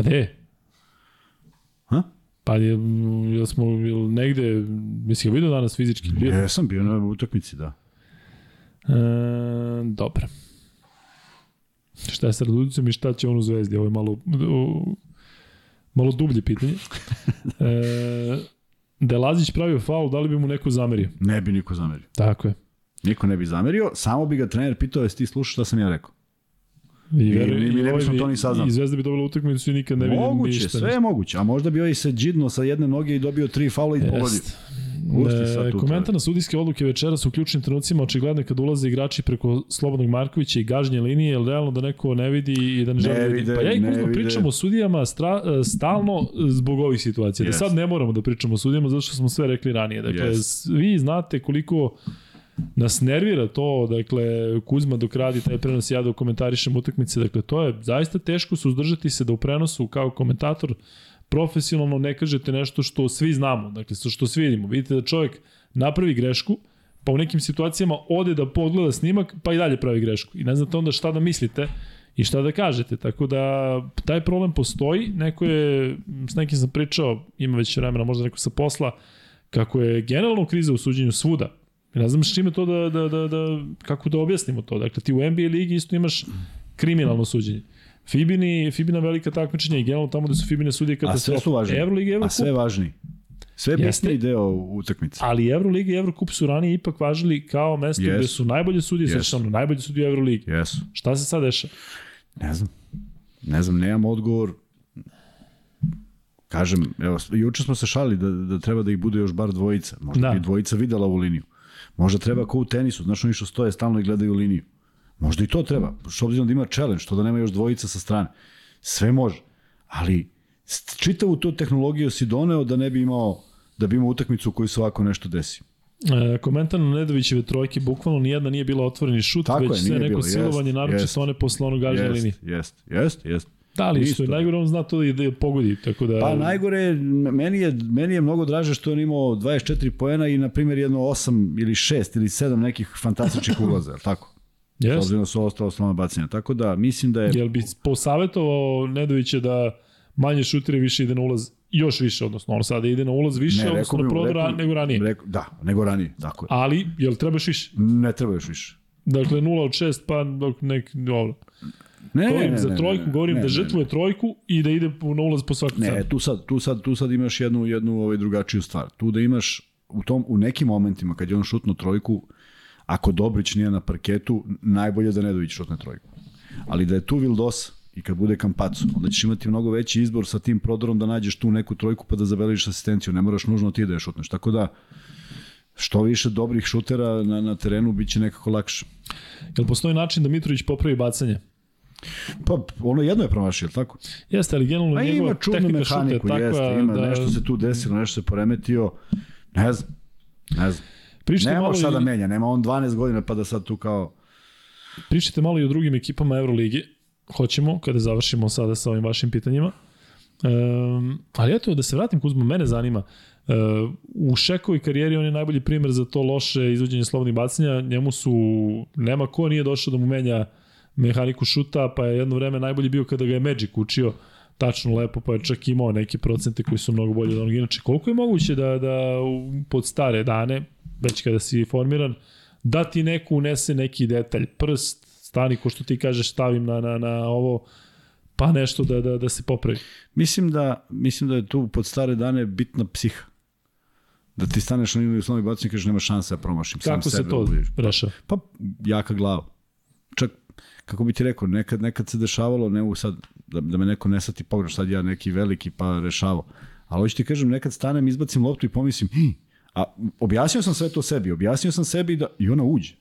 Pa de. Ha? Pa je, jel smo jel negde, mislim ga vidio danas fizički? Bio. Jesam bio na utakmici, da. E, dobro. Šta je sa Raduljicom i šta će on u zvezdi? Ovo je malo, o, malo dublje pitanje. E, da je Lazić pravio faul, da li bi mu neko zamerio? Ne bi niko zamerio. Tako je. Niko ne bi zamerio, samo bi ga trener pitao jesi ti slušao šta sam ja rekao. I, veruj- mi ne ovaj bismo bi- to ni saznali. I Zvezda bi dobila utakmicu i nikad ne vidim Moguće, ništa. sve je moguće. A možda bi ovaj se džidno sa jedne noge i dobio tri faula i pogodio. Jest. Pusti sad E, tu komentar na sudijske odluke večeras u ključnim trenucima očigledno je kad ulaze igrači preko Slobodnog Markovića i gažnje linije, je realno da neko ne vidi i da ne želi Ne da vidi. vide, Pa ja i ne Kuzma vide. pričamo o sudijama stra, e, stalno zbog ovih situacija. Da Jest. sad ne moramo da pričamo o sudijama zato što smo sve rekli ranije. Dakle, Jest. vi znate koliko nas nervira to, dakle, Kuzma dok radi taj prenos, ja da komentarišem utakmice, dakle, to je zaista teško suzdržati se da u prenosu kao komentator profesionalno ne kažete nešto što svi znamo, dakle, što svi vidimo. Vidite da čovjek napravi grešku, pa u nekim situacijama ode da pogleda snimak, pa i dalje pravi grešku. I ne znate onda šta da mislite i šta da kažete. Tako da taj problem postoji. Neko je, s nekim sam pričao, ima već vremena, možda neko sa posla, kako je generalno kriza u suđenju svuda. Ne znam s čime to da, da, da, da, kako da objasnimo to. Dakle, ti u NBA ligi isto imaš kriminalno suđenje. Fibini, Fibina velika takmičenja i generalno tamo da su Fibine sudije A sve su važni. Euroliga i A sve važni. Sve bitni deo utakmice. Ali Euroliga i Evrokup su ranije ipak važili kao mesto Jesu. gde su najbolje sudije, yes. ono, najbolje sudije Euroligi. Jesu. Šta se sad dešava? Ne znam. Ne znam, nemam odgovor. Kažem, evo, juče smo se šali da, da treba da ih bude još bar dvojica. Možda Da. da. bi dvojica videla ovu liniju. Možda treba kao u tenisu, znaš oni što stoje stalno i gledaju liniju. Možda i to treba, što obzirom da ima challenge, što da nema još dvojica sa strane. Sve može, ali s- čitavu tu tehnologiju si doneo da ne bi imao da bi imao utakmicu u kojoj se ovako nešto desi. E, komentar na Nedovićeve trojke, bukvalno nijedna nije bila otvoreni šut, Tako već je, sve neko bilo, silovanje, jest, naroče jest. one posle onog gažnje linije. Jest, jest, jest, Da, ali što je Isto. najgore, on zna to da, da pogodi, tako da... Pa najgore, meni je, meni je mnogo draže što on imao 24 poena i na primjer jedno 8 ili 6 ili 7 nekih fantastičnih ulaza, tako? S Yes. obzirom da su ostalo sloma bacanja. Tako da mislim da je... Jel bi posavjetovao Nedovića da manje šutire više ide na ulaz, još više, odnosno on sada ide na ulaz više, Ne, odnosno na prodor rekao- nego ranije. Rekao, da, nego ranije, tako je. Ali, jel trebaš više? Ne treba još više. Dakle, 0 od 6, pa dok nek... Dobro. Ne, ne, Govorim ne, za trojku, ne, govorim ne, da žrtvuje trojku i da ide na ulaz po svaku cenu. ne, tu sad, tu sad, tu sad imaš jednu, jednu ovaj, drugačiju stvar. Tu da imaš u, tom, u nekim momentima kad je on šutno trojku, ako Dobrić nije na parketu, najbolje da Nedović šutne trojku. Ali da je tu Vildosa i kad bude Kampaco, onda ćeš imati mnogo veći izbor sa tim prodorom da nađeš tu neku trojku pa da zabeležiš asistenciju. Ne moraš nužno ti da je šutneš. Tako da, što više dobrih šutera na, na terenu, bit će nekako lakše. Jel postoji način da Mitrović popravi bacanje? Pa, ono jedno je promašio, tako? Jeste, ali generalno A njegova tehnika šuta je mehaniku, takva jeste, ima da... nešto se tu desilo, nešto se poremetio, ne znam, ne znam. Pričate Nema malo, šta da i, menja, nema on 12 godina pa da sad tu kao... pričate malo i o drugim ekipama Euroligi. Hoćemo, kada završimo sada sa ovim vašim pitanjima. Um, ali eto, da se vratim, Kuzma, mene zanima. Uh, u Šekovoj karijeri on je najbolji primer za to loše izvođenje slobodnih bacanja. Njemu su, nema ko nije došao da mu menja mehaniku šuta, pa je jedno vreme najbolji bio kada ga je Magic učio tačno lepo, pa je čak imao neke procente koji su mnogo bolji od onog. Inače, koliko je moguće da, da pod stare dane, već kada si formiran, da ti neko unese neki detalj, prst, stani ko što ti kažeš stavim na, na, na ovo, pa nešto da, da, da se popravi. Mislim da, mislim da je tu pod stare dane bitna psiha. Da ti staneš na liniju uslovnih bacanja i kažeš nema šanse da promašim. sam Kako se sebe to ubiješ. rešava? Pa jaka glava. Čak, kako bi ti rekao, nekad, nekad se dešavalo, ne mogu sad da, da me neko ne sati pogreš, sad ja neki veliki pa rešavao. Ali hoću ti kažem, nekad stanem, izbacim loptu i pomislim, hi, a objasnio sam sve to sebi, objasnio sam sebi da i ona uđe.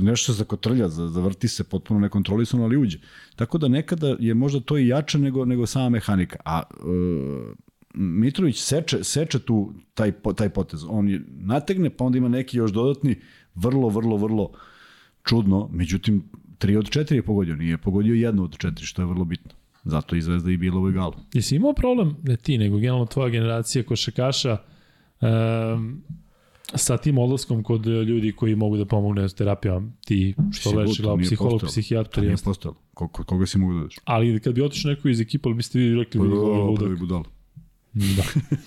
Nešto se zakotrlja, za- zavrti se potpuno nekontrolisano, ali uđe. Tako da nekada je možda to i jače nego, nego sama mehanika. A e, Mitrović seče, seče tu taj, taj potez. On je nategne, pa onda ima neki još dodatni, vrlo, vrlo, vrlo čudno. Međutim, 3 od 4 je pogodio, nije pogodio jednu od 4, što je vrlo bitno. Zato je Zvezda i bila u egalu. Jesi imao problem, ne ti, nego generalno tvoja generacija košakaša um, sa tim odlaskom kod ljudi koji mogu da pomogne s terapijama, ti što glavno, nije psiholog, postojalo. To nije jeste. postojalo. Koga, koga si mogu da daš? ali kad bi otišao neko iz ekipa, ali biste vi rekli ludak. pravi budalo. Da.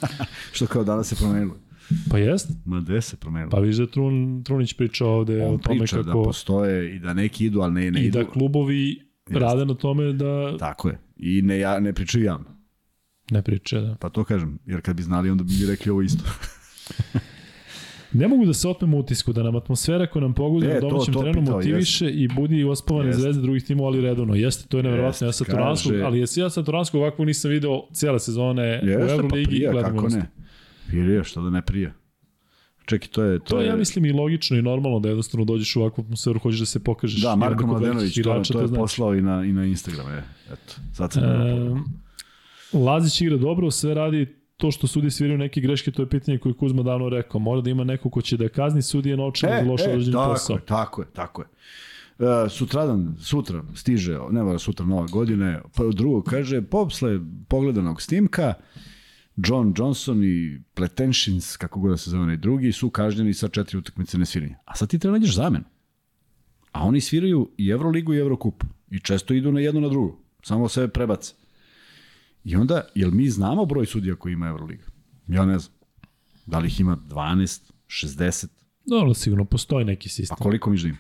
Što kao danas se promenilo. Pa jest, Ma gde se promenilo? pa viš da Trun, Trunić pričao ovde o On tome priča da kako postoje i da neki idu, ali ne, ne i idu. da klubovi rade na tome da Tako je. I ne, ja, ne pričaju javno. ne priče, da. Pa to kažem, jer kad bi znali, onda bi mi rekli ovo isto. Ne mogu da se otmemo utisku da nam atmosfera koja nam pogodi E, na domaćem to terenu pitao, motiviše i budi ospavane Jeste. zvezde drugih timova, ali redovno. Jeste, to je neverovatno. Ja Jeste, Saturanskog, kaže- ali jesi ja Saturanskog ovako nisam video cijele sezone u Jeste, pa Euroligi i prija, kako ne. Prija, što da ne prija. Čekaj, to je... To, To je, je, ja mislim, i logično i normalno da jednostavno dođeš u ovakvu atmosferu, hoćeš da se pokažeš. Da, Marko Mladenović, to, igrača, to je znači. poslao i na, i na Instagram. Je. Eto, sad sam E, Lazić igra dobro, sve radi to što sudi sviraju neke greške, to je pitanje koje je Kuzma davno rekao. Mora da ima neko ko će da kazni sudije novčano za loše E, tako posao. je, tako je, tako je. E, sutradan, sutra stiže, ne mora sutra nova godine, pa drugo kaže, posle pogledanog snimka, John Johnson i Pletenšins, kako god da se zove onaj drugi, su kažnjeni sa četiri utakmice nesviranja. A sad ti treba nađeš zamenu. A oni sviraju i Euroligu i Eurokup. I često idu na jedno na drugo. Samo sebe prebace. I onda, jel mi znamo broj sudija koji ima Euroliga? Ja ne znam. Da li ih ima 12, 60, Dobro, sigurno postoji neki Pa sistem. koliko mi živim?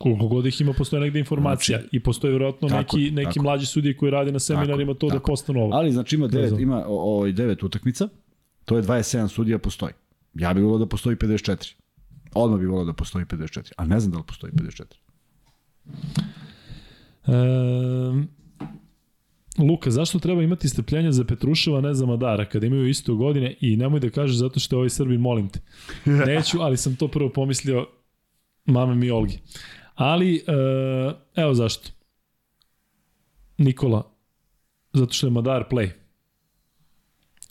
Koliko god ih ima, postoji negde informacija. Znači, I postoji vjerojatno tako neki, neki tako. mlađi sudije koji radi na seminarima to da tako. postanu ovo. Ali znači ima devet, ima o, o, devet utakmica, to je 27 sudija postoji. Ja bih volao da postoji 54. Odmah bih volao da postoji 54, a ne znam da li postoji 54. E, Luka, zašto treba imati strpljenja za Petruševa, ne za Madara, kada imaju isto godine i nemoj da kažeš zato što je ovaj Srbin, molim te. Neću, ali sam to prvo pomislio mame mi Olgi. Ali, e, evo zašto. Nikola, zato što je Madar play.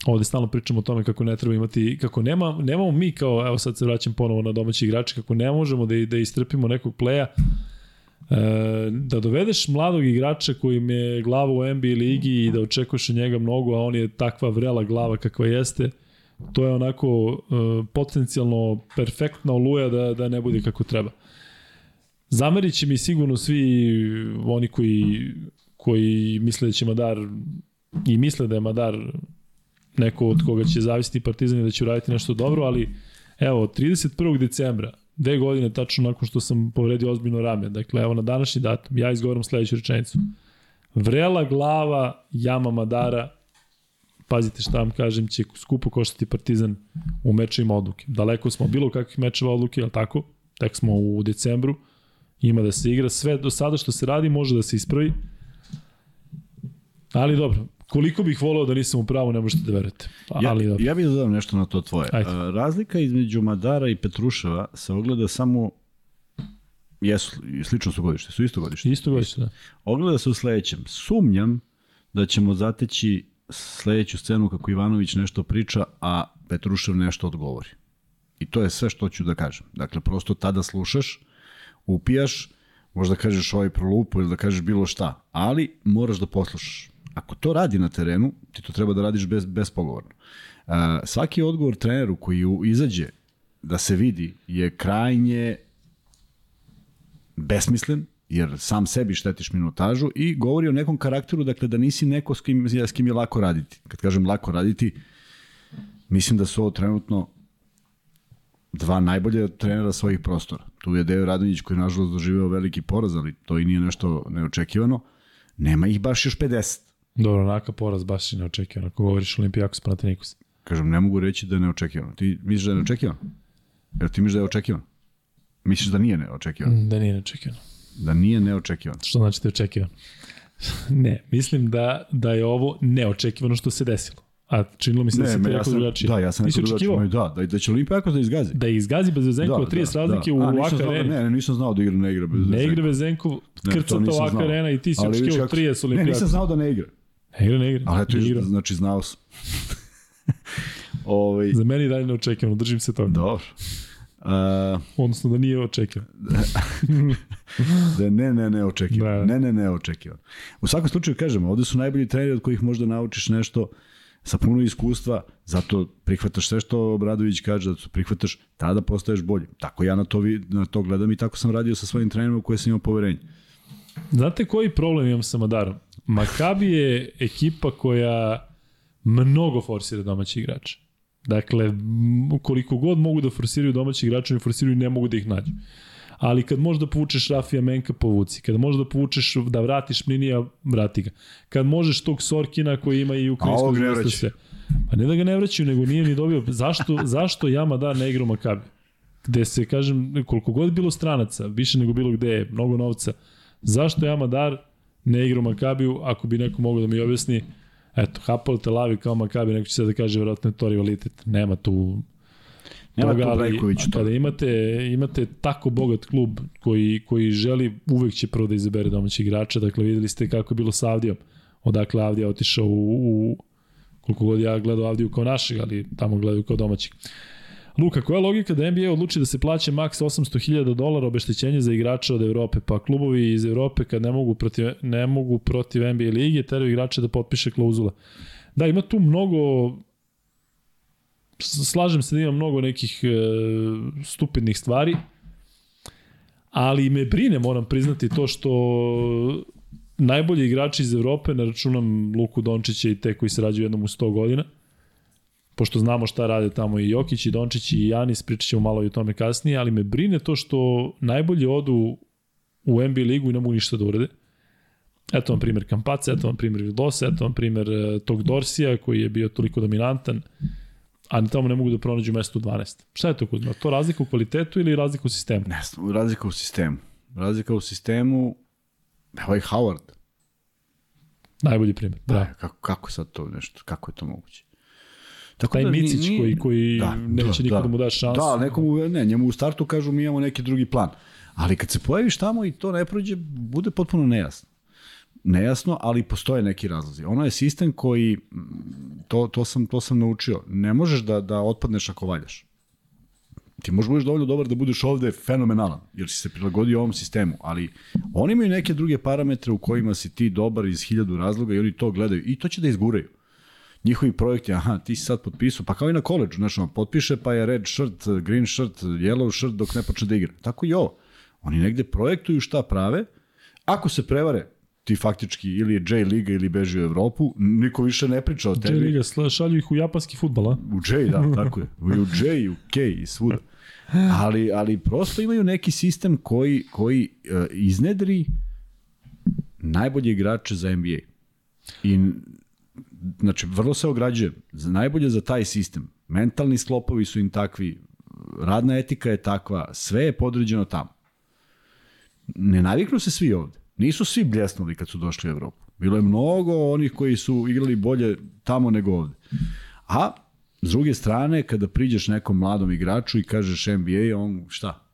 Ovde stalno pričamo o tome kako ne treba imati, kako nema, nemamo mi kao, evo sad se vraćam ponovo na domaći igrače, kako ne možemo da, da istrpimo nekog playa, E, da dovedeš mladog igrača koji im je glava u NBA ligi i da očekuješ od njega mnogo, a on je takva vrela glava kakva jeste, to je onako e, potencijalno perfektna oluja da, da ne bude kako treba. Zamerit će mi sigurno svi oni koji, koji misle da će Madar i misle da je Madar neko od koga će zavisiti Partizan i da će uraditi nešto dobro, ali evo, 31. decembra dve godine tačno nakon što sam povredio ozbiljno rame. Dakle, evo na današnji datum, ja izgovoram sledeću rečenicu. Vrela glava Jama Madara, pazite šta vam kažem, će skupo koštati Partizan u mečima odluke. Daleko smo bilo kakvih mečeva odluke, ali tako? Tek smo u decembru, ima da se igra. Sve do sada što se radi može da se ispravi. Ali dobro, koliko bih voleo da nisam u pravu, ne možete da verujete. Ja, Ali dobro. ja bih dodao nešto na to tvoje. Ajde. A, Razlika između Madara i Petruševa se ogleda samo jesu, slično su godište, su isto godište. Isto godište, da. Ogleda se u sledećem. Sumnjam da ćemo zateći sledeću scenu kako Ivanović nešto priča, a Petrušev nešto odgovori. I to je sve što ću da kažem. Dakle, prosto tada slušaš, upijaš, možda kažeš ovaj prolupu ili da kažeš bilo šta, ali moraš da poslušaš. Ako to radi na terenu, ti to treba da radiš bez, bespogovorno. Uh, svaki odgovor treneru koji izađe da se vidi je krajnje besmislen, jer sam sebi štetiš minutažu i govori o nekom karakteru, dakle da nisi neko s kim, s kim je lako raditi. Kad kažem lako raditi, mislim da su ovo trenutno dva najbolje trenera svojih prostora. Tu je Dejo Radonjić koji nažalost doživeo veliki poraz, ali to i nije nešto neočekivano. Nema ih baš još 50. Dobro, onaka poraz baš je neočekivan. Ako govoriš Olimpijakos Panathinaikos. Kažem, ne mogu reći da je neočekivano. Ti misliš da je neočekivano? Jer ti misliš da je očekivano? Misliš da nije neočekivano? Da nije neočekivano. Da nije neočekivano. Što znači da je očekivano? ne, mislim da, da je ovo neočekivano što se desilo. A činilo mi se da se ti me, ja rekao sam, drugačije. da, ja sam rekao drugačije. Da, da, da će Olimpijakos da izgazi. da je izgazi bez Vezenkova 30 razlike u A, nisam Waka znao da- areni. Ne, ne, nisam znao da igra ne igra bez Ne Vezenkova. igra Vezenkov, Ne, to krcata Waka znao. arena i ti si očekivao kako- 30 Ne, nisam Olimpijakos. znao da ne igra. Ne igra, ne igra. Ali ne viš, igra. znači znao sam. Ovaj, Za meni je dalje neočekivano, držim se toga. dobro. Uh, Odnosno da nije očekivano. da ne, ne, ne očekivano. Da. Ne, ne, ne očekivano. U svakom slučaju kažemo, ovde su najbolji treneri od kojih možda naučiš nešto sa puno iskustva, zato prihvataš sve što Obradović kaže, da prihvataš, tada postaješ bolji. Tako ja na to, na to gledam i tako sam radio sa svojim trenerima koje sam imao poverenje. Znate koji problem imam sa Madarom? Makabi je ekipa koja mnogo forsira domaći igrače. Dakle, koliko god mogu da forsiraju domaći igrače, ne forsiraju i ne mogu da ih nađu. Ali kad možeš da povučeš Rafija Menka, povuci. Kad možeš da povučeš, da vratiš Mlinija, vrati ga. Kad možeš tog Sorkina koji ima i ukrajinskog zvesta sve. Pa ne da ga ne vraćaju, nego nije ni dobio. Zašto, zašto ja Madar ne igra u Makabi? Gde se, kažem, koliko god bilo stranaca, više nego bilo gde je, mnogo novca, zašto ja Madar ne igra u Makabiju, ako bi neko mogao da mi objasni, eto, Hapol Tel Aviv kao Makabi, neko će sad da kaže, verovatno je to rivalitet. Nema tu Nema toga, ali kada imate, imate tako bogat klub koji, koji želi, uvek će prvo da izabere domaćih igrača, dakle videli ste kako je bilo sa Avdijom, odakle Avdija otišao u, u koliko god ja gledao Avdiju kao našeg, ali tamo gledaju kao domaćih. Luka, koja je logika da NBA odluči da se plaća maks 800.000 dolara obeštećenje za igrača od Evrope? Pa klubovi iz Evrope kad ne mogu protiv, ne mogu protiv NBA lige, teraju igrače da potpiše klauzule. Da, ima tu mnogo slažem se da ima mnogo nekih e, stupidnih stvari, ali me brine, moram priznati, to što najbolji igrači iz Evrope, ne računam Luku Dončića i te koji se rađaju jednom u 100 godina, pošto znamo šta rade tamo i Jokić i Dončić i Janis, pričat ćemo malo i o tome kasnije, ali me brine to što najbolje odu u NBA ligu i ne mogu ništa da urade. Eto vam primer Kampaca, eto vam primer Vildosa, eto vam primer uh, tog Dorsija koji je bio toliko dominantan, a tamo ne mogu da pronađu mesto u 12. Šta je to Kuzma? To razlika u kvalitetu ili razlika u sistemu? Ne znam, razlika u sistemu. Razlika u sistemu, evo i Howard. Najbolji primer. Da. Da, kako, kako sad to nešto, kako je to moguće? Tako Taj da, Micić ni, koji, koji da, neće da, da, da mu da šansu. Da, nekomu, ne, njemu u startu kažu mi imamo neki drugi plan. Ali kad se pojaviš tamo i to ne prođe, bude potpuno nejasno. Nejasno, ali postoje neki razlozi. Ono je sistem koji, to, to, sam, to sam naučio, ne možeš da, da otpadneš ako valjaš. Ti možeš budeš dovoljno dobar da budeš ovde fenomenalan, jer si se prilagodio ovom sistemu, ali oni imaju neke druge parametre u kojima si ti dobar iz hiljadu razloga i oni to gledaju i to će da izguraju njihovi projekti, aha, ti si sad potpisao, pa kao i na koleđu, znaš, on potpiše, pa je red shirt, green shirt, yellow shirt dok ne počne da igra. Tako i ovo. Oni negde projektuju šta prave, ako se prevare, ti faktički ili je J Liga ili beži u Evropu, niko više ne priča o tebi. J Liga, šalju ih u japanski futbol, a? U J, da, tako je. U J, u K i svuda. Ali, ali prosto imaju neki sistem koji, koji uh, iznedri najbolje igrače za NBA. I znači, vrlo se ograđuje. Najbolje za taj sistem. Mentalni sklopovi su im takvi, radna etika je takva, sve je podređeno tamo. Ne naviknu se svi ovde. Nisu svi bljesnuli kad su došli u Evropu. Bilo je mnogo onih koji su igrali bolje tamo nego ovde. A, s druge strane, kada priđeš nekom mladom igraču i kažeš NBA, on šta?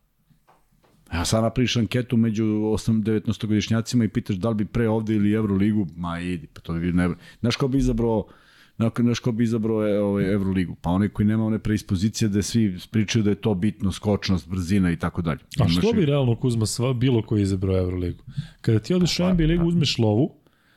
Ja sad napriš anketu među 8-19 godišnjacima i pitaš da li bi pre ovde ili Euroligu, ma idi, pa to bi ne... Znaš ko bi izabrao Znaš ko bi izabrao e, ovaj Euroligu? Pa onaj koji nema one preispozicije da svi pričaju da je to bitno, skočnost, brzina i tako dalje. A što bi realno Kuzma sva, bilo koji izabrao Euroligu? Kada ti odeš u NBA ligu, uzmeš lovu,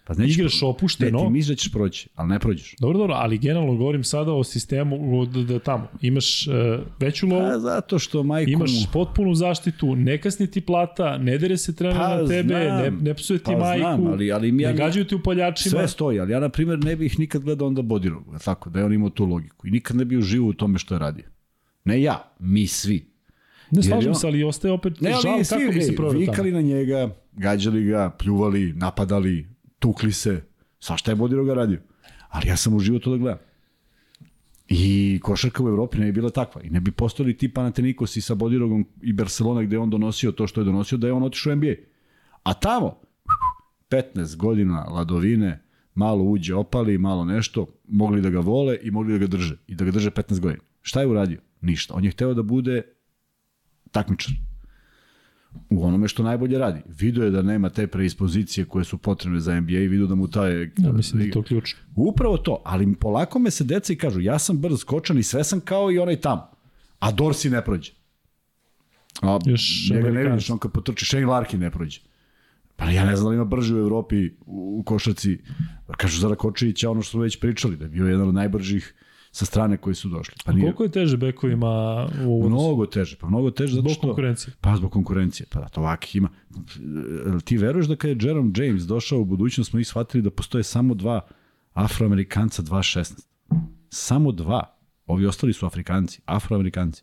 Pa znači, igraš opušteno. Ne, ti misliš da ćeš proći, ali ne prođeš. Dobro, dobro, ali generalno govorim sada o sistemu da, da tamo imaš uh, veću lovu. Pa zato što majkom... Imaš potpunu zaštitu, ne kasni ti plata, ne dere se trener pa, na tebe, znam, ne, ne psuje ti pa, majku, znam, ali, ali mi ja, ne gađaju ti u poljačima. Sve stoji, ali ja na primjer ne bih nikad gledao onda Bodirogu, tako, da je on imao tu logiku. I nikad ne bih uživao u tome što je radio. Ne ja, mi svi. Ne slažem se, ali ostaje opet ne, ali žal svi, kako bi se provio Vikali tamo. na njega, gađali ga, pljuvali, napadali, tukli se, svašta je Bodiroga radio. Ali ja sam uživo to da gledam. I košarka u Evropi ne bi bila takva. I ne bi postojali ti Panathinaikos i sa Bodirogom i Barcelona gde on donosio to što je donosio, da je on otišao u NBA. A tamo, 15 godina ladovine, malo uđe, opali, malo nešto, mogli da ga vole i mogli da ga drže. I da ga drže 15 godina. Šta je uradio? Ništa. On je hteo da bude takmičar u onome što najbolje radi. Vidio je da nema te preispozicije koje su potrebne za NBA i vidio da mu taj... Ja mislim da je to ključno. Upravo to, ali polako me se deca i kažu, ja sam brz skočan i sve sam kao i onaj tamo. A Dorsi ne prođe. A, Još njega ne vidiš, on kad potrči, Shane Larkin ne prođe. Pa ja ne znam da ima brži u Evropi u, u košaci. Kažu Zara Kočevića, ono što smo već pričali, da je bio jedan od najbržih sa strane koji su došli. Pa nije... koliko je teže bekovima u Mnogo teže, pa mnogo teže zato što... Zbog konkurencije. Pa zbog konkurencije, pa da, to ovakih ima. Ti veruješ da kada je Jerome James došao u budućnost, smo ih shvatili da postoje samo dva afroamerikanca 2.16. Samo dva. Ovi ostali su Afrikanci, afroamerikanci.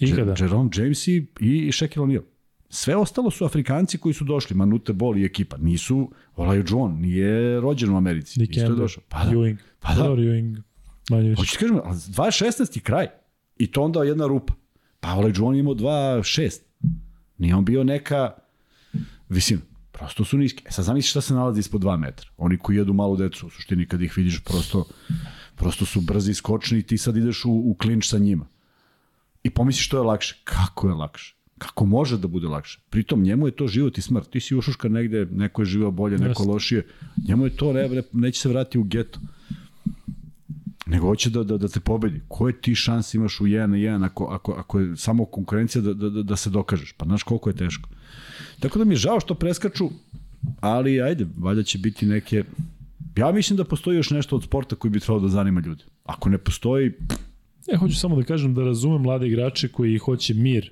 Ikada? Jerome James i, i Shaquille O'Neal. Sve ostalo su Afrikanci koji su došli, Manute Bol i ekipa. Nisu, Olaju John, nije rođen u Americi. Nick Isto je došao. Pa da. Ewing. Pa da. Ewing. Manje više. Hoćeš ti kažem, 2.16 je kraj. I to onda jedna rupa. Pa Olaj John imao 2.6. Nije on bio neka visina. Prosto su niske. E sad zamisli šta se nalazi ispod 2 metra. Oni koji jedu malu decu, u suštini kad ih vidiš prosto, prosto su brzi, skočni i ti sad ideš u, u klinč sa njima. I pomisliš što je lakše. Kako je lakše? Kako može da bude lakše? Pritom njemu je to život i smrt. Ti si ušuška negde, neko je živao bolje, neko lošije. Njemu je to, ne, neće se vratiti u geto nego hoće da, da, da te pobedi. Koje ti šanse imaš u 1 na 1 ako, ako, ako je samo konkurencija da, da, da se dokažeš? Pa znaš koliko je teško. Tako da mi je žao što preskaču, ali ajde, valjda će biti neke... Ja mislim da postoji još nešto od sporta koji bi trebalo da zanima ljude. Ako ne postoji... Ja hoću samo da kažem da razumem mlade igrače koji hoće mir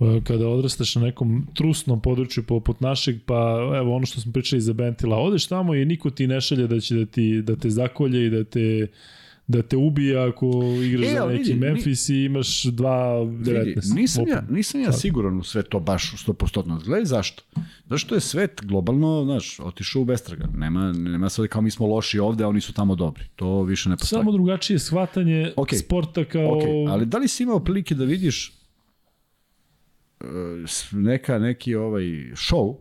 e, kada odrastaš na nekom trusnom području poput našeg, pa evo ono što smo pričali za Bentila, odeš tamo i niko ti ne šalje da će da, ti, da te zakolje i da te da te ubije ako igraš E, za neki vidi, Memphis i imaš 2.19. Vidi, nisam, ja, nisam ja siguran u sve to baš u 100%. Gledaj zašto. Zašto je svet globalno, znaš, otišao u bestraga. Nema, nema sad kao mi smo loši ovde, a oni su tamo dobri. To više ne postoji. Samo drugačije shvatanje Ok. sporta kao... Ok, ali da li si imao prilike da vidiš e, neka, neki ovaj show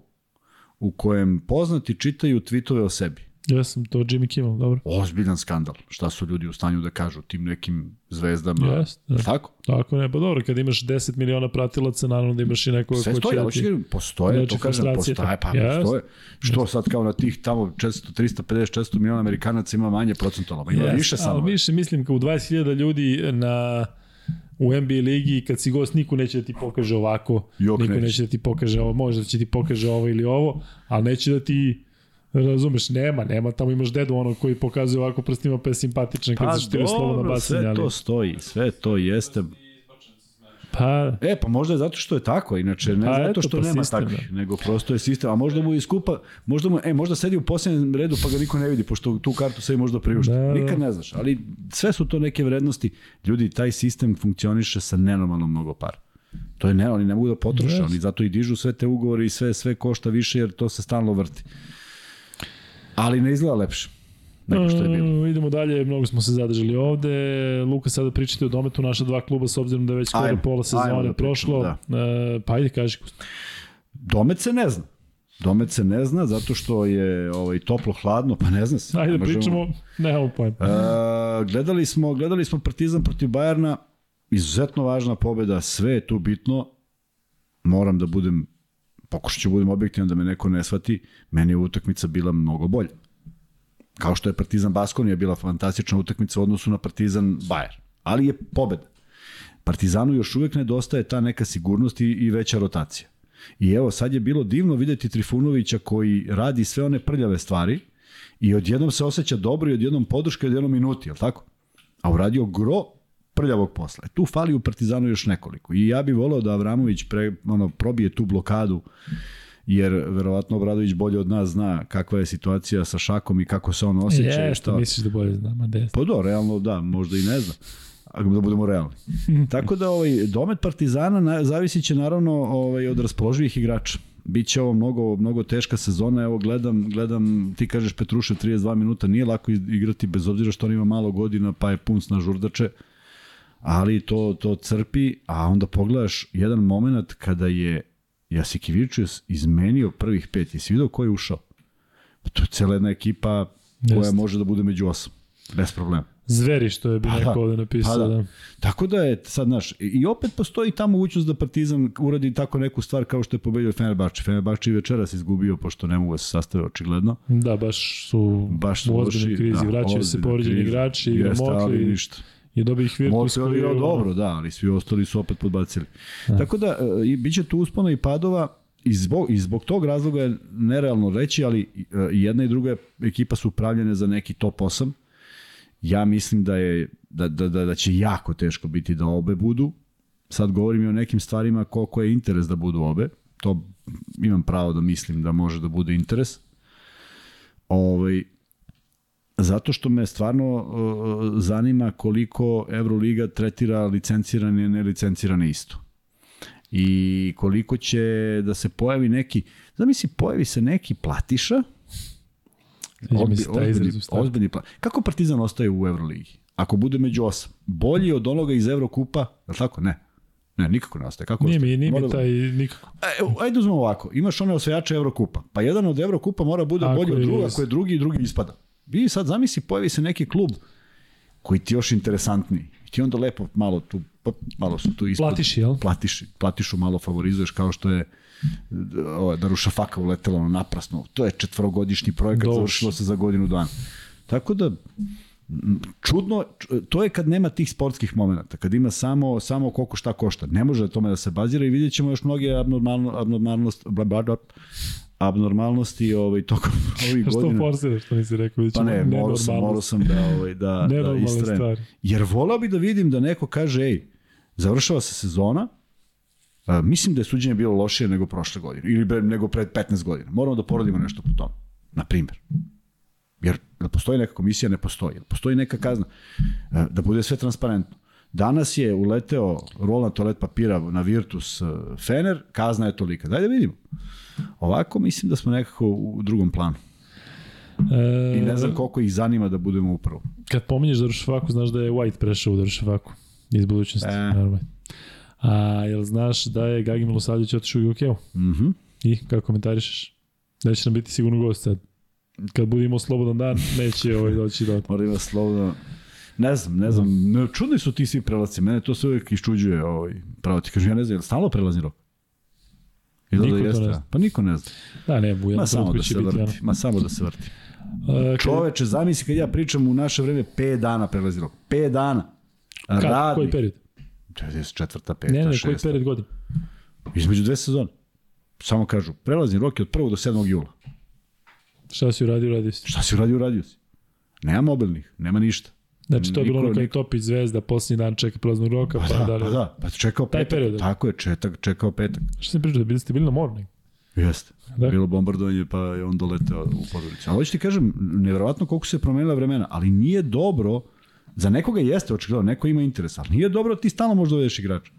u kojem poznati čitaju tweetove o sebi? Ja sam to Jimmy Kimmel, dobro. Ozbiljan skandal. Šta su ljudi u stanju da kažu tim nekim zvezdama? Jeste, da. Tako? Tako ne, pa dobro, kad imaš 10 miliona pratilaca, naravno da imaš i nekoga Sve ko stoji, će ali da ti... hoću da postoje, to kažem, postoje, pa. Jeste. postoje. Što sad kao na tih tamo 400, 350, 400 miliona Amerikanaca ima manje procentualno, ima Jeste, više samo. Ali više mislim kao u 20.000 ljudi na u NBA ligi kad si gost niko neće da ti pokaže ovako, Jok, niko neće. neće da ti pokaže ovo, možda će ti pokaže ovo ili ovo, ali neće da ti razumeš, nema, nema, tamo imaš dedu ono koji pokazuje ovako prstima pa je simpatičan kad Pa se štiri slobodno dobro, bacanje, sve ali... to stoji, sve to jeste. Pa, E, pa možda je zato što je tako, inače ne Pa zato eto, što pa nema sistem, takvih, nego prosto je sistem, a možda mu je skupa, možda mu, e, možda sedi u posljednjem redu pa ga niko ne vidi, pošto tu kartu sve možda priušti. Da, da. Nikad ne znaš, ali sve su to neke vrednosti. Ljudi, taj sistem funkcioniše sa nenormalno mnogo para. To je ne, oni ne mogu da potroše, Yes. oni zato i dižu sve te ugovore i sve sve košta više jer to se stalno vrti. Ali ne izgleda lepše nego što je bilo. Uh, idemo dalje, mnogo smo se zadržali ovde. Luka, sada pričate o dometu naša dva kluba, s obzirom da je već skoro Ajmo, pola ajmo sezone da prošlo. da. Uh, pa ajde, kaži. Domet se ne zna. Domet se ne zna zato što je ovaj toplo hladno, pa ne zna se. Ajde, možemo- pričamo, nemamo pojma. E, gledali smo, gledali smo Partizan protiv Bajerna, izuzetno važna pobeda, sve je tu bitno. Moram da budem pokušat ću da budem objektivan da me neko ne shvati, meni je utakmica bila mnogo bolja. Kao što je Partizan Baskonija bila fantastična utakmica u odnosu na Partizan Bajer. Ali je pobeda. Partizanu još uvek nedostaje ta neka sigurnost i, i veća rotacija. I evo, sad je bilo divno videti Trifunovića koji radi sve one prljave stvari i odjednom se osjeća dobro i odjednom podrška i odjednom minuti, jel tako? A uradio gro prljavog posla. E, tu fali u Partizanu još nekoliko. I ja bih volao da Avramović pre, ono, probije tu blokadu jer verovatno Obradović bolje od nas zna kakva je situacija sa Šakom i kako se on osjeća. Jeste, šta. misliš da bolje znam, a des. Pa do, realno da, možda i ne zna. Ako da budemo realni. Tako da ovaj domet Partizana na, zavisi će naravno ovaj od raspoloživih igrača. Biće ovo mnogo mnogo teška sezona. Evo gledam gledam ti kažeš Petrušev 32 minuta nije lako igrati bez obzira što on ima malo godina pa je pun na žurdače. Ali to to crpi, a onda pogledaš jedan moment kada je Jasikivičius izmenio prvih pet. Jesi video ko je ušao? To je cela jedna ekipa koja Jeste. može da bude među osam. Bez problema. Zveri što je bi Pa neko da, ovde napisao. pa da. da. Tako da je sad, znaš, i opet postoji ta mogućnost da Partizan uradi tako neku stvar kao što je pobedio Fenerbahče. Fenerbahče i večeras izgubio, pošto ne mogu da se sastave očigledno. Da, baš su Baš su u ozbiljnoj krizi. da, Vraćaju se povređeni igrači, igra Mokli ništa. I dobio ih Virtus. Je koji ono, dobro, da, ali svi ostali su opet podbacili. Da. Tako da, e, i bit će tu uspona i padova, i zbog, i zbog tog razloga je nerealno reći, ali e, i jedna i druga ekipa su upravljene za neki top 8. Ja mislim da je da, da, da, da će jako teško biti da obe budu. Sad govorim i o nekim stvarima koliko je interes da budu obe. To imam pravo da mislim da može da bude interes. Ovaj, zato što me stvarno uh, zanima koliko Euroliga tretira licencirane i nelicencirane isto. I koliko će da se pojavi neki, zamisli, pojavi se neki platiša, ozbiljni plan. Kako Partizan ostaje u Euroligi? Ako bude među osam. Bolji od onoga iz Evrokupa, je li tako? Ne. Ne, nikako ne ostaje. Kako Nije ostaje? mi, nije mi da- taj nikako. E, ajde uzmemo ovako. Imaš one osvajače Evrokupa. Pa jedan od Evrokupa mora bude Ako bolji od druga, ako je drugi i drugi ispada. Vi sad zamisli, pojavi se neki klub koji ti je još interesantniji. I ti onda lepo malo tu, pa, malo su tu ispod. Platiš, jel? Platiš, platišu malo favorizuješ kao što je ovo, Daruša Faka uletela ono naprasno. To je četvorogodišnji projekat, Doš. završilo se za godinu dana. Tako da, čudno, to je kad nema tih sportskih momenta, kad ima samo, samo koliko šta košta. Ne može tome da se bazira i vidjet ćemo još mnoge abnormalno, abnormalnost, bla, bla, bla, abnormalnosti ovaj, tokom ovih Što godina. forsiraš, što nisi rekao? Da Pa ne, morao sam, morao sam da, ovaj, da, da istrajem. stvari. Jer volao bi da vidim da neko kaže, ej, završava se sezona, a, mislim da je suđenje bilo lošije nego prošle godine, ili bre, nego pred 15 godina. Moramo da poradimo nešto po tome. Na primjer. Jer da postoji neka komisija, ne postoji. Jel postoji neka kazna. E, Da bude sve transparentno. Danas je uleteo rol na toalet papira na Virtus e, Fener, kazna je tolika. Daj da vidimo. Ovako mislim da smo nekako u drugom planu. E, I ne znam koliko ih zanima da budemo upravo. Kad pominješ Daruševaku, znaš da je White prešao u Daruševaku iz budućnosti. E. Naravno. A jel znaš da je Gagi Milosavljević otišao u UK-u? Mhm. I kako komentarišeš? Da će nam biti sigurno gost sad. Kad budemo slobodan dan, neće ovaj doći do... Mora ima slovno... Ne znam, ne znam. Ne, čudni su ti svi prelaci. Mene to se uvijek iščuđuje. Ovaj, pravo ti kažem, ja ne znam, je li stalno prelazni rok? Ili Niko to da jeste? ne zna. Pa niko ne zna. Da, ne, u Ma jednom samo da se ono. vrti. Ma samo da se vrti. Čoveče, zamisli kad ja pričam u naše vreme 5 dana prelazni rok. 5 dana. Kad, Radi. koji period? 94. 5. Ne, ne, 6. koji period godina? Između dve sezone. Samo kažu, prelazni rok je od 1. do 7. jula. Šta si uradio, uradio si. Šta si uradio, uradio si. Nema mobilnih, nema ništa. Znači, to je bilo ono kad Topić zvezda, posljednji dan čeka prelaznog roka, pa, Da, da, pa da, pa čekao Taj petak. period. Tako je, četak, čekao petak. Šta sam pričao, da bili ste bili na negde? Jeste. Da. Bilo bombardovanje, pa je on doleteo u Podgoricu. Ali hoću ti kažem, nevjerovatno koliko se promenila vremena, ali nije dobro, za nekoga jeste očigledno, neko ima interes, ali nije dobro da ti stalno možda dovedeš igrača.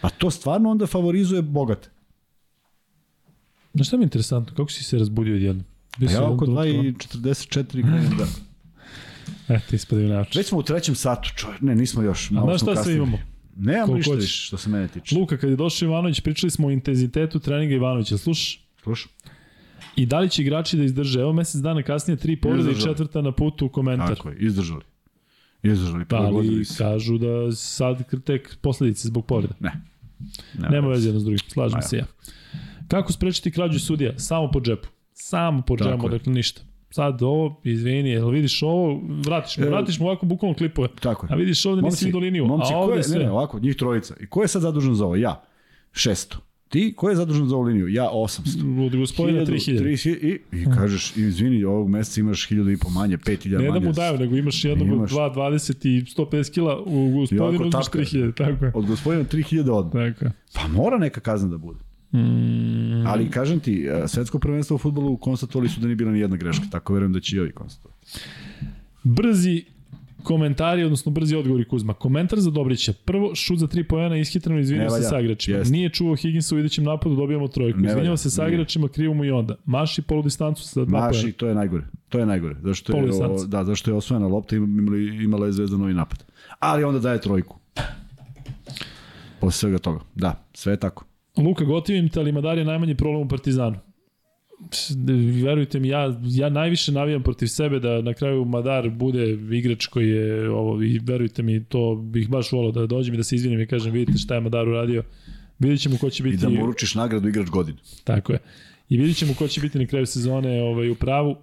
Pa to stvarno onda favorizuje bogate. Znaš šta mi je interesantno, kako si se razbudio odjednom? Bio A si ja oko jednom 2 trenutku, i 44 krenem da... E, na oči. Već smo u trećem satu, čovjek. Ne, nismo još. A znaš šta sve imamo? Nemamo ništa više što se mene tiče. Luka, kad je došao Ivanović, pričali smo o intenzitetu treninga Ivanovića. Slušaš? Slušaj. I da li će igrači da izdrže? Evo mesec dana kasnije tri povrede i četvrta na putu u komentar. Tako je, izdržali. Izdržali, Pa, ali prilagodili se. kažu da sad tek posledice zbog povreda. Ne. Nema veze jedno s drugim, slažem se ja. Kako sprečiti krađu sudija? Samo po džepu. Samo po džepu, dakle ništa. Sad ovo, izvini, jel vidiš ovo, vratiš mu, E, vratiš mu ovako bukvalno klipove. Tako je. A vidiš ovde nisi vidio liniju, momci, a ovde je, sve. Ne, ne, ovako, njih trojica. I ko je sad zadužen za ovo? Ja. 600. Ti, ko je zadužen za ovu liniju? Ja 800. Od gospodina 3000. 3000 i, i kažeš, izvini, ovog meseca imaš 1000 i po manje, 5000 Ne manje. da mu daju, nego imaš jednog od Imaš. 2, 20 i 150 kila, u gospodinu uzmeš tapkaju. 3000, tako je. Od gospodina 3000 odmah. Tako je. Pa mora neka kazna da bude. Mm, Ali kažem ti, e, svetsko prvenstvo u futbolu konstatovali su da nije bila ni jedna greška, tako verujem da će i ovi konstatovati. brzi komentari, odnosno brzi odgovori Kuzma. Komentar za Dobrića. Prvo, šut za tri pojena, ishitreno izvinio se valja. sa igračima. Jeste. Nije čuo Higginsa u idećem napadu, dobijamo trojku. Valja. se sa Nije. igračima, krivo mu i onda. Maši polu distancu sa dva Maši, pojena. to je najgore. To je najgore. Zašto je, o, da, zašto je osvojena lopta, imala, imala je Zvezda novi napad. Ali onda daje trojku. Posle svega toga. Da, sve je tako. Luka Gotivim te, ali Madar je najmanji problem u Partizanu. Verujte mi, ja, ja najviše navijam protiv sebe da na kraju Madar bude igrač koji je ovo, i verujte mi, to bih baš volao da dođem i da se izvinim i kažem vidite šta je Madar uradio. Vidjet ćemo ko će I biti... da mu uručiš nagradu igrač godine. Tako je. I vidjet ćemo ko će biti na kraju sezone ovaj, u pravu.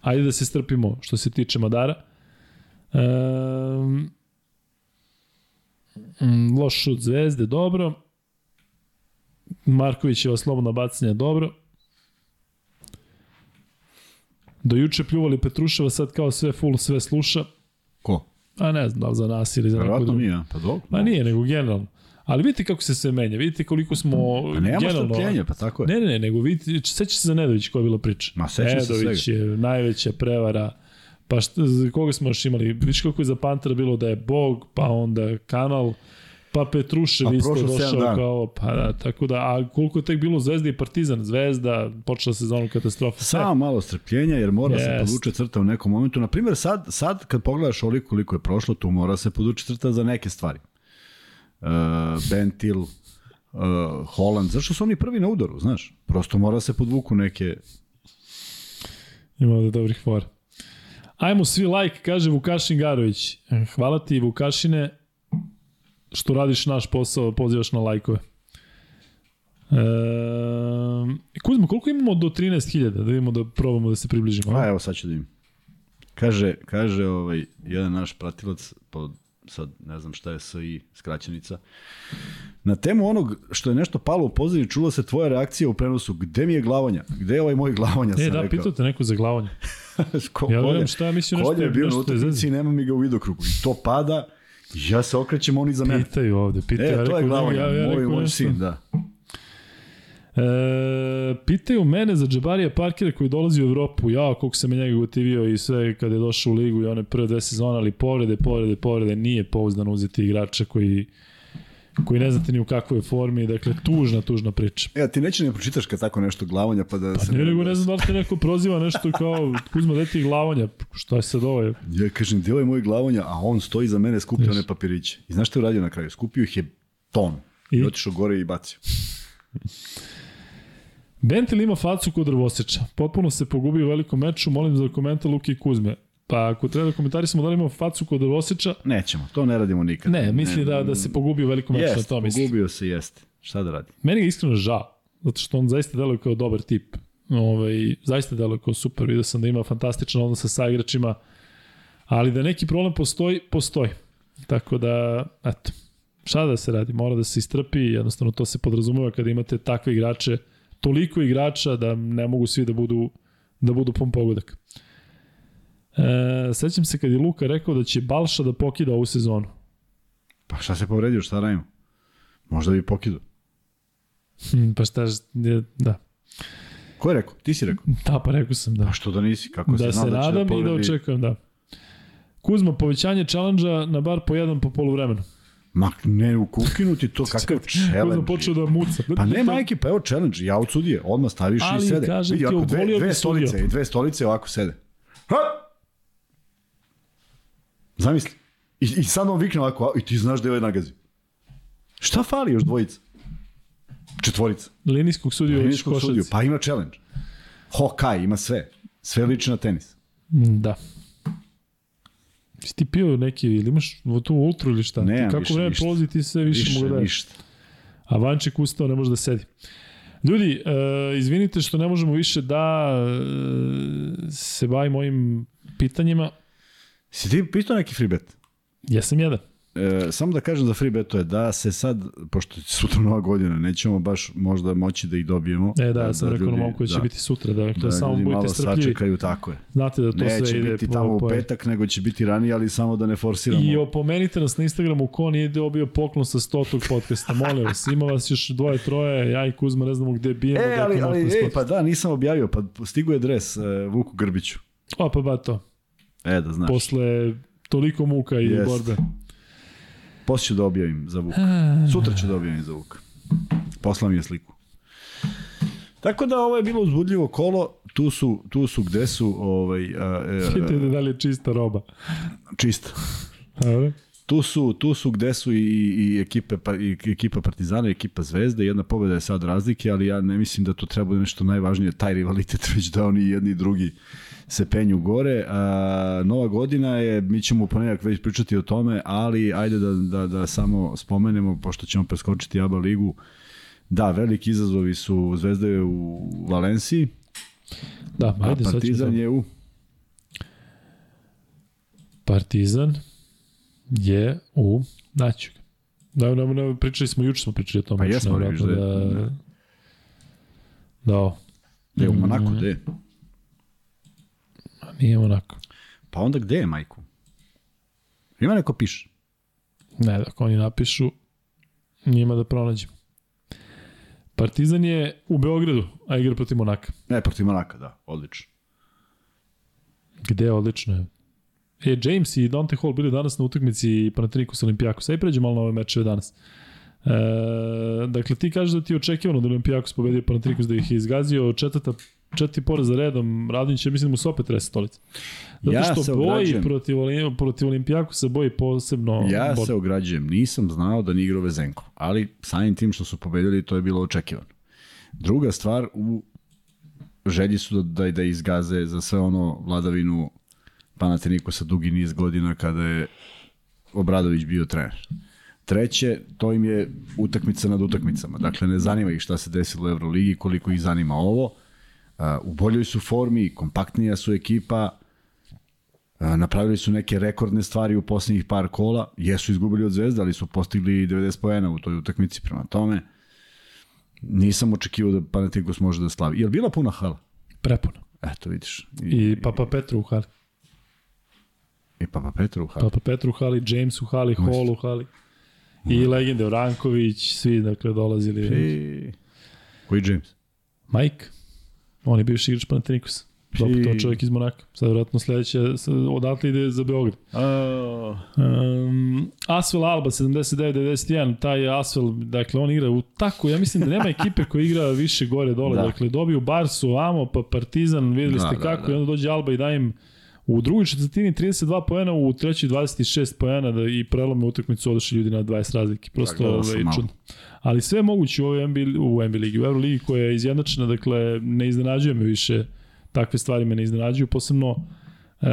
Ajde da se strpimo što se tiče Madara. Um, loš šut zvezde, dobro. Markovićeva slobodna bacanja, dobro. Do juče pljuvali Petruševa, sad kao sve full, sve sluša. Ko? A ne znam da za nas ili za neko Verovatno drugo. nije, pa dobro. Ma nije, nego generalno. Ali vidite kako se sve menja, vidite koliko smo Pa nema generalno... strpljenja, pa tako je. Ne, ne, ne, nego vidite, seća se za Nedović koja je bila priča. Ma, sećam se Nedović je najveća prevara. Pa šta, koga smo još imali? Viš kako je za Pantera bilo da je Bog, pa onda Kanal, pa Petrušev Pa isto došao dana. kao, pa da, tako da, a koliko je tek bilo Zvezda i Partizan, Zvezda, počela sezonu katastrofa. Samo malo strpljenja, jer mora se Jest. podvuče crta u nekom momentu. Naprimjer, sad, sad kad pogledaš oliko koliko je prošlo, tu mora se podvuče crta za neke stvari. Uh, Bentil, uh, Holland, zašto su oni prvi na udaru, znaš? Prosto mora se podvuku neke... Ima ovde dobrih fora. Ajmo svi like, kaže Vukašin Garović. E, Hvala ti Vukašine što radiš naš posao, pozivaš na lajkove. E, Kuzmo, koliko imamo do 13.000? Da vidimo da probamo da se približimo. A evo sad ću da im. Kaže, kaže ovaj, jedan naš pratilac, pod, sad ne znam šta je SI skraćenica, na temu onog što je nešto palo u pozadini, čula se tvoja reakcija u prenosu, gde mi je glavanja? Gde je ovaj moj glavanja? E, da, pitao te neko za glavanje. Ko, Ja gledam šta je mislio nešto, kolje je bio na nešto utakmici i nema mi ga u vidokrugu. I to pada, ja se okrećem, oni za mene. Pitaju ovde, pitaju. E, ja to je glavanja, ja, ja moj, moj sin, da. E, pitaju mene za Džabarija Parkera koji dolazi u Evropu. Ja, koliko sam je njega gotivio i sve kada je došao u ligu i one prve dve sezone, ali povrede, povrede, povrede, nije pouzdano uzeti igrača koji koji ne znate ni u kakvoj formi, dakle tužna, tužna priča. Ja, ti neće ne pročitaš kad tako nešto glavanja, pa da Pa se... ne, nego ne znam da li te neko proziva nešto kao Kuzma, daj ti glavanja, šta je sad ovo? Ja kažem, djelo je moj glavanja, a on stoji za mene, skupio one papiriće. I znaš što je uradio na kraju? Skupio ih je ton. I, I? Otišao gore i bacio. Bentil ima facu kod drvoseča. Potpuno se pogubio u velikom meču, molim za komentar Luke i Kuzme. Pa ako treba da komentarisamo da li ima facu kod drvoseča, Nećemo, to ne radimo nikad. ne, mislim da, da se pogubio u velikom meču, to mislim. pogubio se, jeste. Šta da radi? Meni ga iskreno žao, zato što on zaista deluje kao dobar tip. Ovaj, zaista deluje kao super, vidio sam da ima fantastičan odnos sa saigračima, ali da neki problem postoji, postoji. Tako da, eto, šta da se radi, mora da se istrpi, jednostavno to se podrazumeva kada imate takve igrače, toliko igrača da ne mogu svi da budu, da budu pun pogodak. E, sećam se kad je Luka rekao da će Balša da pokida ovu sezonu. Pa šta se povredio, šta radimo? Možda bi pokidu. Hm, pa šta, je- da. Ko je rekao? Ti si rekao. Da, pa rekao sam da. A što da nisi? Kako da se da će nadam i da povredi? očekujem, da. Kuzma, povećanje challenge na bar po jedan po polovremenu. Ma ne, ukinuti to, kakav Kuzma challenge. počeo da muca. Pa ne, majke, pa evo challenge, ja od sudije, odmah staviš Ali, i sede. kažem Vidi, ti, ovako, dve, dve stolice i dve stolice ovako sede. Ha! Zamisli. I, I sad on vikne ovako, i ti znaš da je ovaj nagazi. Šta fali još dvojica? Četvorica. Linijskog sudija u Linijskog sudiju, pa ima challenge. Hokaj, ima sve. Sve liči na tenis. Mm, Da. Si ti pio neki, ili imaš tu ultru ili šta? Nemam ti kako vreme prolazi ti sve više, Više, mogu da ništa. A Vanček ustao, ne može da sedi. Ljudi, e, izvinite što ne možemo više da e, se bavimo ovim pitanjima. Si ti pitao neki free bet? Jesam jedan. E, samo da kažem za free beto je da se sad, pošto je sutra nova godina, nećemo baš možda moći da ih dobijemo. E da, ja sam rekao na ljudi- da će biti sutra, dakle, da samo ljudi malo budite strpljivi. sačekaju, tako je. Znate da to Neće sve ide biti po, tamo u petak, nego će biti ranije, ali samo da ne forsiramo. I opomenite nas na Instagramu ko nije dobio poklon sa stotog podcasta. Molim vas, ima vas još dvoje, troje, ja i Kuzma ne znamo gde bijemo. E, ali, dakle, ali, ej, pa da, nisam objavio, pa stigo je dres uh, Vuku Grbiću. O, pa ba to. E, da znaš. Posle toliko muka i Jest. borbe. Posle ću da objavim za Vuka. Sutra ću da objavim za Vuka. Poslam je sliku. Tako da ovo je bilo uzbudljivo kolo, tu su, tu su gde su ovaj, a, a, Vidite da li je čista roba. čisto. A, Tu su, tu su gde su i, i, ekipe, pa, i ekipa Partizana i ekipa Zvezde. Jedna pobjeda je sad razlike, ali ja ne mislim da to treba nešto najvažnije, taj rivalitet, već da oni jedni i drugi se penju gore. A, nova godina je, mi ćemo u ponedjak već pričati o tome, ali ajde da, da, da samo spomenemo, pošto ćemo preskočiti ABA ligu, da, veliki izazovi su Zvezda je u Valenciji, Da, a ajde, ćemo Partizan da- je u... Partizan je u... Naću. Da, da, da, pričali smo, juče smo pričali o tom. Pa jesmo, nevjerojatno vidiš da je- da... Da, Je u Monaku, Mm. gde je? Nije onako. Pa onda gde je, majku? Ima neko piše. Ne, dok oni napišu, njima da pronađemo. Partizan je u Beogradu, a igra protiv Monaka. Ne, protiv Monaka, da, odlično. Gde odlično je. E, James i Dante Hall bili danas na utakmici Panathinaikos Olimpijakos. Aj pređemo malo na ove mečeve danas. E, dakle, ti kažeš da ti je očekivano da Olimpijakos pobedio Panathinaikos da ih je izgazio četvrta četiri poraz za redom, Radonjić je mislim da mu se opet rese stolica. Zato Ja što se boji ograđujem. protiv, Olim- protiv Olimpijakosa boji posebno Ja borbu. se ograđujem, nisam znao da nije igrao Vezenko, ali samim tim što su pobedili, to je bilo očekivano. Druga stvar, u želji su da, da, da izgaze za sve ono vladavinu Panathinaikosa dugi niz godina kada je Obradović bio trener. Treće, to im je utakmica nad utakmicama. Dakle, ne zanima ih šta se desilo u Euroligi, koliko ih zanima ovo. U boljoj su formi, kompaktnija su ekipa, napravili su neke rekordne stvari u poslednjih par kola, jesu izgubili od Zvezda, ali su postigli 90 poena u toj utakmici prema tome. Nisam očekivao da Panathinaikos može da slavi. Je li bila puna hala? Prepuno. Eto, vidiš. I Papa Petru u hali. I Papa Petru u hali. Papa Petru u hali, James u hali, Hall u hali. I legende Vranković, svi dakle dolazili. I... Koji James? Mike, on je bivši igrač Panathinaikosa. Dobro, to je čovjek iz Monaka. Sad vjerojatno sledeće, odatle ide za Beograd. A, Um, Asvel Alba 79-91, taj Asvel, dakle on igra u tako, ja mislim da nema ekipe koja igra više gore dole, da. Da. dakle dobiju Barsu, Amo, pa Partizan, videli Da, ste da, kako, da. i onda dođe Alba i daje im u drugoj četvrtini 32 poena, u trećoj 26 poena da i prelome utakmicu odošli ljudi na 20 razlike. Prosto sam ovaj, malo. Ali sve je moguće u ovoj NBA, u NBA ligi, u Euroligi koja je izjednačena, dakle ne iznenađuje me više takve stvari me ne iznenađuju, posebno e,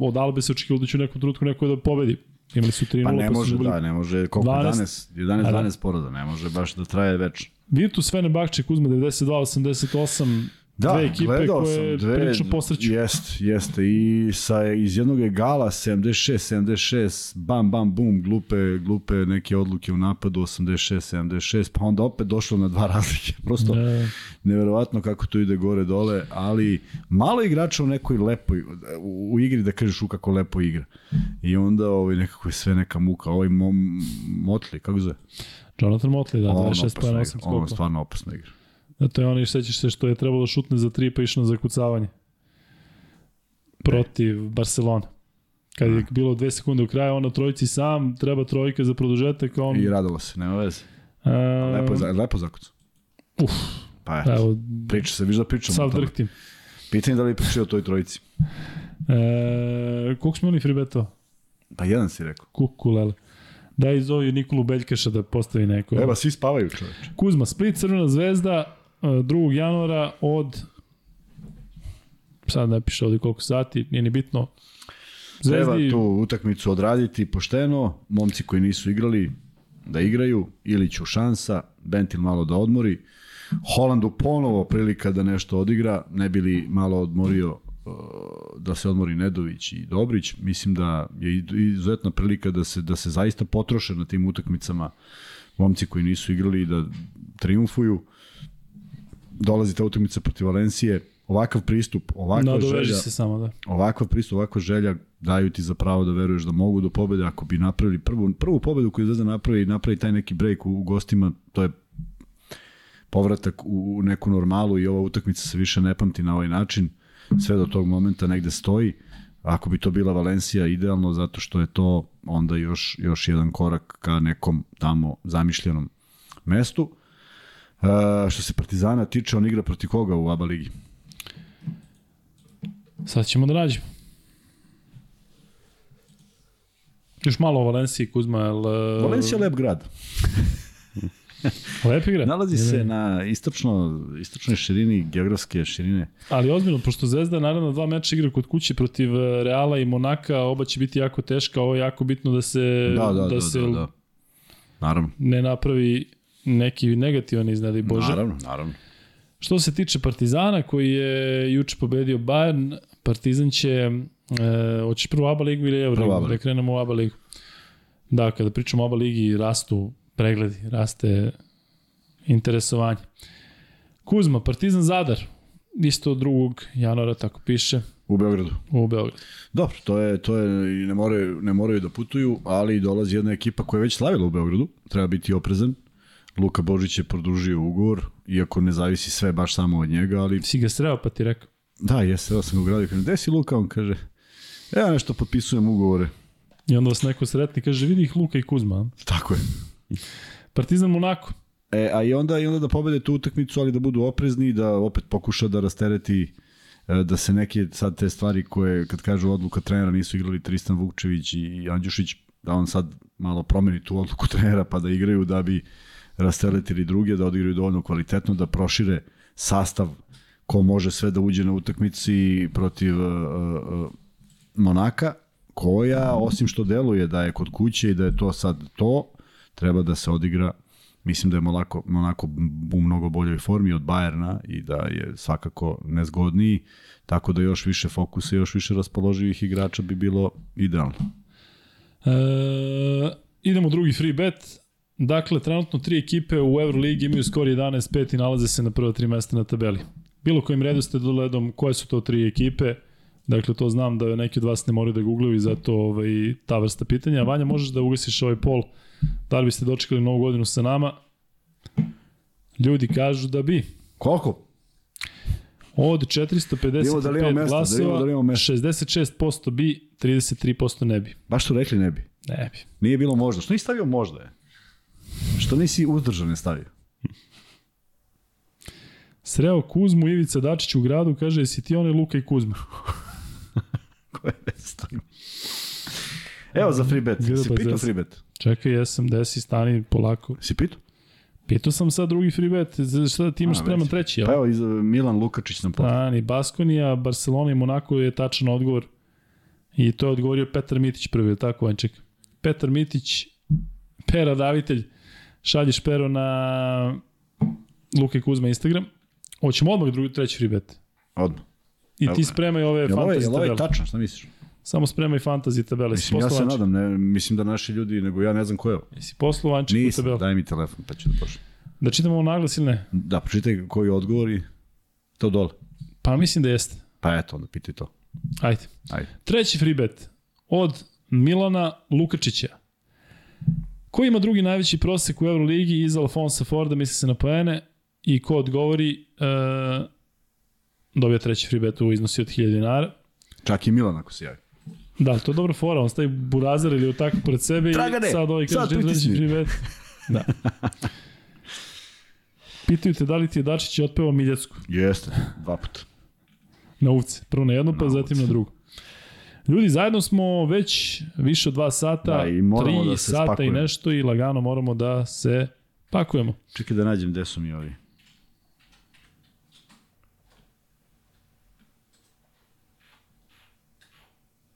od Albe se očekivalo da će u nekom trenutku neko da pobedi. Imali su 3-0 pa ne su može, da, ne može, koliko 12? 11, 11, A, da. 12 poroda, ne može baš da traje večno. Virtus Fenerbahče Kuzma 92-88, Da, dve ekipe gledao koje sam, dve, prilično posreću. Jest, jeste. I sa, iz jednog je gala 76-76, bam, bam, bum, glupe, glupe neke odluke u napadu 86-76, pa onda opet došlo na dva razlike. Prosto E, neverovatno kako to ide gore dole, ali malo igrača u nekoj lepoj, u, u igri da kažeš u kako lepo igra. I onda ovaj, nekako je sve neka muka. Ovaj mo, Motli, kako zove? Jonathan Motley, da, On 26 opasno pa 8 igra, On skokova. stvarno opasno igra. Da, to je onaj, sećaš se što je trebalo da šutne za tri pa išao na zakucavanje. Protiv Barcelona. Kad je bilo dve sekunde u kraju, on na trojici sam, treba trojka za produžetak, on... I radilo se, nema veze. a, Lepo, je za- lepo zakucu. Uf, Pa eto, evo, priča se, viš da pričamo. tome. drhtim. Pitanje je da li pričaju o toj trojici. E, koliko smo imali free betova? Pa jedan si rekao. Kukulele. Daj zovi Nikolu Beljkeša da postavi neko. Evo, svi spavaju čoveče. Kuzma, Split, Crvena zvezda, e, 2. januara od sad ne piše ovde koliko sati, nije ni bitno. Treba Zvezdi, tu utakmicu odraditi pošteno, momci koji nisu igrali da igraju, Iliću šansa, Bentil malo da odmori, Holandu ponovo prilika da nešto odigra, ne bi li malo odmorio uh, da se odmori Nedović i Dobrić, mislim da je izuzetna prilika da se da se zaista potroše na tim utakmicama momci koji nisu igrali da triumfuju. Dolazi ta utakmica protiv Valencije, ovakav pristup, ovakva nadoveži želja, se samo, da. ovakav pristup, ovakva želja daju ti za pravo da veruješ da mogu do pobede ako bi napravili prvu, prvu pobedu koju Zvezda napravi i napravi taj neki break u, u gostima, to je povratak u, u neku normalu i ova utakmica se više ne pamti na ovaj način, sve do tog momenta negde stoji. Ako bi to bila Valencija, idealno, zato što je to onda još, još jedan korak ka nekom tamo zamišljenom mestu. Uh, što se Partizana tiče, on igra protiv koga u ABA ligi? Sad ćemo da nađemo. Još malo o Valenciji, Kuzma, jel... e, Valencija je lep grad. Lep igra. Nalazi Ne, se na istočno, istočnoj širini, geografske širine. Ali ozbiljno, pošto Zvezda naravno dva meča igra kod kuće protiv e, Reala i Monaka, oba će biti jako teška, ovo je jako bitno da se, Da, da, da, se da, da. Naravno. ne napravi neki negativan iznad, Bože. Naravno, naravno. Što se tiče Partizana koji je juče pobedio Bayern, Partizan će e, hoćeš prvo ABA ligu ili Euro ligu? Da krenemo u ABA ligu. Da, kada pričamo o ABA ligi rastu pregledi, raste interesovanje. Kuzma, Partizan Zadar, isto 2. januara, tako piše, U Beogradu. u Beogradu. Dobro, to je, to je, ne moraju, ne moraju da putuju, ali dolazi jedna ekipa koja je već slavila u Beogradu, treba biti oprezan. Luka Božić je produžio ugovor, iako ne zavisi sve baš samo od njega, ali Si ga sreo pa ti rekao. da, jeste, evo sam ga ugradio, kaže, gde si Luka? On kaže, ja nešto potpisujem ugovore. I onda vas neko sretni kaže, vidi ih Luka i Kuzma. Tako je. Partizan Monako. E, a i onda, i onda da pobede tu utakmicu, ali da budu oprezni, da opet pokuša da rastereti e, da se neke sad te stvari koje, kad kažu odluka trenera, nisu igrali Tristan Vukčević i Andjušić, da on sad malo promeni tu odluku trenera pa da igraju da bi rasteretili druge, da odigraju dovoljno kvalitetno, da prošire sastav ko može sve da uđe na utakmici protiv uh, uh, Monaka, koja, osim što deluje da je kod kuće i da je to sad to, treba da se odigra mislim da je Monako, Monako u mnogo boljoj formi od Bajerna i da je svakako nezgodniji, tako da još više fokusa, još više raspoloživih igrača bi bilo idealno. E, idemo drugi free bet. Dakle, trenutno tri ekipe u Euroligi imaju skor 11-5 i nalaze se na prva tri mesta na tabeli. Bilo kojim redu ste doledom, koje su to tri ekipe? Dakle, to znam da neki od vas ne moraju da googlaju i zato ovaj, ta vrsta pitanja. Vanja, možeš da ugasiš ovaj pol? Da li biste dočekali novu godinu sa nama? Ljudi kažu da bi. Koliko? Od Idemo da li imamo 455 mesto, da vidimo da li glasova, mesto. 66% bi, 33% ne bi. Baš su rekli ne bi. Ne bi. Nije bilo možda. Što nisi stavio možda je? Što nisi uzdržan je stavio? Sreo Kuzmu Ivica Dačić u gradu, kaže, jesi ti onaj Luka i Kuzma? Koje tim? Evo za free bet. Grba Si pitao free bet? Čekaj, jesam, desi, stani, polako. Si pitao? Pitao sam sad drugi free bet, šta ti imaš spreman treći, jel? Pa evo, iz, Milan Lukačić nam poslao. Stani, Baskonija, Barcelona i Monako je tačan odgovor. I to je odgovorio Petar Mitić prvi, tako, Vanček? Petar Mitić, Pera Davitelj, šalješ Pero na Luka i Kuzma Instagram. Hoćemo odmah drugi, treći free bet. Odmah. I ti spremaj ove Jel fantasy jel ovo je tabele. tačno, šta misliš? Samo spremaj fantasy tabele. Mislim, ja se nadam, ne, mislim da naši ljudi, nego ja ne znam ko je ovo. Jesi poslao Vanček u Nisam, tabelu? daj mi telefon, pa ću da pošlim. Da čitamo ovo naglas ili ne? Da, pročitaj koji odgovor i to dole. Pa mislim da jeste. Pa eto, onda pitaj to. Ajde. Ajde. Treći free bet od Milana Lukačića. Ko ima drugi najveći prosek u Euroligi iza Alfonsa Forda, misli se na poene, i ko odgovori, e, dobija treći free bet u iznosi od 1000 dinara. Čak i Milan ako se javi. Da, to je dobra fora, on stavi burazar ili tako pred sebe Dragane, i sad ovaj sad kaže treći pritisni. free bet. Da. Pitaju te da li ti je Dačić otpevao Miljacku Jeste, dva puta. na uvce. Prvo na jedno, pa Na zatim na drugo. Ljudi, zajedno smo već više od dva sata, Da, i tri da se sata i spakujemo. nešto i lagano moramo da se pakujemo. Čekaj da nađem gde su mi ovi.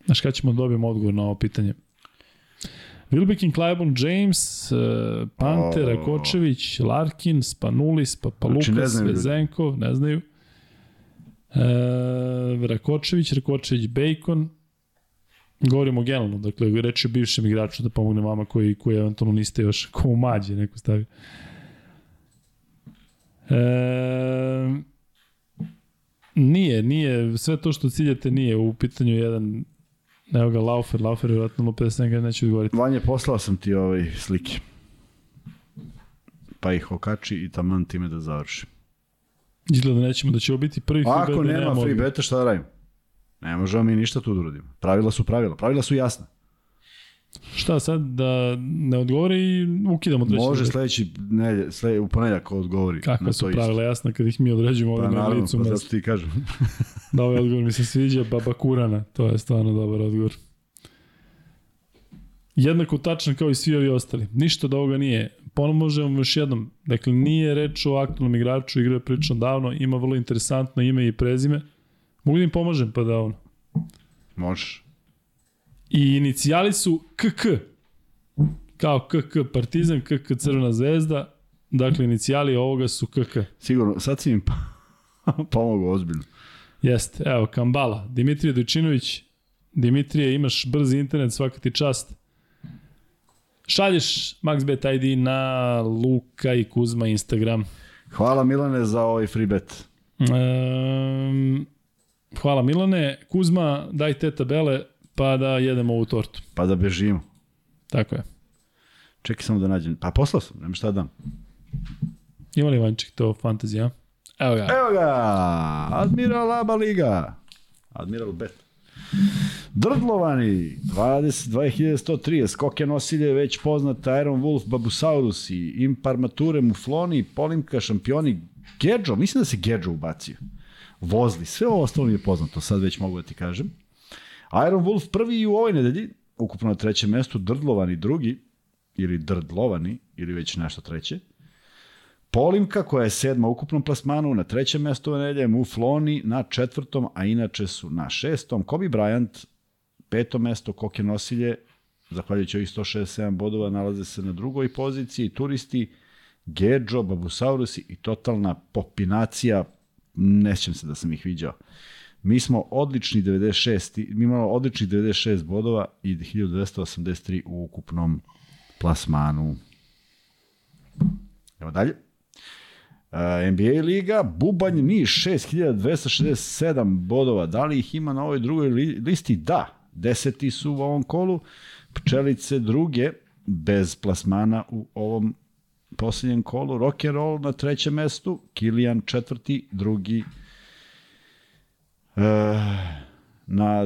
Znaš kada ćemo da dobijemo odgovor na ovo pitanje? Wilbekin, Clyburn, James, uh, Pante, O. Rakočević, Larkin, Spanulis, Papalukas, Znači, ne znaju. Vezenkov, ne znaju. E, Rakočević, Rakočević, Bacon. Govorimo generalno, dakle, reći o bivšem igraču da pomogne vama koji, koji eventualno niste još ko u mađe neko stavio. E, nije, nije, sve to što ciljate nije u pitanju jedan Evo ga Laufer, Laufer je vjerojatno 57 godina, neće odgovoriti. Vanje, poslao sam ti ovaj slike. Pa ih okači i taman time da završi. Izgleda da nećemo, da će ovo biti prvi free bet Ako da nema free beta, šta da radimo? Ne možemo mi ništa tu da uradimo. Pravila su pravila. Pravila su jasna. Šta sad, da ne odgovore i ukidamo treći Može sledeći nelje, sle, u ponedljak ko odgovori. Kakva na su pravila jasna kad ih mi određujemo Pa ovde na naravno, licu pa zato ti kažem. Da ovaj odgovor mi se sviđa, Baba Kurana, to je stvarno dobar odgovor. Jednako tačan kao i svi ovi ostali. Ništa od ovoga nije. Ponomožemo još jednom. Dakle, nije reč o aktualnom igraču, igra je prilično davno, ima vrlo interesantno ime i prezime. Mogu da im pomožem pa da ono. Možeš. I inicijali su KK. Kao KK Partizan, KK Crvena zvezda. Dakle, inicijali ovoga su KK. Sigurno, sad si im pomogao ozbiljno. Jeste, evo, Kambala, Dimitrije Dojčinović. Dimitrije, imaš brzi internet, svaka ti čast. Šalješ MaxBet ID na Luka i Kuzma Instagram. Hvala Milane za ovaj free bet. Um, hvala Milane. Kuzma, daj te tabele pa da jedemo ovu tortu. Pa da bežimo. Tako je. Čekaj samo da nađem. Pa poslao sam, nema šta da dam. Ima li Vanček to fantazija? Evo ga. Evo ga! Admiral Aba Liga. Admiral Bet. Drdlovani, 20, 2130, Skoke nosilje, već poznat Iron Wolf, Babusaurus i Imparmature, Mufloni, Polimka, šampioni, Gedžo, mislim da se Gedžo ubacio. Vozli, sve ovo ostalo mi je poznato, sad već mogu da ti kažem. Iron Wolf prvi i u ovoj nedelji, ukupno na trećem mestu, Drdlovani drugi, ili Drdlovani, ili već nešto treće. Polimka koja je sedma u ukupnom plasmanu, na trećem mestu ove nedelje, Mufloni na četvrtom, a inače su na šestom. Kobe Bryant, peto mesto, Koke Nosilje, zahvaljujući ovih 167 bodova, nalaze se na drugoj poziciji, turisti, Gedžo, Babusaurusi i totalna popinacija, ne sjećam se da sam ih viđao. Mi smo odlični 96, mi imamo odličnih 96 bodova i 1283 u ukupnom plasmanu. Evo dalje. Uh, NBA liga, Bubanj Niš 6267 bodova. Da li ih ima na ovoj drugoj li, listi? Da. Deseti su u ovom kolu. Pčelice druge bez plasmana u ovom posljednjem kolu, rock and roll na trećem mestu, Kilian četvrti, drugi e, na,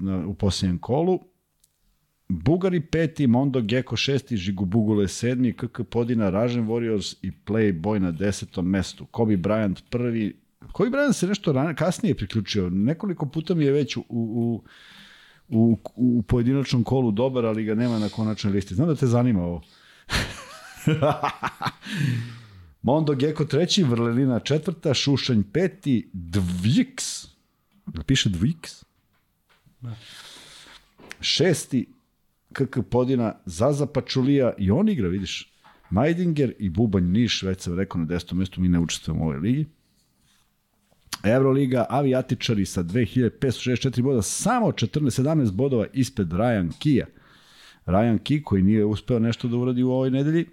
na, u posljednjem kolu, Bugari peti, Mondo Gecko šesti, Žigu Bugule sedmi, KK Podina, Ražen Warriors i Playboy na desetom mestu. Kobe Bryant prvi, Kobe Bryant se nešto rane, kasnije priključio. Nekoliko puta mi je već u, u, u, u pojedinačnom kolu dobar, ali ga nema na konačnoj listi. Znam da te zanima ovo. Mondo Gecko treći, Vrlelina četvrta, Šušanj peti, Dviks, piše Dviks? Šesti, KK Podina, Zaza Pačulija i on igra, vidiš. Majdinger i Bubanj Niš, već sam rekao na desetom mjestu, mi ne učestvujemo u ovoj ligi. Euroliga, avijatičari sa 2564 boda, samo 14-17 bodova ispred Ryan Kija. Ryan Key koji nije uspeo nešto da uradi u ovoj nedelji,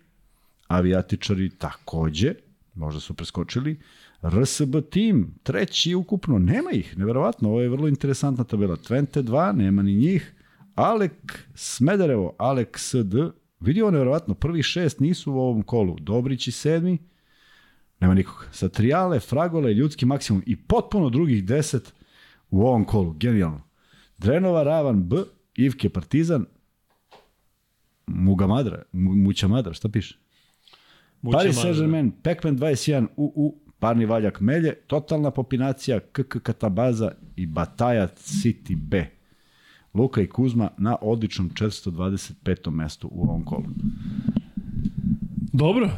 avijatičari takođe, možda su preskočili, RSB tim, treći ukupno, nema ih, neverovatno, ovo je vrlo interesantna tabela. Twente 2, nema ni njih, Alek Smederevo, Alek SD, vidi ovo nevjerovatno, prvi šest nisu u ovom kolu, Dobrić i sedmi, nema nikoga. Satrijale, Fragole, ljudski maksimum i potpuno drugih deset u ovom kolu, genijalno. Drenova, Ravan, B, Ivke, Partizan, Muga Madra, Muća Madra, šta piše? Muća Paris Saint-Germain, Pac-Man 21, UU, Parni Valjak Melje, Totalna popinacija, KK Katabaza i Bataja City B. Luka i Kuzma na odličnom 425. mestu u ovom kolu. Dobro. E,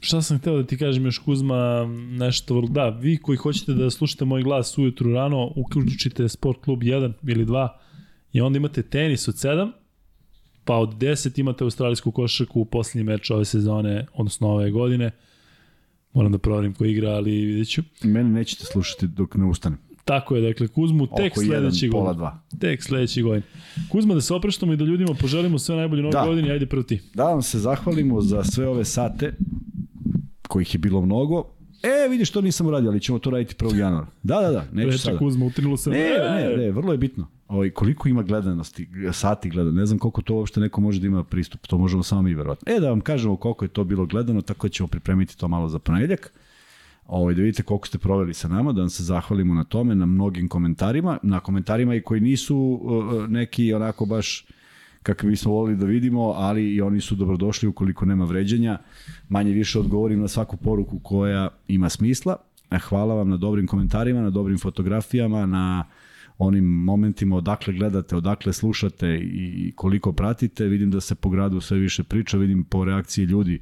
šta sam hteo da ti kažem još Kuzma, nešto, da, vi koji hoćete da slušate moj glas ujutru rano, uključite Sport klub 1 ili 2 i onda imate tenis od 7, pa od 10 imate australijsku košarku u poslednji meč ove sezone, odnosno ove godine. Moram da proverim ko igra, ali vidjet ću. Mene nećete slušati dok ne ustanem. Tako je, dakle, Kuzmu tek Oko sledeći godin. Pola Tek sledeći godin. Kuzma, da se opreštamo i da ljudima poželimo sve najbolje nove da. godine, ajde prvo ti. Da vam se zahvalimo za sve ove sate, kojih je bilo mnogo. E, vidiš, to nisam uradio, ali ćemo to raditi 1. januara. Da, da, da, neću Reče sada. Kuzma, utrinulo se. Ne, ne, ne, vrlo je bitno. Ovaj, koliko ima gledanosti, sati gleda, ne znam koliko to uopšte neko može da ima pristup, to možemo samo mi verovatno. E, da vam kažemo koliko je to bilo gledano, tako da ćemo pripremiti to malo za ponedjeljak ovaj, da vidite koliko ste proveli sa nama, da vam se zahvalimo na tome, na mnogim komentarima, na komentarima i koji nisu uh, neki onako baš kakve bismo volili da vidimo, ali i oni su dobrodošli ukoliko nema vređanja. Manje više odgovorim na svaku poruku koja ima smisla. E, hvala vam na dobrim komentarima, na dobrim fotografijama, na onim momentima odakle gledate, odakle slušate i koliko pratite. Vidim da se po gradu sve više priča, vidim po reakciji ljudi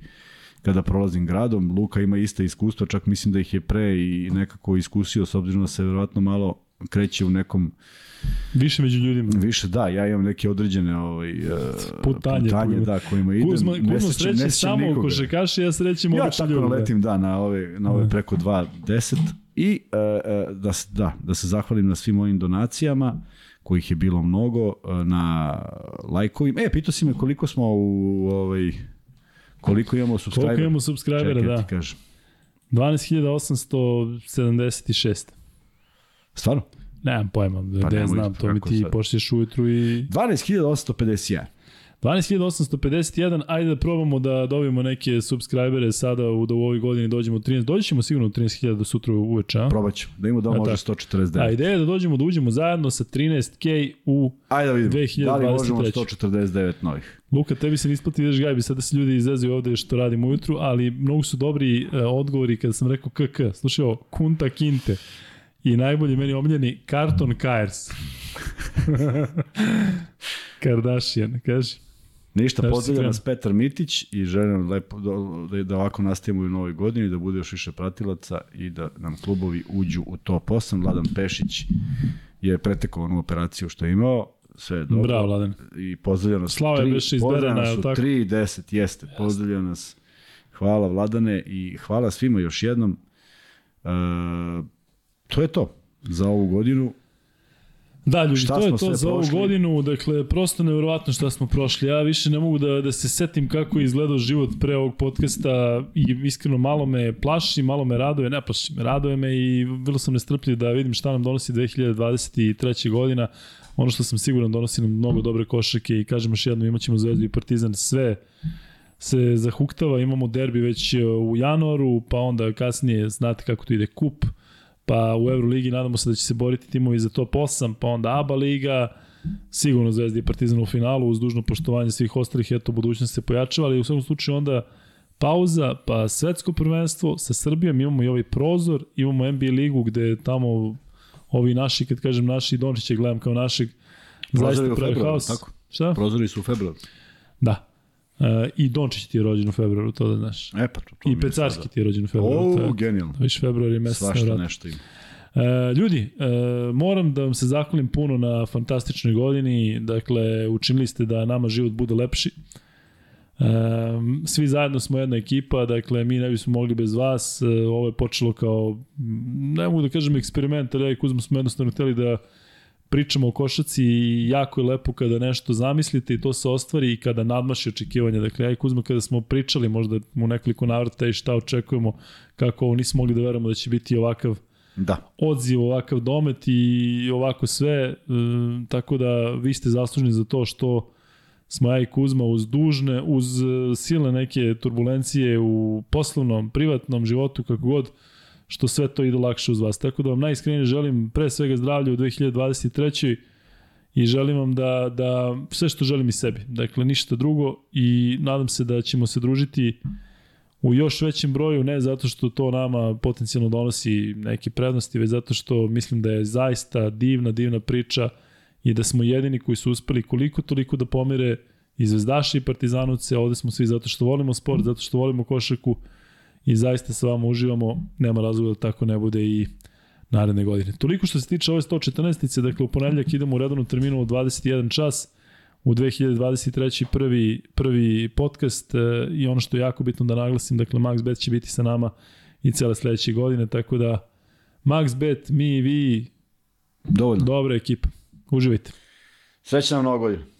kada prolazim gradom. Luka ima iste iskustva, čak mislim da ih je pre i nekako iskusio, s obzirom da se verovatno malo kreće u nekom Više među ljudima. Više, da, ja imam neke određene ovaj, uh, putanje, putanje da, kojima idem. Kuzma, Kuzma sreće samo u košarkaši, ja srećem ja obično ljudi. Ja tako naletim, da, na ove, na ove da. preko 2.10 i uh, uh, da, da, da se zahvalim na svim mojim donacijama kojih je bilo mnogo, na lajkovima. E, pitao si me koliko smo u ovaj, Koliko imamo subscribera? Koliko imamo subscribera, Čekaj, da. Ti kažem. 12.876. Stvarno? Nemam pojma, pa da znam, to mi ti pošlješ ujutru i... 12.851. 12.851, ajde da probamo da dobijemo neke subscribere sada u, da u ovoj godini dođemo u 13, dođe ćemo sigurno u 13.000 do sutra uveče, a? Probat ću, da ima da može 149. A ideja je da dođemo da uđemo zajedno sa 13k u ajde da vidimo, 2023. Da li možemo 149 novih? Luka, tebi se ne isplati ideš gajbi, sada se ljudi izvezuju ovde što radim ujutru, ali mnogo su dobri uh, odgovori kada sam rekao KK. Slušaj ovo, Kunta Kinte. I najbolji meni omljeni Karton Kaers. Kardashian, kaži. Ništa, pozdravlja nas Petar Mitić i želim lepo da, da ovako nastavimo u novoj godini, da bude još više pratilaca i da nam klubovi uđu u top 8. Vladan Pešić je pretekao onu operaciju što je imao, sve je dobro. Bravo, Vladan. I pozdravlja nas. Slava je više izberena, je li tako? 3 10, jeste. Pozdravlja nas. Hvala Vladane i hvala svima još jednom. E, to je to za ovu godinu. Da, ljudi, šta to je to za ovu prošli? godinu, dakle, prosto nevjerovatno šta smo prošli. Ja više ne mogu da, da se setim kako je izgledao život pre ovog podcasta i iskreno malo me plaši, malo me raduje, ne plaši me, raduje me i vrlo sam nestrpljiv da vidim šta nam donosi 2023. godina. Ono što sam siguran donosi nam mnogo dobre košake i kažem još jedno, imat ćemo Zvezdu i Partizan sve se zahuktava, imamo derbi već e, u januaru, pa onda kasnije znate kako to ide kup, pa u Euroligi nadamo se da će se boriti timovi za top 8, pa onda ABA liga, sigurno Zvezda i Partizan u finalu, uz dužno poštovanje svih ostalih, eto, budućnost se pojačava, ali u svakom slučaju onda pauza, pa svetsko prvenstvo sa Srbijom, imamo i ovaj prozor, imamo NBA ligu gde tamo ovi naši, kad kažem naši, Dončiće gledam kao našeg, Prozori zaista pravi haos. tako? Šta? Prozori su u februaru. Da. E, I Dončić ti je rođen u februaru, to da znaš. E pa to, to I Pecarski sada. ti je rođen u februaru. to O, genijalno. Viš februar je mesec Svašta nevratno. nešto ima. E, ljudi, e, moram da vam se zahvalim puno na fantastičnoj godini. Dakle, učinili ste da nama život bude lepši. E, svi zajedno smo jedna ekipa, dakle, mi ne bismo mogli bez vas. Ovo je počelo kao, ne mogu da kažem eksperiment, ali ja i Kuzma smo jednostavno hteli da pričamo o košaci i jako je lepo kada nešto zamislite i to se ostvari i kada nadmaši očekivanja. Dakle, ja i Kuzma kada smo pričali možda u nekoliko navrata i šta očekujemo, kako ovo nismo mogli da verujemo da će biti ovakav Da. odziv, ovakav domet i ovako sve, e, tako da vi ste zaslužni za to što smo ja i Kuzma uz dužne, uz e, silne neke turbulencije u poslovnom, privatnom životu, kako god, što sve to ide lakše uz vas. Tako da vam najiskrenije želim pre svega zdravlje u 2023. i želim vam da, da sve što želim i sebi. Dakle, ništa drugo i nadam se da ćemo se družiti u još većem broju, ne zato što to nama potencijalno donosi neke prednosti, već zato što mislim da je zaista divna, divna priča i da smo jedini koji su uspeli koliko toliko da pomire i zvezdaši i partizanovce, ovde smo svi zato što volimo sport, zato što volimo košarku i zaista sa vama uživamo, nema razloga da tako ne bude i naredne godine. Toliko što se tiče ove 114. Dakle, u ponedljak idemo u redovnu terminu u 21 čas, u 2023. prvi, prvi podcast e, i ono što je jako bitno da naglasim, dakle MaxBet će biti sa nama i cele sledeće godine, tako da MaxBet, mi i vi, Dovoljno. dobra ekipa. Uživajte. Srećna vam nova godina.